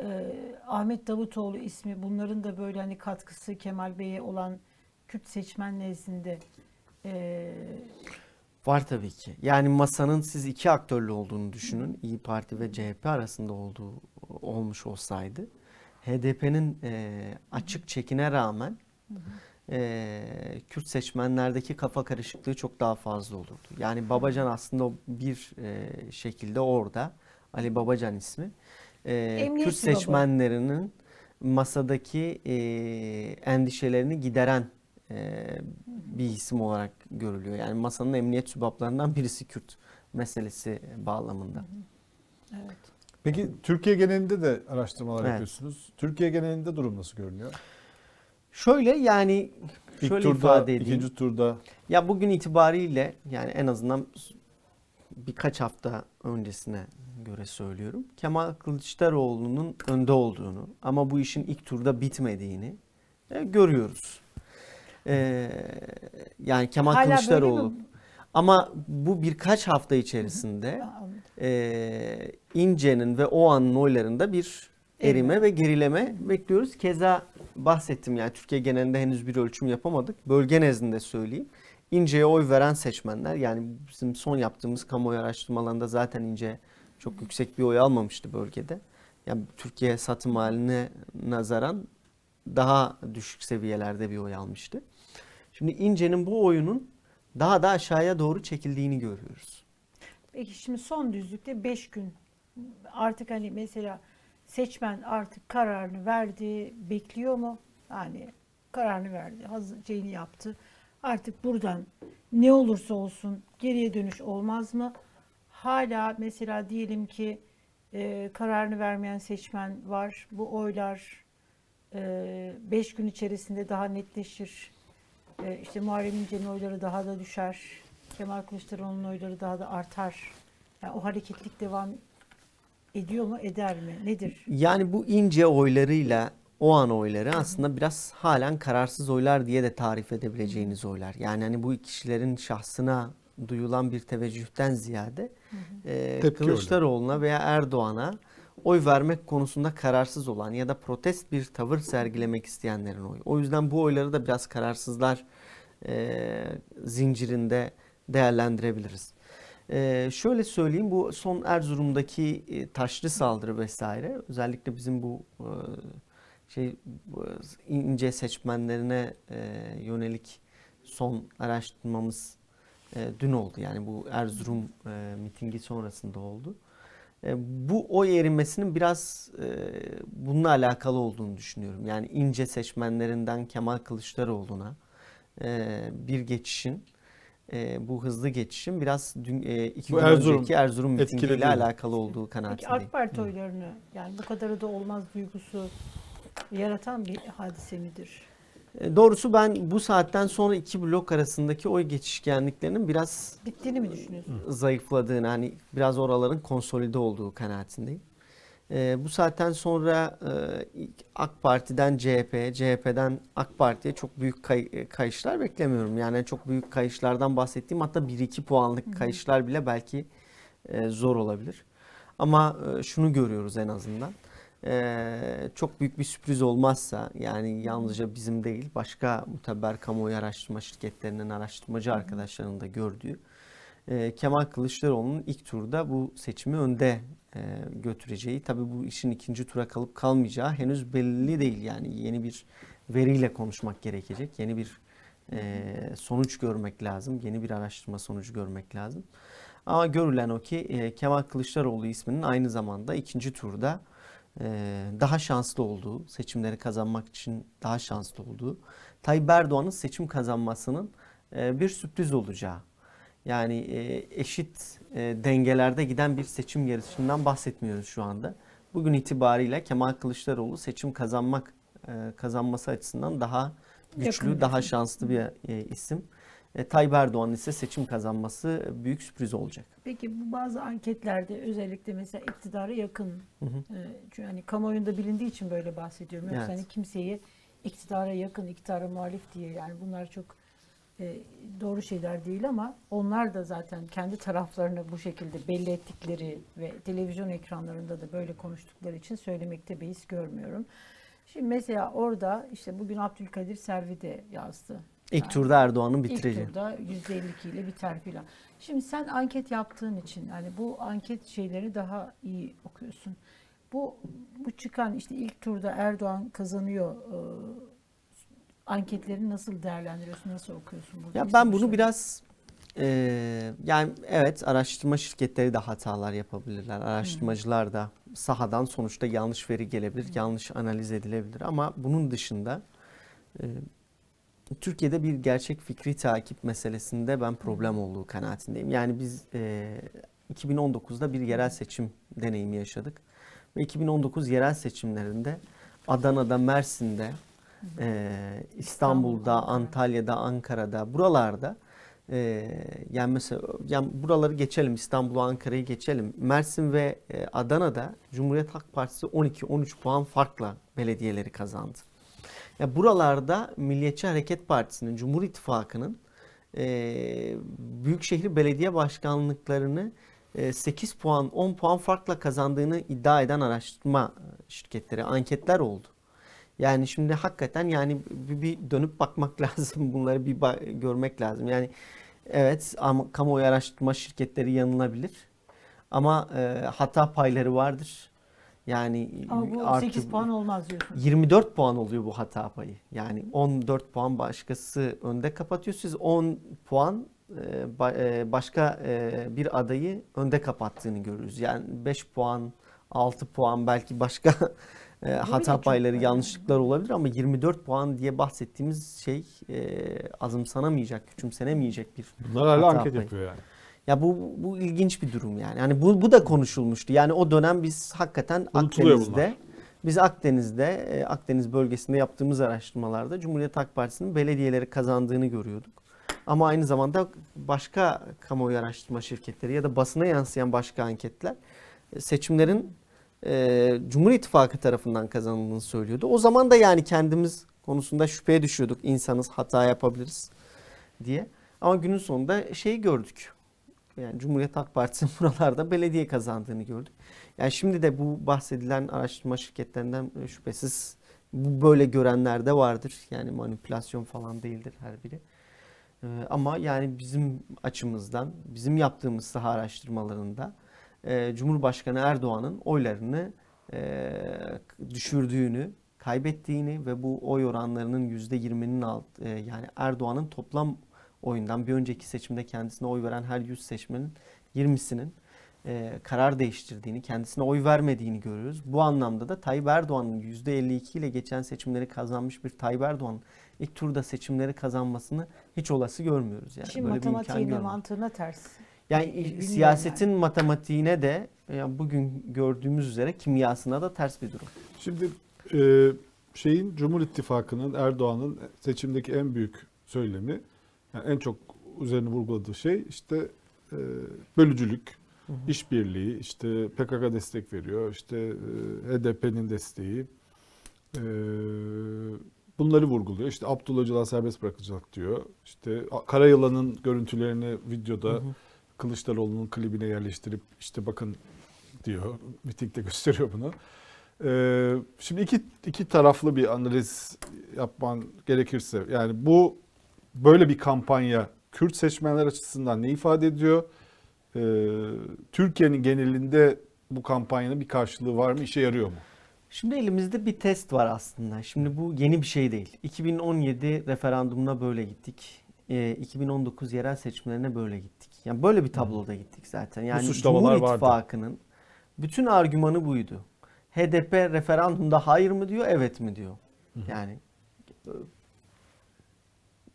S7: E, Ahmet Davutoğlu ismi bunların da böyle hani katkısı Kemal Bey'e olan Kürt seçmen nezdinde e,
S15: Var tabii ki. Yani masanın siz iki aktörlü olduğunu düşünün. İyi Parti ve CHP arasında olduğu olmuş olsaydı HDP'nin e, açık çekine rağmen e, Kürt seçmenlerdeki kafa karışıklığı çok daha fazla olurdu. Yani Babacan aslında bir e, şekilde orada Ali Babacan ismi e,
S7: Emniyet
S15: Kürt
S7: baba.
S15: seçmenlerinin masadaki e, endişelerini gideren e, bir isim olarak görülüyor. Yani masanın emniyet sübaplarından birisi Kürt meselesi bağlamında.
S7: evet.
S6: Peki Türkiye genelinde de araştırmalar
S15: Evet.
S6: yapıyorsunuz. Türkiye genelinde durum nasıl görünüyor?
S15: Şöyle yani
S6: İlk
S15: şöyle
S6: turda,
S15: ifade edeyim.
S6: ikinci turda
S15: Ya bugün itibariyle yani en azından birkaç hafta öncesine göre söylüyorum. Kemal Kılıçdaroğlu'nun önde olduğunu ama bu işin ilk turda bitmediğini e, görüyoruz. E, yani Kemal
S7: Hala
S15: Kılıçdaroğlu. Ama bu birkaç hafta içerisinde e, İnce'nin ve o anın oylarında bir erime ve gerileme bekliyoruz. Keza bahsettim yani Türkiye genelinde henüz bir ölçüm yapamadık. Bölge nezdinde söyleyeyim. İnce'ye oy veren seçmenler yani bizim son yaptığımız kamuoyu araştırmalarında zaten İnce çok yüksek bir oy almamıştı bölgede. Yani Türkiye satım haline nazaran daha düşük seviyelerde bir oy almıştı. Şimdi İnce'nin bu oyunun daha da aşağıya doğru çekildiğini görüyoruz.
S7: Peki şimdi son düzlükte 5 gün artık hani mesela seçmen artık kararını verdi, bekliyor mu? Yani kararını verdi, hazır şeyini yaptı. Artık buradan ne olursa olsun geriye dönüş olmaz mı? Hala mesela diyelim ki e, kararını vermeyen seçmen var. Bu oylar 5 gün içerisinde daha netleşir. E, işte Muharrem İnce'nin oyları daha da düşer. Kemal Kılıçdaroğlu'nun oyları daha da artar. Yani o hareketlik devam ediyor mu, eder mi? Nedir?
S15: Yani bu ince oylarıyla o an oyları aslında biraz halen kararsız oylar diye de tarif edebileceğiniz oylar. Yani hani bu kişilerin şahsına duyulan bir teveccühten ziyade e,
S6: Tepki
S15: Kılıçdaroğlu'na veya Erdoğan'a oy vermek konusunda kararsız olan ya da protest bir tavır sergilemek isteyenlerin oyu. O yüzden bu oyları da biraz kararsızlar e, zincirinde değerlendirebiliriz. Ee, şöyle söyleyeyim bu son Erzurum'daki e, taşlı saldırı vesaire özellikle bizim bu e, şey bu, ince seçmenlerine e, yönelik son araştırmamız e, dün oldu. Yani bu Erzurum e, mitingi sonrasında oldu. E, bu oy erimesinin biraz e, bununla alakalı olduğunu düşünüyorum. Yani ince seçmenlerinden Kemal Kılıçdaroğlu'na e, bir geçişin e, bu hızlı geçişin biraz dün, e, iki
S6: Bu
S15: gün
S6: Erzurum
S15: önceki Erzurum mitingiyle alakalı olduğu
S7: Peki
S15: kanaatindeyim.
S7: AK Parti oylarını yani bu kadarı da olmaz duygusu yaratan bir hadise midir?
S15: E, Doğrusu ben bu saatten sonra iki blok arasındaki oy geçişkenliklerinin biraz
S7: Bittiğini mi düşünüyorsun?
S15: zayıfladığını hani biraz oraların konsolide olduğu kanaatindeyim. E, bu saatten sonra e, AK Parti'den CHP, CHP'den AK Parti'ye çok büyük kay- e, kayışlar beklemiyorum. Yani çok büyük kayışlardan bahsettiğim hatta 1-2 puanlık kayışlar bile belki e, zor olabilir. Ama e, şunu görüyoruz en azından. E, çok büyük bir sürpriz olmazsa yani yalnızca bizim değil başka muteber kamuoyu araştırma şirketlerinin araştırmacı arkadaşlarının da gördüğü e, Kemal Kılıçdaroğlu'nun ilk turda bu seçimi önde e, götüreceği. Tabii bu işin ikinci tura kalıp kalmayacağı henüz belli değil. Yani yeni bir veriyle konuşmak gerekecek. Yeni bir e, sonuç görmek lazım. Yeni bir araştırma sonucu görmek lazım. Ama görülen o ki e, Kemal Kılıçdaroğlu isminin aynı zamanda ikinci turda e, daha şanslı olduğu, seçimleri kazanmak için daha şanslı olduğu, Tayyip Erdoğan'ın seçim kazanmasının e, bir sürpriz olacağı. Yani e, eşit e, dengelerde giden bir seçim yarışından bahsetmiyoruz şu anda. Bugün itibariyle Kemal Kılıçdaroğlu seçim kazanmak e, kazanması açısından daha güçlü,
S7: Yakın
S15: daha şanslı bir e, isim. E, Tayyip Erdoğan ise seçim kazanması büyük sürpriz olacak.
S7: Peki bu bazı anketlerde özellikle mesela iktidara yakın
S15: Hı hı.
S7: e, çünkü hani kamuoyunda bilindiği için böyle bahsediyorum. Yoksa
S15: Evet.
S7: hani kimseyi iktidara yakın, iktidara muhalif diye yani bunlar çok e, doğru şeyler değil ama onlar da zaten kendi taraflarını bu şekilde belli ettikleri ve televizyon ekranlarında da böyle konuştukları için söylemekte beis görmüyorum. Şimdi mesela orada işte bugün Abdülkadir Selvi de yazdı.
S15: İlk turda Erdoğan'ın
S7: İlk
S15: bitireceği.
S7: turda %52 ile biter filan. Şimdi sen anket yaptığın için hani bu anket şeyleri daha iyi okuyorsun. Bu bu çıkan işte ilk turda Erdoğan kazanıyor e, anketleri nasıl değerlendiriyorsun, nasıl okuyorsun? buradaki
S15: Ya ben bunu
S7: sonuçları?
S15: biraz e, yani evet araştırma şirketleri de hatalar yapabilirler. Araştırmacılar da sahadan sonuçta yanlış veri gelebilir, yanlış analiz edilebilir ama bunun dışında e, Türkiye'de bir gerçek fikri takip meselesinde ben problem olduğu kanaatindeyim. Yani biz e, 2019'da bir yerel seçim deneyimi yaşadık ve 2019 yerel seçimlerinde Adana'da, Mersin'de Ee, İstanbul'da, Antalya'da, Ankara'da, buralarda ee, yani mesela yani buraları geçelim İstanbul'u Ankara'yı geçelim. Mersin ve e, Adana'da Cumhuriyet Halk Partisi 12-13 puan farkla belediyeleri kazandı. Ya buralarda Milliyetçi Hareket Partisi'nin, Cumhur İttifakı'nın e, büyükşehir belediye başkanlıklarını e, 8 puan, 10 puan farkla kazandığını iddia eden araştırma şirketleri, anketler oldu. Yani şimdi hakikaten yani bir, dönüp bakmak lazım. Bunları bir görmek lazım. Yani evet ama kamuoyu araştırma şirketleri yanılabilir. Ama e, hata payları vardır. Yani
S7: Ama bu
S15: artı-
S7: 8 puan olmaz diyorsun.
S15: 24 puan oluyor bu hata payı. Yani 14 puan başkası önde kapatıyor. Siz 10 puan e, e, başka e, bir adayı önde kapattığını görürüz. Yani 5 puan, 6 puan belki başka e, hata payları,
S7: önemli.
S15: yanlışlıklar olabilir ama 24 puan diye bahsettiğimiz şey e, azımsanamayacak, küçümsenemeyecek bir
S6: Bunlar hala
S15: hata
S6: anket
S15: payı.
S6: yapıyor yani.
S15: Ya bu bu ilginç bir durum yani. Hani bu bu da konuşulmuştu. Yani o dönem biz hakikaten
S6: Unutuluyor
S15: Akdeniz'de
S6: bunlar.
S15: biz Akdeniz'de e, Akdeniz bölgesinde yaptığımız araştırmalarda Cumhuriyet Halk Partisi'nin belediyeleri kazandığını görüyorduk. Ama aynı zamanda başka kamuoyu araştırma şirketleri ya da basına yansıyan başka anketler e, seçimlerin e, Cumhur İttifakı tarafından kazanıldığını söylüyordu. O zaman da yani kendimiz konusunda şüpheye düşüyorduk. İnsanız hata yapabiliriz diye. Ama günün sonunda şeyi gördük. Yani Cumhuriyet Halk Partisi'nin buralarda belediye kazandığını gördük. Yani şimdi de bu bahsedilen araştırma şirketlerinden e, şüphesiz bu böyle görenler de vardır. Yani manipülasyon falan değildir her biri. Ee, Ama yani bizim açımızdan, bizim yaptığımız saha araştırmalarında e, Cumhurbaşkanı Erdoğan'ın oylarını e, düşürdüğünü, kaybettiğini ve bu oy oranlarının %20'nin alt e, yani Erdoğan'ın toplam oyundan bir önceki seçimde kendisine oy veren her 100 seçmenin 20'sinin e, karar değiştirdiğini, kendisine oy vermediğini görüyoruz. Bu anlamda da Tayyip Erdoğan'ın %52 ile geçen seçimleri kazanmış bir Tayyip Erdoğan ilk turda seçimleri kazanmasını hiç olası görmüyoruz. Yani
S7: Şimdi
S15: Böyle
S7: matematiğine mantığına ters.
S15: Yani
S7: Bilmiyorum
S15: siyasetin matematiğine de yani bugün gördüğümüz üzere kimyasına da ters bir durum.
S6: Şimdi e, şeyin Cumhur İttifakı'nın Erdoğan'ın seçimdeki en büyük söylemi yani en çok üzerine vurguladığı şey işte e, bölücülük, işbirliği, işte PKK destek veriyor, işte e, HDP'nin desteği. E, bunları vurguluyor. İşte Abdullah Öcalan serbest bırakılacak diyor. İşte Karayılan'ın görüntülerini videoda
S15: Hı hı.
S6: Kılıçdaroğlu'nun klibine yerleştirip işte bakın diyor. Mitingde gösteriyor bunu. Ee, şimdi iki, iki taraflı bir analiz yapman gerekirse yani bu böyle bir kampanya Kürt seçmenler açısından ne ifade ediyor? Ee, Türkiye'nin genelinde bu kampanyanın bir karşılığı var mı? İşe yarıyor mu?
S15: Şimdi elimizde bir test var aslında. Şimdi bu yeni bir şey değil. 2017 referandumuna böyle gittik. Ee, 2019 yerel seçimlerine böyle gittik. Yani böyle bir tabloda gittik zaten. Yani
S6: suçlamalar
S15: Cumhur
S6: vardı.
S15: İttifakı'nın bütün argümanı buydu. HDP referandumda hayır mı diyor, evet mi diyor. Yani e,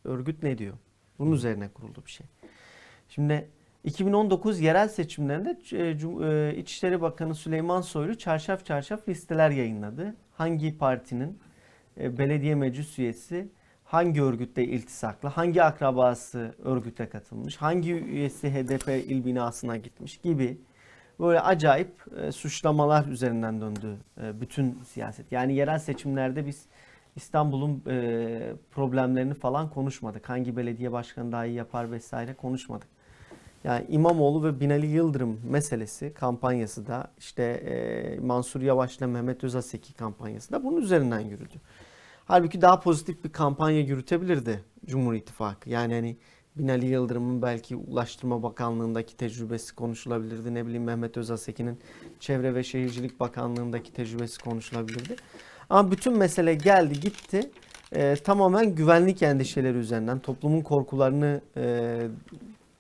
S15: örgüt ne diyor? Bunun üzerine kuruldu bir şey. Şimdi 2019 yerel seçimlerinde e, e, İçişleri Bakanı Süleyman Soylu çarşaf çarşaf listeler yayınladı. Hangi partinin belediye meclis üyesi hangi örgütle iltisaklı, hangi akrabası örgüte katılmış, hangi üyesi HDP il binasına gitmiş gibi böyle acayip e, suçlamalar üzerinden döndü e, bütün siyaset. Yani yerel seçimlerde biz İstanbul'un e, problemlerini falan konuşmadık. Hangi belediye başkanı daha iyi yapar vesaire konuşmadık. Yani İmamoğlu ve Binali Yıldırım meselesi kampanyası da işte e, Mansur Yavaş'la Mehmet Özaseki kampanyası da bunun üzerinden yürüdü. Halbuki daha pozitif bir kampanya yürütebilirdi Cumhur İttifakı. Yani hani Binali Yıldırım'ın belki Ulaştırma Bakanlığı'ndaki tecrübesi konuşulabilirdi. Ne bileyim Mehmet Özaseki'nin Çevre ve Şehircilik Bakanlığı'ndaki tecrübesi konuşulabilirdi. Ama bütün mesele geldi gitti. Ee, tamamen güvenlik endişeleri üzerinden toplumun korkularını e,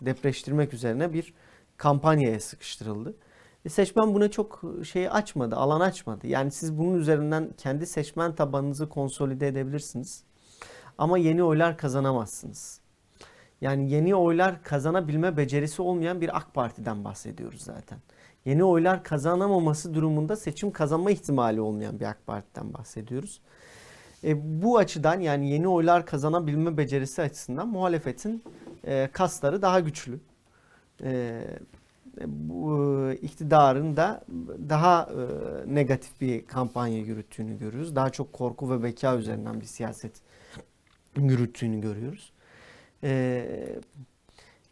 S15: depreştirmek üzerine bir kampanyaya sıkıştırıldı. E, seçmen buna çok şey açmadı, alan açmadı. Yani siz bunun üzerinden kendi seçmen tabanınızı konsolide edebilirsiniz. Ama yeni oylar kazanamazsınız. Yani yeni oylar kazanabilme becerisi olmayan bir AK Parti'den bahsediyoruz zaten. Yeni oylar kazanamaması durumunda seçim kazanma ihtimali olmayan bir AK Parti'den bahsediyoruz. E, bu açıdan yani yeni oylar kazanabilme becerisi açısından muhalefetin e, kasları daha güçlü. E, bu iktidarın da daha e, negatif bir kampanya yürüttüğünü görüyoruz. Daha çok korku ve beka üzerinden bir siyaset yürüttüğünü görüyoruz. E,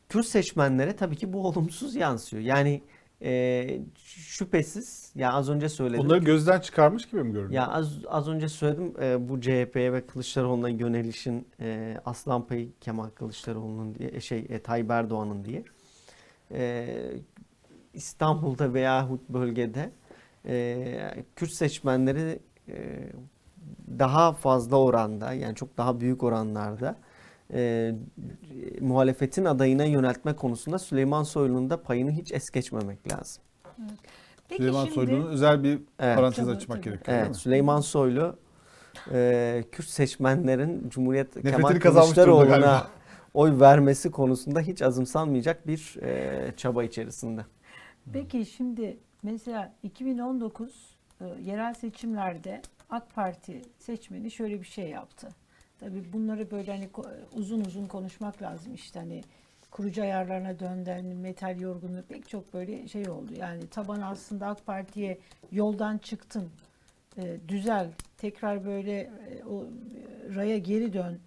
S15: Kürt seçmenlere tabii ki bu olumsuz yansıyor. Yani e, şüphesiz ya az önce söyledim.
S6: Onları gözden çıkarmış gibi mi görünüyor?
S15: Ya az, az önce söyledim e, bu CHP'ye ve Kılıçdaroğlu'na yönelişin e, aslan payı Kemal Kılıçdaroğlu'nun diye şey e, Tayyip Erdoğan'ın diye. E, İstanbul'da veyahut bölgede e, Kürt seçmenleri e, daha fazla oranda yani çok daha büyük oranlarda e, muhalefetin adayına yöneltme konusunda Süleyman Soylu'nun da payını hiç es geçmemek lazım.
S7: Peki
S6: Süleyman
S7: şimdi-
S6: Soylu'nun özel bir
S15: Evet.
S6: parantez
S7: Tabii,
S6: açmak
S7: tabii.
S6: gerekiyor
S15: Evet? Süleyman Soylu e, Kürt seçmenlerin Cumhuriyet
S6: Nefretini
S15: Kemal Kılıçdaroğlu'na oy vermesi konusunda hiç azımsanmayacak bir e, çaba içerisinde.
S7: Peki şimdi mesela 2019 e, yerel seçimlerde AK Parti seçmeni şöyle bir şey yaptı. Tabii bunları böyle hani uzun uzun konuşmak lazım işte hani kurucu ayarlarına dönden metal yorgunluğu pek çok böyle şey oldu. Yani taban aslında AK Parti'ye yoldan çıktın, e, düzel, tekrar böyle e, o e, raya geri dön,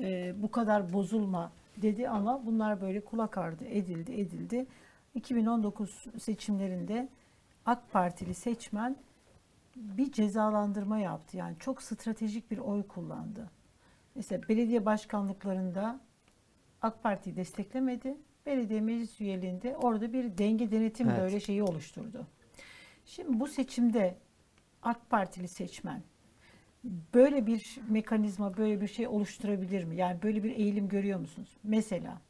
S7: e, bu kadar bozulma dedi ama bunlar böyle kulak ardı edildi edildi. 2019 seçimlerinde AK Partili seçmen bir cezalandırma yaptı. Yani çok stratejik bir oy kullandı. Mesela belediye başkanlıklarında AK Parti'yi desteklemedi. Belediye meclis üyeliğinde orada bir denge denetim
S15: Evet.
S7: böyle şeyi oluşturdu. Şimdi bu seçimde AK Partili seçmen böyle bir mekanizma, böyle bir şey oluşturabilir mi? Yani böyle bir eğilim görüyor musunuz? Mesela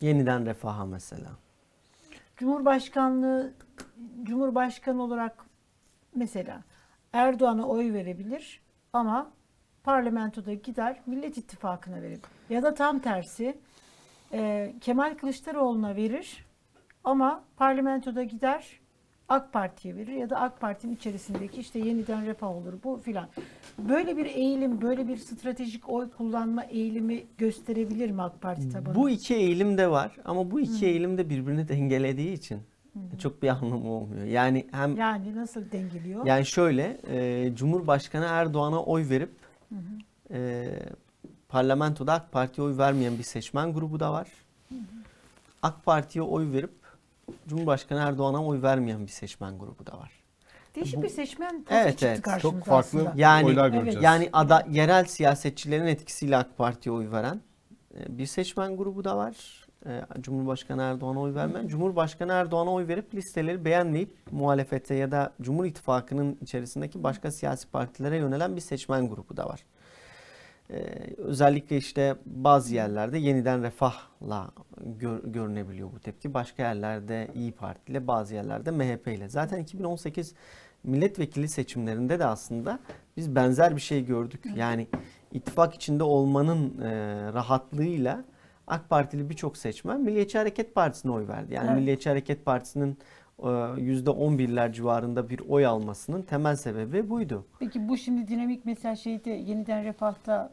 S15: Yeniden refaha mesela.
S7: Cumhurbaşkanlığı Cumhurbaşkanı olarak mesela Erdoğan'a oy verebilir ama parlamentoda gider Millet İttifakı'na verir. Ya da tam tersi e, Kemal Kılıçdaroğlu'na verir ama parlamentoda gider AK Parti'ye verir ya da AK Parti'nin içerisindeki işte yeniden refah olur bu filan. Böyle bir eğilim, böyle bir stratejik oy kullanma eğilimi gösterebilir mi AK Parti tabanı?
S15: Bu iki eğilim de var ama bu iki eğilim de birbirini dengelediği için çok bir anlamı olmuyor. Yani hem
S7: Yani nasıl dengeliyor?
S15: yani şöyle e, Cumhurbaşkanı Erdoğan'a oy verip
S7: Hı hı.
S15: e, parlamentoda AK Parti'ye oy vermeyen bir seçmen grubu da var. AK Parti'ye oy verip Cumhurbaşkanı Erdoğan'a oy vermeyen bir seçmen grubu da var.
S7: Değişik
S15: Bu-
S7: bir seçmen profili
S15: Evet
S7: çıktı
S15: evet.
S7: karşımıza aslında.
S15: Yani
S6: oylar göreceğiz.
S15: yani ada, yerel siyasetçilerin etkisiyle AK Parti'ye oy veren e, bir seçmen grubu da var. E, Cumhurbaşkanı Erdoğan'a oy vermeyen. Cumhurbaşkanı Erdoğan'a oy verip listeleri beğenmeyip muhalefete ya da Cumhur İttifakı'nın içerisindeki başka siyasi partilere yönelen bir seçmen grubu da var. E, özellikle işte bazı yerlerde yeniden refahla gör- görünebiliyor bu tepki. Başka yerlerde İyi Parti ile bazı yerlerde MHP ile. Zaten 2018 milletvekili seçimlerinde de aslında biz benzer bir şey gördük. Yani ittifak içinde olmanın e, rahatlığıyla AK Partili birçok seçmen Milliyetçi Hareket Partisi'ne oy verdi. Yani
S7: Evet.
S15: Milliyetçi Hareket Partisi'nin e, %11'ler civarında bir oy almasının temel sebebi buydu.
S7: Peki bu şimdi dinamik mesela şeyde yeniden refahta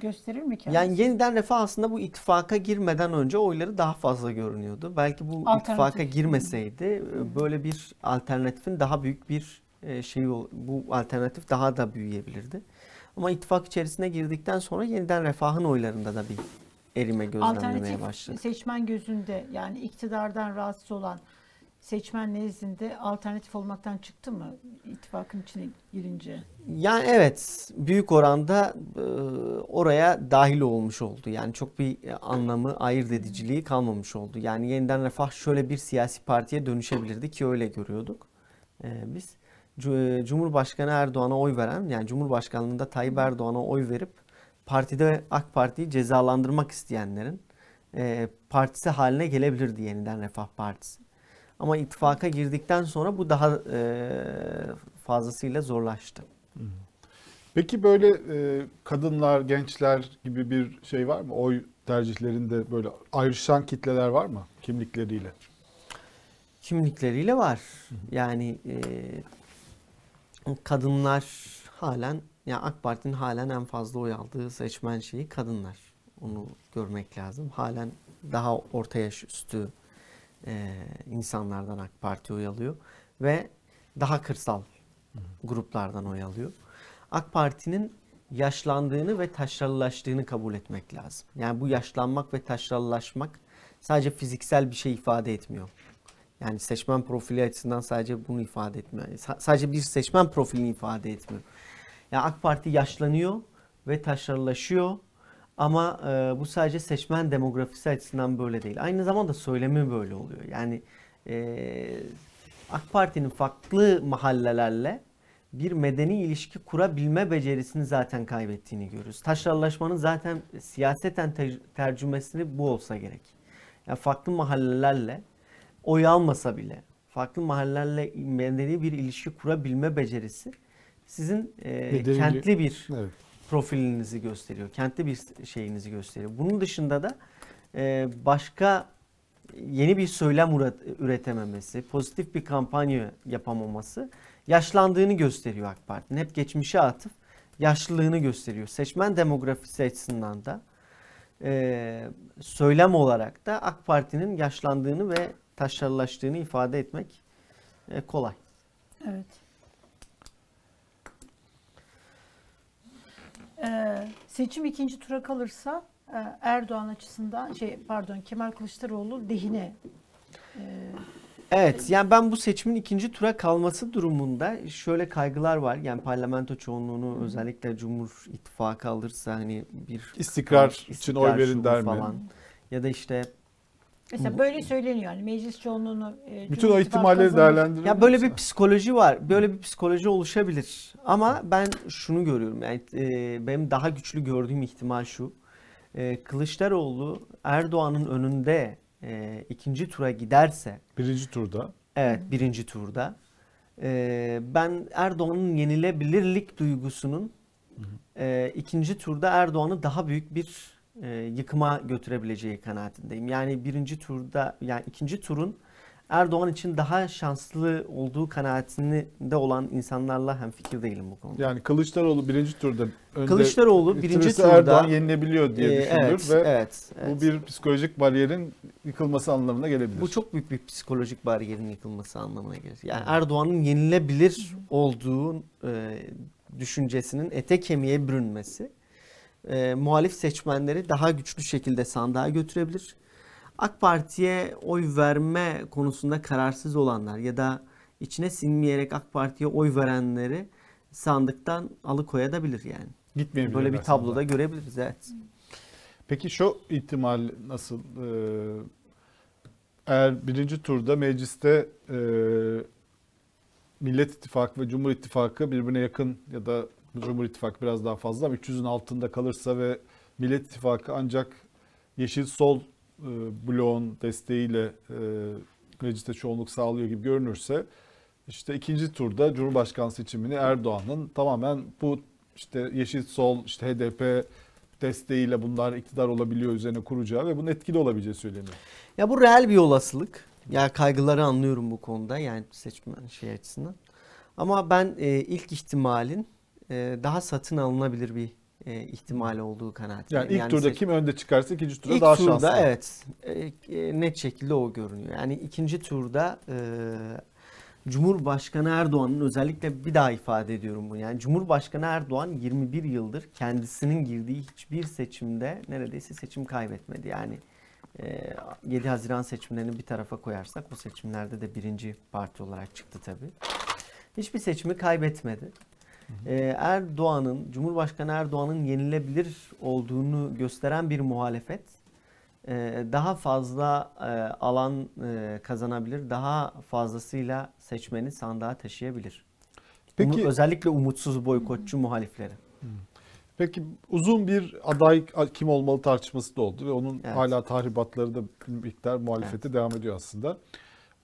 S7: gösterir mi kendisi?
S15: Yani yeniden refah aslında bu ittifaka girmeden önce oyları daha fazla görünüyordu. Belki bu
S7: Alternatif.
S15: ittifaka girmeseydi e, böyle bir alternatifin daha büyük bir e, şeyi ol- bu alternatif daha da büyüyebilirdi. Ama ittifak içerisine girdikten sonra yeniden refahın oylarında da bir erime gözlemlemeye
S7: Alternatif
S15: başladık.
S7: seçmen gözünde yani iktidardan rahatsız olan seçmen nezdinde alternatif olmaktan çıktı mı ittifakın içine girince?
S15: Yani evet büyük oranda e, oraya dahil olmuş oldu. Yani çok bir anlamı, ayırt ediciliği kalmamış oldu. Yani yeniden refah şöyle bir siyasi partiye dönüşebilirdi ki öyle görüyorduk e, biz. Cu- Cumhurbaşkanı Erdoğan'a oy veren yani Cumhurbaşkanlığında Tayyip Erdoğan'a oy verip partide AK Parti'yi cezalandırmak isteyenlerin e, partisi haline gelebilirdi yeniden Refah Partisi. Ama ittifaka girdikten sonra bu daha e, fazlasıyla zorlaştı.
S6: Peki böyle e, kadınlar, gençler gibi bir şey var mı? Oy tercihlerinde böyle ayrışan kitleler var mı kimlikleriyle?
S15: Kimlikleriyle var. Yani e, kadınlar halen ya AK Parti'nin halen en fazla oy aldığı seçmen şeyi kadınlar. Onu görmek lazım. Halen daha orta yaş üstü e, insanlardan AK Parti oy alıyor ve daha kırsal gruplardan oy alıyor. AK Parti'nin yaşlandığını ve taşralılaştığını kabul etmek lazım. Yani bu yaşlanmak ve taşralılaşmak sadece fiziksel bir şey ifade etmiyor. Yani seçmen profili açısından sadece bunu ifade etmiyor. Sa- sadece bir seçmen profilini ifade etmiyor. Yani AK Parti yaşlanıyor ve taşralılaşıyor ama e, bu sadece seçmen demografisi açısından böyle değil. Aynı zamanda söylemi böyle oluyor. Yani e, AK Parti'nin farklı mahallelerle bir medeni ilişki kurabilme becerisini zaten kaybettiğini görüyoruz. Taşralılaşmanın zaten siyaseten te- tercümesini bu olsa gerek. Yani farklı mahallelerle oy almasa bile farklı mahallelerle medeni bir ilişki kurabilme becerisi sizin e,
S6: Medeni-
S15: kentli bir
S6: Evet.
S15: Profilinizi gösteriyor. Kentli bir şeyinizi gösteriyor. Bunun dışında da e, başka yeni bir söylem üret- üretememesi, pozitif bir kampanya yapamaması yaşlandığını gösteriyor AK Parti'nin. Hep geçmişe atıp yaşlılığını gösteriyor. Seçmen demografisi açısından da e, söylem olarak da AK Parti'nin yaşlandığını ve taşralılaştığını ifade etmek e, kolay.
S7: Evet. Ee, seçim ikinci tura kalırsa e, Erdoğan açısından şey pardon Kemal Kılıçdaroğlu lehine e,
S15: Evet yani ben bu seçimin ikinci tura kalması durumunda şöyle kaygılar var. Yani parlamento çoğunluğunu özellikle Cumhur İttifakı alırsa hani bir
S6: İstikrar için oy verin der mi?
S15: falan. Ya da işte
S7: mesela böyle söyleniyor yani meclis çoğunluğunu e,
S6: Bütün o ihtimalleri
S7: kazanır.
S6: değerlendirir
S15: Ya böyle bir psikoloji var. Böyle bir psikoloji oluşabilir. Ama ben şunu görüyorum. Yani e, benim daha güçlü gördüğüm ihtimal şu. E, Kılıçdaroğlu Erdoğan'ın önünde e, ikinci tura giderse
S6: Birinci turda.
S15: Evet birinci turda. Ee, ben Erdoğan'ın yenilebilirlik duygusunun e, ikinci turda Erdoğan'ı daha büyük bir e, yıkıma götürebileceği kanaatindeyim. Yani birinci turda yani ikinci turun Erdoğan için daha şanslı olduğu kanaatinde olan insanlarla hemfikir değilim bu konuda.
S6: Yani Kılıçdaroğlu birinci turda önde
S15: Kılıçdaroğlu birinci turda
S6: Erdoğan yenilebiliyor diye
S15: Ee,
S6: düşünülür
S15: evet,
S6: ve
S15: evet,
S6: bu
S15: evet.
S6: bir psikolojik bariyerin yıkılması anlamına gelebilir.
S15: Bu çok büyük bir psikolojik bariyerin yıkılması anlamına gelir. Yani Erdoğan'ın yenilebilir olduğu e, düşüncesinin ete kemiğe bürünmesi e, muhalif seçmenleri daha güçlü şekilde sandığa götürebilir. AK Parti'ye oy verme konusunda kararsız olanlar ya da içine sinmeyerek AK Parti'ye oy verenleri sandıktan alıkoyabilir yani.
S6: Gitmeyebilirler
S15: Böyle bir tabloda görebiliriz evet.
S6: Peki şu ihtimal nasıl? Ee, eğer birinci turda mecliste e, Millet İttifakı ve Cumhur İttifakı birbirine yakın ya da Cumhur İttifakı biraz daha fazla ama 300'ün altında kalırsa ve Millet İttifakı ancak Yeşil Sol e, bloğun desteğiyle e, mecliste çoğunluk sağlıyor gibi görünürse işte ikinci turda Cumhurbaşkanı seçimini Erdoğan'ın tamamen bu işte Yeşil Sol, işte HDP desteğiyle bunlar iktidar olabiliyor üzerine kuracağı ve bunun etkili olabileceği söyleniyor.
S15: Ya bu reel bir olasılık. Ya kaygıları anlıyorum bu konuda yani seçmen şey açısından. Ama ben e, ilk ihtimalin daha satın alınabilir bir e, ihtimal olduğu kanaatindeyim.
S6: Yani ilk turda
S15: seç-
S6: kim önde çıkarsa ikinci turda
S15: İlk
S6: daha
S15: turda
S6: şanslı.
S15: evet e, e, net şekilde o görünüyor. Yani ikinci turda e, Cumhurbaşkanı Erdoğan'ın özellikle bir daha ifade ediyorum bunu. Yani Cumhurbaşkanı Erdoğan 21 yıldır kendisinin girdiği hiçbir seçimde neredeyse seçim kaybetmedi. Yani e, 7 Haziran seçimlerini bir tarafa koyarsak o seçimlerde de birinci parti olarak çıktı tabii. Hiçbir seçimi kaybetmedi. Ee, Erdoğan'ın, Cumhurbaşkanı Erdoğan'ın yenilebilir olduğunu gösteren bir muhalefet e, daha fazla e, alan e, kazanabilir, daha fazlasıyla seçmeni sandığa taşıyabilir.
S6: Peki-
S15: Peki, özellikle umutsuz boykotçu muhalifleri.
S6: Peki uzun bir aday kim olmalı tartışması da oldu ve onun
S15: Evet.
S6: hala tahribatları da bir miktar muhalefete devam ediyor aslında.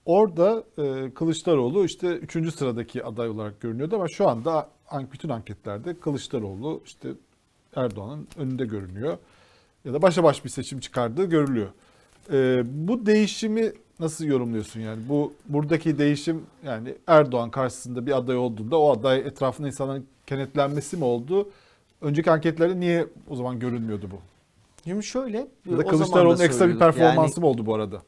S6: Orada e, Kılıçdaroğlu işte üçüncü sıradaki aday olarak görünüyordu ama şu anda an- bütün anketlerde Kılıçdaroğlu işte Erdoğan'ın önünde görünüyor. Ya da başa baş bir seçim çıkardığı görülüyor. E, bu değişimi nasıl yorumluyorsun yani? Bu buradaki değişim yani Erdoğan karşısında bir aday olduğunda o aday etrafında insanların kenetlenmesi mi oldu? Önceki anketlerde niye o zaman görünmüyordu bu?
S15: Şimdi şöyle
S6: Ya da Kılıçdaroğlu'nun
S15: da
S6: ekstra bir performansı
S15: Yani
S6: mı oldu bu arada?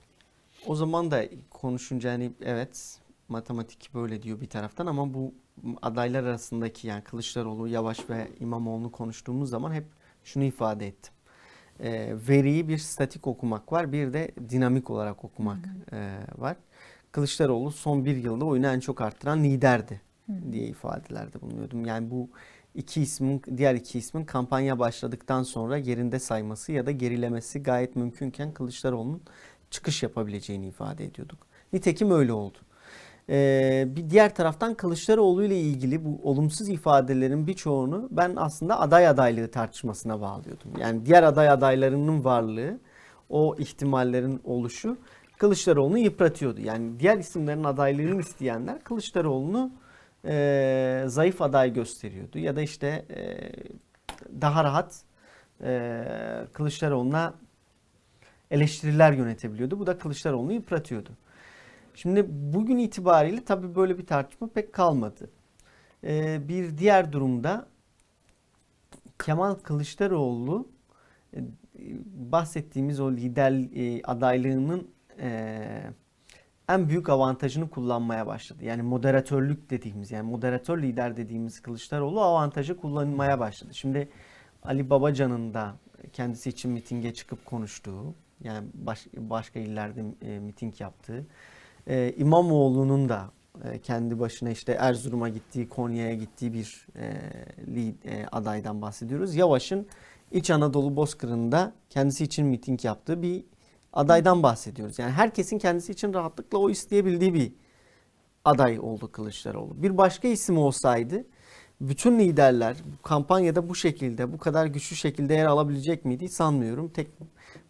S15: O zaman da konuşunca hani evet matematik böyle diyor bir taraftan ama bu adaylar arasındaki yani Kılıçdaroğlu, Yavaş ve İmamoğlu'nu konuştuğumuz zaman hep şunu ifade ettim. Ee, veriyi bir statik okumak var bir de dinamik olarak okumak e, var. Kılıçdaroğlu son bir yılda oyunu en çok arttıran liderdi diye ifadelerde bulunuyordum. Yani bu iki ismin diğer iki ismin kampanya başladıktan sonra yerinde sayması ya da gerilemesi gayet mümkünken Kılıçdaroğlu'nun çıkış yapabileceğini ifade ediyorduk. Nitekim öyle oldu. Ee, bir diğer taraftan Kılıçdaroğlu ile ilgili bu olumsuz ifadelerin birçoğunu ben aslında aday adaylığı tartışmasına bağlıyordum. Yani diğer aday adaylarının varlığı, o ihtimallerin oluşu Kılıçdaroğlu'nu yıpratıyordu. Yani diğer isimlerin adaylığını isteyenler Kılıçdaroğlu'nu e, zayıf aday gösteriyordu. Ya da işte e, daha rahat e, Kılıçdaroğlu'na eleştiriler yönetebiliyordu. Bu da Kılıçdaroğlu'nu yıpratıyordu. Şimdi bugün itibariyle tabii böyle bir tartışma pek kalmadı. Ee, bir diğer durumda Kemal Kılıçdaroğlu e, bahsettiğimiz o lider e, adaylığının e, en büyük avantajını kullanmaya başladı. Yani moderatörlük dediğimiz yani moderatör lider dediğimiz Kılıçdaroğlu avantajı kullanmaya başladı. Şimdi Ali Babacan'ın da kendisi için mitinge çıkıp konuştuğu yani baş, başka illerde miting yaptığı e, İmamoğlu'nun da e, kendi başına işte Erzurum'a gittiği, Konya'ya gittiği bir e, lead, e, adaydan bahsediyoruz. Yavaş'ın İç Anadolu Bozkırı'nda kendisi için miting yaptığı bir adaydan bahsediyoruz. Yani herkesin kendisi için rahatlıkla o isteyebildiği bir aday oldu Kılıçdaroğlu. Bir başka isim olsaydı bütün liderler kampanyada bu şekilde, bu kadar güçlü şekilde yer alabilecek miydi sanmıyorum. Tek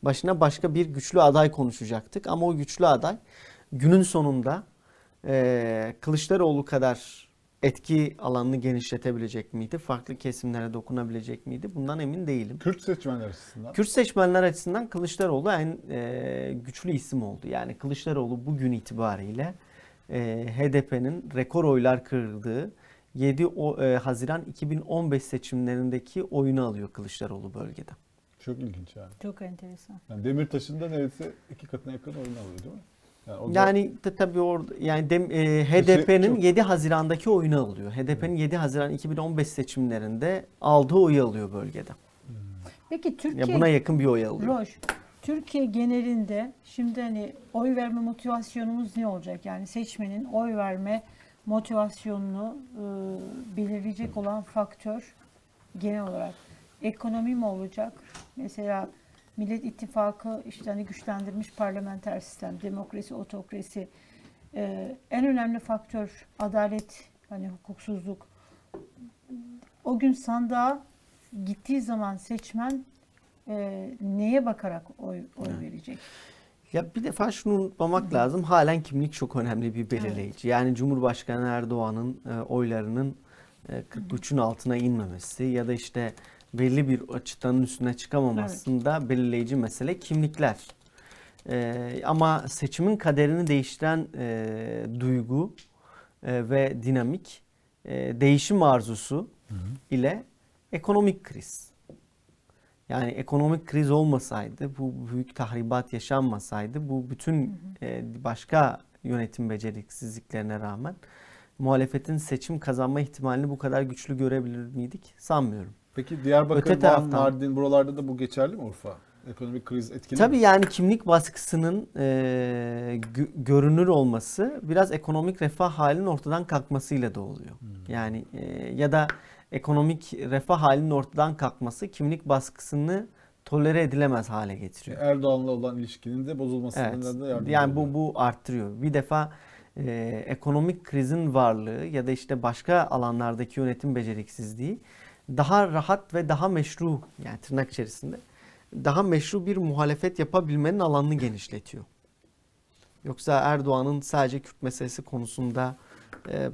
S15: başına başka bir güçlü aday konuşacaktık ama o güçlü aday günün sonunda e, Kılıçdaroğlu kadar etki alanını genişletebilecek miydi? Farklı kesimlere dokunabilecek miydi? Bundan emin değilim.
S6: Kürt seçmenler açısından.
S15: Kürt seçmenler açısından Kılıçdaroğlu en e, güçlü isim oldu. Yani Kılıçdaroğlu bugün itibariyle e, HDP'nin rekor oylar kırdığı 7 o, e, Haziran 2015 seçimlerindeki oyunu alıyor Kılıçdaroğlu bölgede.
S6: Çok ilginç yani.
S7: Çok enteresan.
S6: yani Demirtaş'ın da neredeyse iki katına yakın oyunu alıyor değil mi? Yani, o da-
S15: Yani tabii orada yani dem, e,
S6: şey
S15: HDP'nin
S6: çok-
S15: 7 Haziran'daki oyunu alıyor. HDP'nin 7 Haziran 2015 seçimlerinde aldığı oyu alıyor bölgede.
S7: Peki Türkiye
S15: Ya buna yakın bir oy alıyor.
S7: Roş, Türkiye genelinde şimdi hani oy verme motivasyonumuz ne olacak? Yani seçmenin oy verme motivasyonunu e, belirleyecek olan faktör genel olarak ekonomi mi olacak? Mesela Millet İttifakı işte hani güçlendirilmiş parlamenter sistem, demokrasi, otokrasi. E, en önemli faktör adalet, hani hukuksuzluk. O gün sandığa gittiği zaman seçmen e, neye bakarak oy, oy verecek?
S15: Ya bir defa şunu unutmamak lazım. Halen kimlik çok önemli bir belirleyici. Yani Cumhurbaşkanı Erdoğan'ın e, oylarının e, 43'ün altına inmemesi ya da işte belli bir açıtanın üstüne çıkamamasında belirleyici mesele kimlikler. E, ama seçimin kaderini değiştiren e, duygu e, ve dinamik e, değişim arzusu ile ekonomik kriz. Yani ekonomik kriz olmasaydı, bu büyük tahribat yaşanmasaydı, bu bütün e, başka yönetim beceriksizliklerine rağmen muhalefetin seçim kazanma ihtimalini bu kadar güçlü görebilir miydik? Sanmıyorum.
S6: Peki Diyarbakır,
S15: Öte taraftan-
S6: Mardin buralarda da bu geçerli mi Urfa? Ekonomik kriz etkili
S15: Tabii
S6: mi?
S15: yani kimlik baskısının e, gö- görünür olması biraz ekonomik refah halinin ortadan kalkmasıyla da oluyor. Yani e, ya da ekonomik refah halinin ortadan kalkması kimlik baskısını tolere edilemez hale getiriyor.
S6: Erdoğan'la olan ilişkinin de bozulmasına
S15: Evet.
S6: da yardımcı
S15: Yani
S6: oluyor.
S15: bu bu arttırıyor. Bir defa e, ekonomik krizin varlığı ya da işte başka alanlardaki yönetim beceriksizliği daha rahat ve daha meşru yani tırnak içerisinde daha meşru bir muhalefet yapabilmenin alanını genişletiyor. Yoksa Erdoğan'ın sadece Kürt meselesi konusunda e,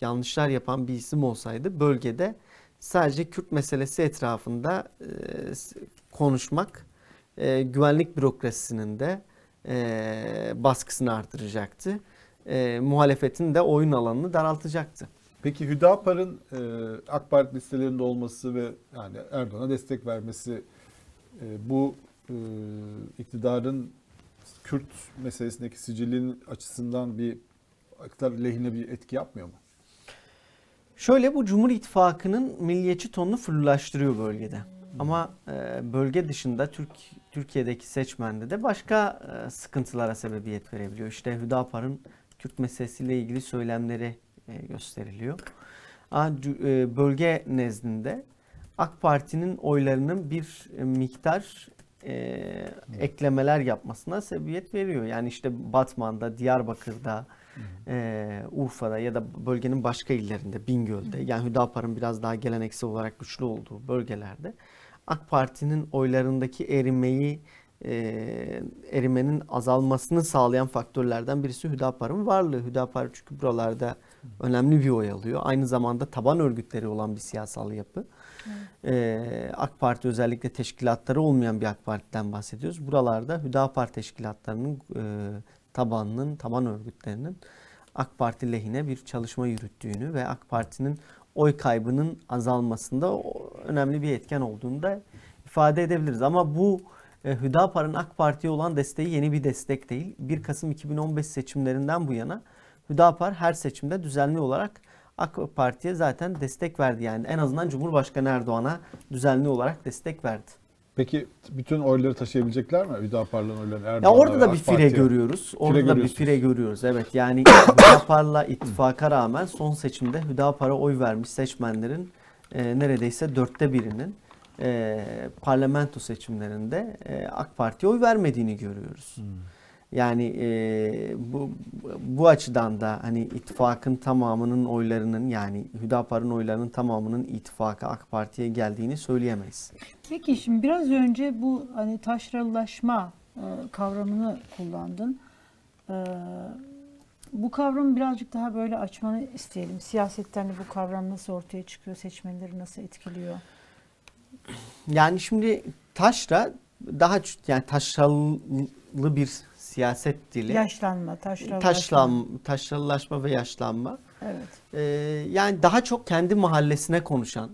S15: yanlışlar yapan bir isim olsaydı bölgede sadece Kürt meselesi etrafında e, konuşmak e, güvenlik bürokrasisinin de e, baskısını artıracaktı. E, muhalefetin de oyun alanını daraltacaktı.
S6: Peki Hüdapar'ın e, AK Parti listelerinde olması ve yani Erdoğan'a destek vermesi e, bu e, iktidarın Kürt meselesindeki sicilin açısından bir iktidar lehine bir etki yapmıyor mu?
S15: Şöyle bu Cumhur İttifakı'nın milliyetçi tonunu fırlaştırıyor bölgede. Ama e, bölge dışında Türk Türkiye'deki seçmende de başka e, sıkıntılara sebebiyet verebiliyor. İşte Hüdapar'ın Kürt meselesiyle ilgili söylemleri gösteriliyor. Ama cü- e, bölge nezdinde AK Parti'nin oylarının bir e, miktar e, eklemeler yapmasına sebebiyet veriyor. Yani işte Batman'da, Diyarbakır'da, e, Urfa'da ya da bölgenin başka illerinde, Bingöl'de yani Hüdapar'ın biraz daha geleneksel olarak güçlü olduğu bölgelerde AK Parti'nin oylarındaki erimeyi e, erimenin azalmasını sağlayan faktörlerden birisi Hüdapar'ın varlığı. Hüdapar çünkü buralarda önemli bir oy alıyor. Aynı zamanda taban örgütleri olan bir siyasal yapı. Ee, AK Parti özellikle teşkilatları olmayan bir AK Parti'den bahsediyoruz. Buralarda Hüdapar teşkilatlarının e, tabanının, taban örgütlerinin AK Parti lehine bir çalışma yürüttüğünü ve AK Parti'nin oy kaybının azalmasında önemli bir etken olduğunu da ifade edebiliriz. Ama bu e, Hüdapar'ın AK Parti'ye olan desteği yeni bir destek değil. 1 Kasım 2015 seçimlerinden bu yana Hüdapar her seçimde düzenli olarak AK Parti'ye zaten destek verdi. Yani en azından Cumhurbaşkanı Erdoğan'a düzenli olarak destek verdi.
S6: Peki bütün oyları taşıyabilecekler mi? Hüdapar'ın oylarını
S15: Ya
S6: Erdoğan'a
S15: orada
S6: ve
S15: da bir fire görüyoruz. Orada da bir fire görüyoruz. Evet yani Hüdapar'la ittifaka rağmen son seçimde Hüdapar'a oy vermiş seçmenlerin e, neredeyse dörtte birinin e, parlamento seçimlerinde e, AK Parti'ye oy vermediğini görüyoruz. Yani e, bu bu açıdan da hani ittifakın tamamının oylarının yani Hüdapar'ın oylarının tamamının ittifaka AK Parti'ye geldiğini söyleyemeyiz.
S7: Peki şimdi biraz önce bu hani taşralılaşma e, kavramını kullandın. E, bu kavramı birazcık daha böyle açmanı isteyelim. Siyasetten de bu kavram nasıl ortaya çıkıyor, seçmenleri nasıl etkiliyor?
S15: Yani şimdi taşra daha yani taşralı bir siyaset dili.
S7: Yaşlanma, taşralılaşma.
S15: Taşlan, taşralılaşma ve yaşlanma.
S7: Evet.
S15: Ee, yani daha çok kendi mahallesine konuşan,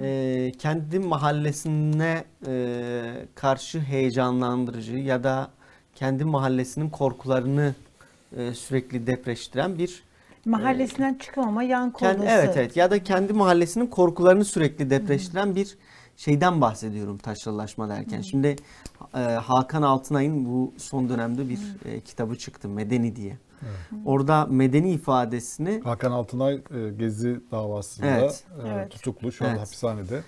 S15: e, kendi mahallesine e, karşı heyecanlandırıcı ya da kendi mahallesinin korkularını e, sürekli depreştiren bir
S7: Mahallesinden çıkamama yan kolası.
S15: evet evet ya da kendi mahallesinin korkularını sürekli depreştiren bir şeyden bahsediyorum taşralaşma derken. Şimdi e, Hakan Altınay'ın bu son dönemde bir e, kitabı çıktı Medeni diye. Orada medeni ifadesini
S6: Hakan Altınay e, Gezi davasında
S15: Evet.
S6: e,
S7: Evet.
S6: tutuklu şu an
S15: Evet.
S6: hapishanede.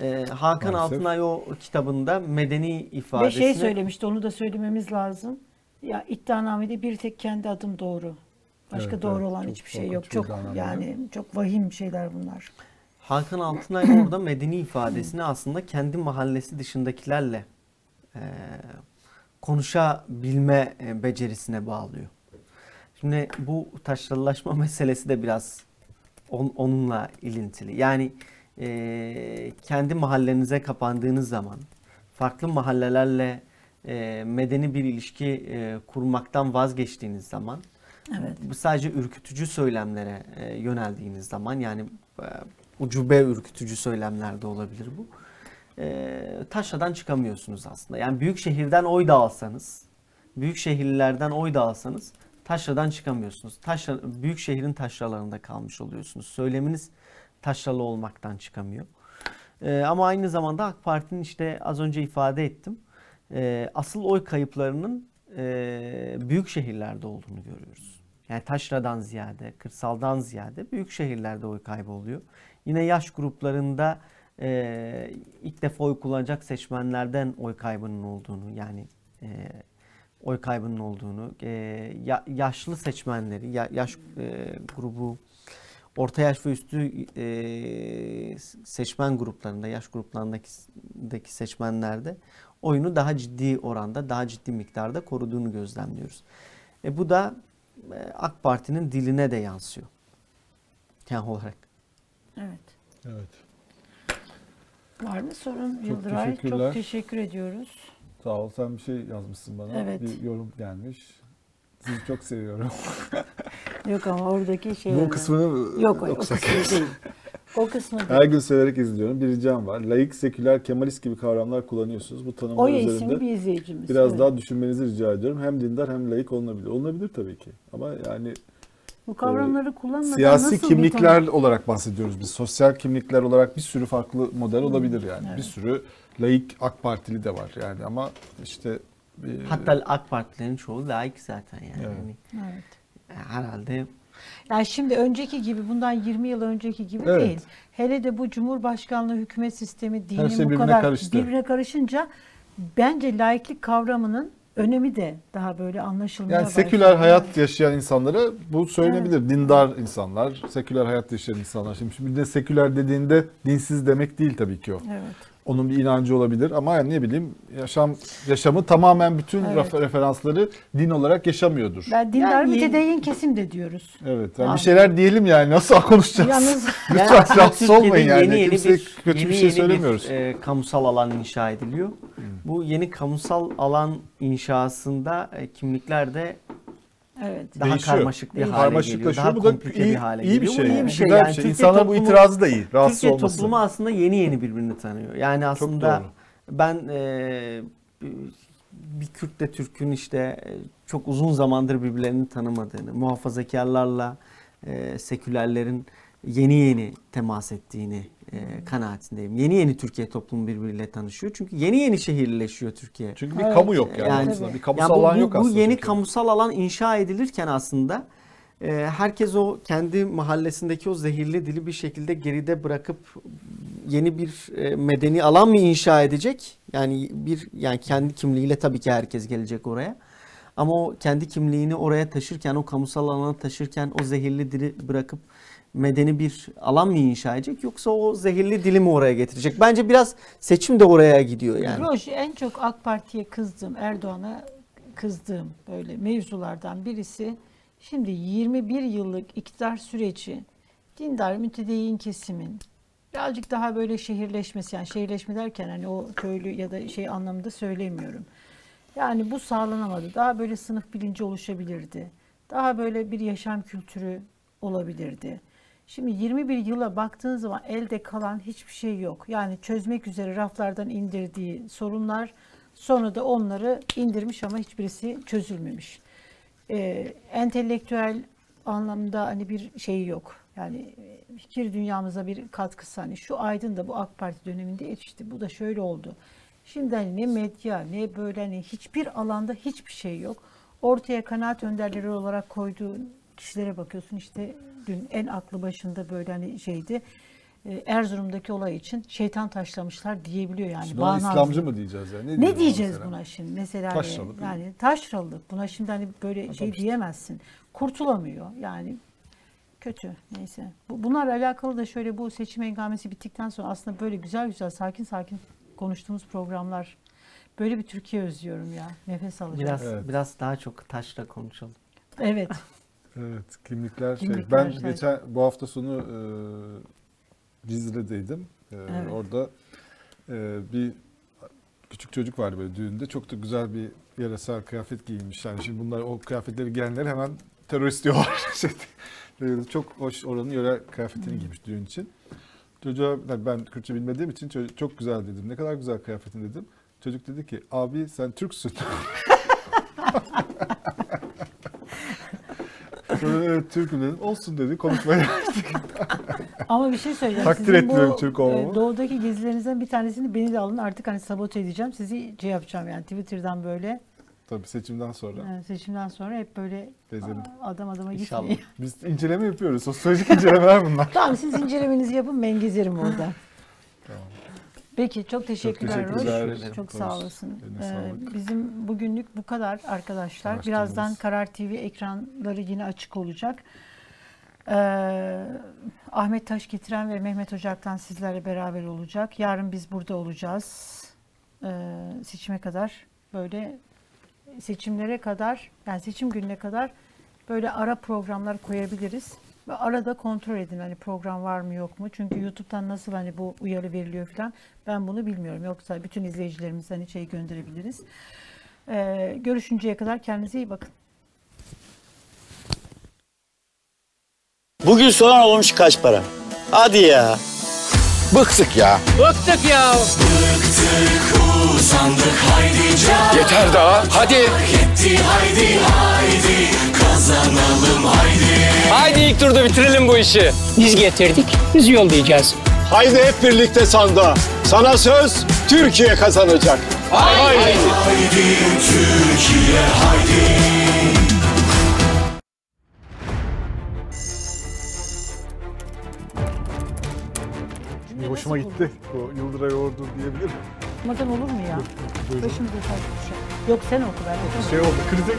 S15: e, Hakan
S6: Maalesef.
S15: Altınay o kitabında medeni
S7: Ve
S15: ifadesini
S7: şey söylemişti, onu da söylememiz lazım. Ya iddianamede bir tek kendi adım doğru. Başka
S6: Evet,
S7: doğru
S6: evet.
S7: olan
S6: Çok
S7: hiçbir şey yok. Çok yani çok vahim şeyler bunlar.
S15: Hakan Altınay orada medeni ifadesini aslında kendi mahallesi dışındakilerle e, konuşabilme e, becerisine bağlıyor. Şimdi bu taşralılaşma meselesi de biraz on- onunla ilintili. Yani e, kendi mahallenize kapandığınız zaman farklı mahallelerle e, medeni bir ilişki e, kurmaktan vazgeçtiğiniz zaman
S7: Evet.
S15: bu sadece ürkütücü söylemlere e, yöneldiğiniz zaman yani e, ucube ürkütücü söylemler de olabilir bu. E, taşradan çıkamıyorsunuz aslında. Yani büyük şehirden oy da alsanız, büyük şehirlerden oy da alsanız taşradan çıkamıyorsunuz. Taşra, büyük şehrin taşralarında kalmış oluyorsunuz. Söyleminiz taşralı olmaktan çıkamıyor. E, ama aynı zamanda AK Parti'nin işte az önce ifade ettim. e, asıl oy kayıplarının e, büyük şehirlerde olduğunu görüyoruz. Yani taşradan ziyade, kırsaldan ziyade büyük şehirlerde oy kaybı oluyor. Yine yaş gruplarında e, ilk defa oy kullanacak seçmenlerden oy kaybının olduğunu yani e, oy kaybının olduğunu, e, ya- yaşlı seçmenleri, ya- yaş e, grubu, orta yaş ve üstü e, seçmen gruplarında, yaş gruplarındaki daki seçmenlerde oyunu daha ciddi oranda, daha ciddi miktarda koruduğunu gözlemliyoruz. E, bu da e, AK Parti'nin diline de yansıyor. Yani olarak.
S7: Evet.
S6: Evet.
S7: Var mı sorun
S6: Çok
S7: Yıldıray?
S6: teşekkürler.
S7: Çok teşekkür ediyoruz.
S6: Sağ ol. Sen bir şey yazmışsın bana.
S7: Evet.
S6: Bir yorum gelmiş. Sizi çok seviyorum.
S7: Yok ama oradaki şey
S6: Bu kısmını
S7: Yok o, o kısmı değil. O kısmı değil.
S6: Her gün severek izliyorum. Bir ricam var. Laik, seküler, kemalist gibi kavramlar kullanıyorsunuz. Bu tanımlar
S7: Oya
S6: üzerinde
S7: bir izleyicimiz.
S6: biraz
S7: evet.
S6: daha düşünmenizi rica ediyorum. Hem dindar hem laik olunabilir. Olunabilir tabii ki. Ama yani
S7: Bu kavramları kullanmadan
S6: siyasi
S7: nasıl bir
S6: kimlikler
S7: tanım-
S6: olarak bahsediyoruz biz. Sosyal kimlikler olarak bir sürü farklı model olabilir yani. Bir sürü laik AK Partili de var yani ama işte e,
S15: Hatta AK Partilerin çoğu layık zaten yani.
S6: Evet.
S15: Hani
S7: Evet.
S15: herhalde
S7: Yani şimdi önceki gibi bundan 20 yıl önceki gibi
S6: Evet.
S7: değil. Hele de bu Cumhurbaşkanlığı hükümet sistemi dini
S6: şey
S7: bu kadar
S6: karıştı.
S7: birbirine karışınca bence laiklik kavramının önemi de daha böyle anlaşılmaya
S6: yani seküler hayat yaşayan insanlara bu söylenebilir. Dindar insanlar, seküler hayat yaşayan insanlar. Şimdi, şimdi de seküler dediğinde dinsiz demek değil tabii ki o.
S7: Evet.
S6: Onun bir inancı olabilir ama yani ne bileyim yaşam yaşamı tamamen bütün
S7: Evet.
S6: refer- referansları din olarak yaşamıyordur.
S7: Ben dindar
S15: Yani-
S7: mütedeyyin kesim de diyoruz.
S6: Evet. Yani bir şeyler diyelim yani nasıl konuşacağız?
S7: Yalnız
S15: Yani
S6: Lütfen rahatsız
S15: Türkiye'de
S6: olmayın yani.
S15: yeni yeni
S6: Kimse
S15: bir,
S6: kötü
S15: yeni
S6: bir şey
S15: yeni
S6: söylemiyoruz.
S15: e, kamusal alan inşa ediliyor. Bu yeni kamusal alan inşasında e, kimlikler de
S7: Evet.
S15: daha
S6: Değişiyor.
S15: karmaşık bir hale geliyor. Daha
S6: Bu da
S15: komplike
S6: iyi-
S15: bir hale
S6: iyi bir
S15: geliyor.
S6: şey
S15: Bu iyi
S6: yani.
S15: bir şey.
S6: Güzel bir
S15: Yani
S6: şey.
S15: Türkiye
S6: İnsanlar bu
S15: toplumu-
S6: itirazı da iyi. Rahatsız
S15: Türkiye
S6: olmasın.
S15: toplumu aslında yeni yeni birbirini tanıyor. Yani aslında ben e, bir Kürtle Türk'ün işte e, çok uzun zamandır birbirlerini tanımadığını, muhafazakarlarla e, sekülerlerin yeni yeni temas ettiğini e, kanaatindeyim. Yeni yeni Türkiye toplumu birbiriyle tanışıyor. Çünkü yeni yeni şehirleşiyor Türkiye.
S6: Çünkü bir
S7: Evet.
S6: kamu yok yani.
S15: Yani-
S6: aslında. Bir kamusal
S15: Yani bu,
S6: alan
S15: bu-
S6: yok
S15: bu
S6: aslında.
S15: yeni
S6: Türkiye'de.
S15: kamusal alan inşa edilirken aslında e, herkes o kendi mahallesindeki o zehirli dili bir şekilde geride bırakıp yeni bir e, medeni alan mı inşa edecek? Yani bir yani kendi kimliğiyle tabii ki herkes gelecek oraya. Ama o kendi kimliğini oraya taşırken, o kamusal alana taşırken o zehirli dili bırakıp medeni bir alan mı inşa edecek yoksa o zehirli dili mi oraya getirecek? Bence biraz seçim de oraya gidiyor yani.
S7: Roj en çok AK Parti'ye kızdığım, Erdoğan'a kızdığım böyle mevzulardan birisi şimdi 21 yıllık iktidar süreci dindar mütedeyyin kesimin birazcık daha böyle şehirleşmesi yani şehirleşme derken hani o köylü ya da şey anlamında söylemiyorum. Yani bu sağlanamadı. Daha böyle sınıf bilinci oluşabilirdi. Daha böyle bir yaşam kültürü olabilirdi. Şimdi 21 yıla baktığın zaman elde kalan hiçbir şey yok. Yani çözmek üzere raflardan indirdiği sorunlar sonra da onları indirmiş ama hiçbirisi çözülmemiş. Ee, entelektüel anlamda hani bir şey yok. Yani e, fikir dünyamıza bir katkısı hani şu Aydın da bu AK Parti döneminde yetişti. Bu da şöyle oldu. Şimdi hani ne medya ne böyle hani hiçbir alanda hiçbir şey yok. Ortaya kanaat önderleri olarak koyduğu kişilere bakıyorsun işte dün en aklı başında böyle hani şeydi. e, Erzurum'daki olay için şeytan taşlamışlar diyebiliyor yani.
S6: Şimdi ona
S7: bağnazlık.
S6: İslamcı mı diyeceğiz yani?
S7: Ne,
S6: diyelim
S7: diyeceğiz
S6: mesela?
S7: buna şimdi? Mesela hani
S6: Taşralık.
S7: yani taşralık. Buna şimdi hani böyle şey diyemezsin. Kurtulamıyor. Yani kötü. Neyse. Bu, bunlarla alakalı da şöyle bu seçim engamesi bittikten sonra aslında böyle güzel güzel sakin sakin konuştuğumuz programlar böyle bir Türkiye özlüyorum ya. Nefes alacağım.
S15: Biraz
S6: Evet.
S15: biraz daha çok taşla konuşalım.
S7: Evet.
S6: Evet, kimlikler, şey.
S7: Kimlikler,
S6: Ben
S7: şey.
S6: geçen bu hafta sonu e, Cizre'deydim. E,
S7: Evet.
S6: Orada e, bir küçük çocuk vardı böyle düğünde. Çok da güzel bir yöresel kıyafet giyinmiş. Yani şimdi bunlar o kıyafetleri giyenler hemen terörist diyorlar. E, çok hoş oranın yöre kıyafetini giymiş düğün için. Çocuğa yani ben Kürtçe bilmediğim için çocuk, çok güzel dedim. Ne kadar güzel kıyafetin dedim. Çocuk dedi ki abi sen Türksün. Sonra evet Türk'üm dedim. Olsun dedi. Konuşmaya
S7: Ama bir şey söyleyeceğim.
S6: Takdir
S7: Sizin
S6: etmiyorum
S7: bu,
S6: Türk olmamı.
S7: e, Doğudaki gezilerinizden bir tanesini beni de alın. Artık hani sabote edeceğim. Sizi şey yapacağım yani Twitter'dan böyle
S6: Tabii seçimden sonra.
S7: e, seçimden sonra hep böyle
S6: Gezelim.
S7: aa, adam adama
S15: İnşallah.
S7: gitmeyin.
S6: Biz inceleme yapıyoruz. Sosyolojik incelemeler bunlar.
S7: Tamam siz incelemenizi yapın ben gezerim orada. Peki çok teşekkürler Roş.
S6: teşekkürler.
S7: Çok
S6: Roş,
S7: sağ olasın.
S6: eline
S7: Ee,
S6: sağlık.
S7: bizim bugünlük bu kadar arkadaşlar.
S6: Araştırmamız.
S7: Birazdan Karar TV ekranları yine açık olacak. Ee, Ahmet Taş getiren ve Mehmet Ocak'tan sizlerle beraber olacak. Yarın biz burada olacağız. Ee, seçime kadar böyle seçimlere kadar yani seçim gününe kadar böyle ara programlar koyabiliriz. Ve arada kontrol edin hani program var mı yok mu? Çünkü YouTube'dan nasıl hani bu uyarı veriliyor falan ben bunu bilmiyorum. Yoksa bütün izleyicilerimiz hani şey gönderebiliriz. Ee, görüşünceye kadar kendinize iyi bakın.
S8: Bugün soğan olmuş kaç para? Hadi ya.
S5: Bıktık ya.
S4: Bıktık ya.
S1: Bıktık usandık haydi can
S5: Yeter daha. Hadi.
S1: Yetti haydi haydi kazanalım haydi
S16: Haydi ilk turda bitirelim bu işi. Biz getirdik, biz yollayacağız.
S5: Haydi hep birlikte sandığa. Sana söz Türkiye kazanacak. Haydi.
S1: Haydi Türkiye haydi
S6: Bir hoşuma gitti. O Yıldıray Ordu diyebilirim.
S7: Madan olur mu ya? Başımıza taş düşer. Yok sen oku ben.
S6: Şey oldu, krize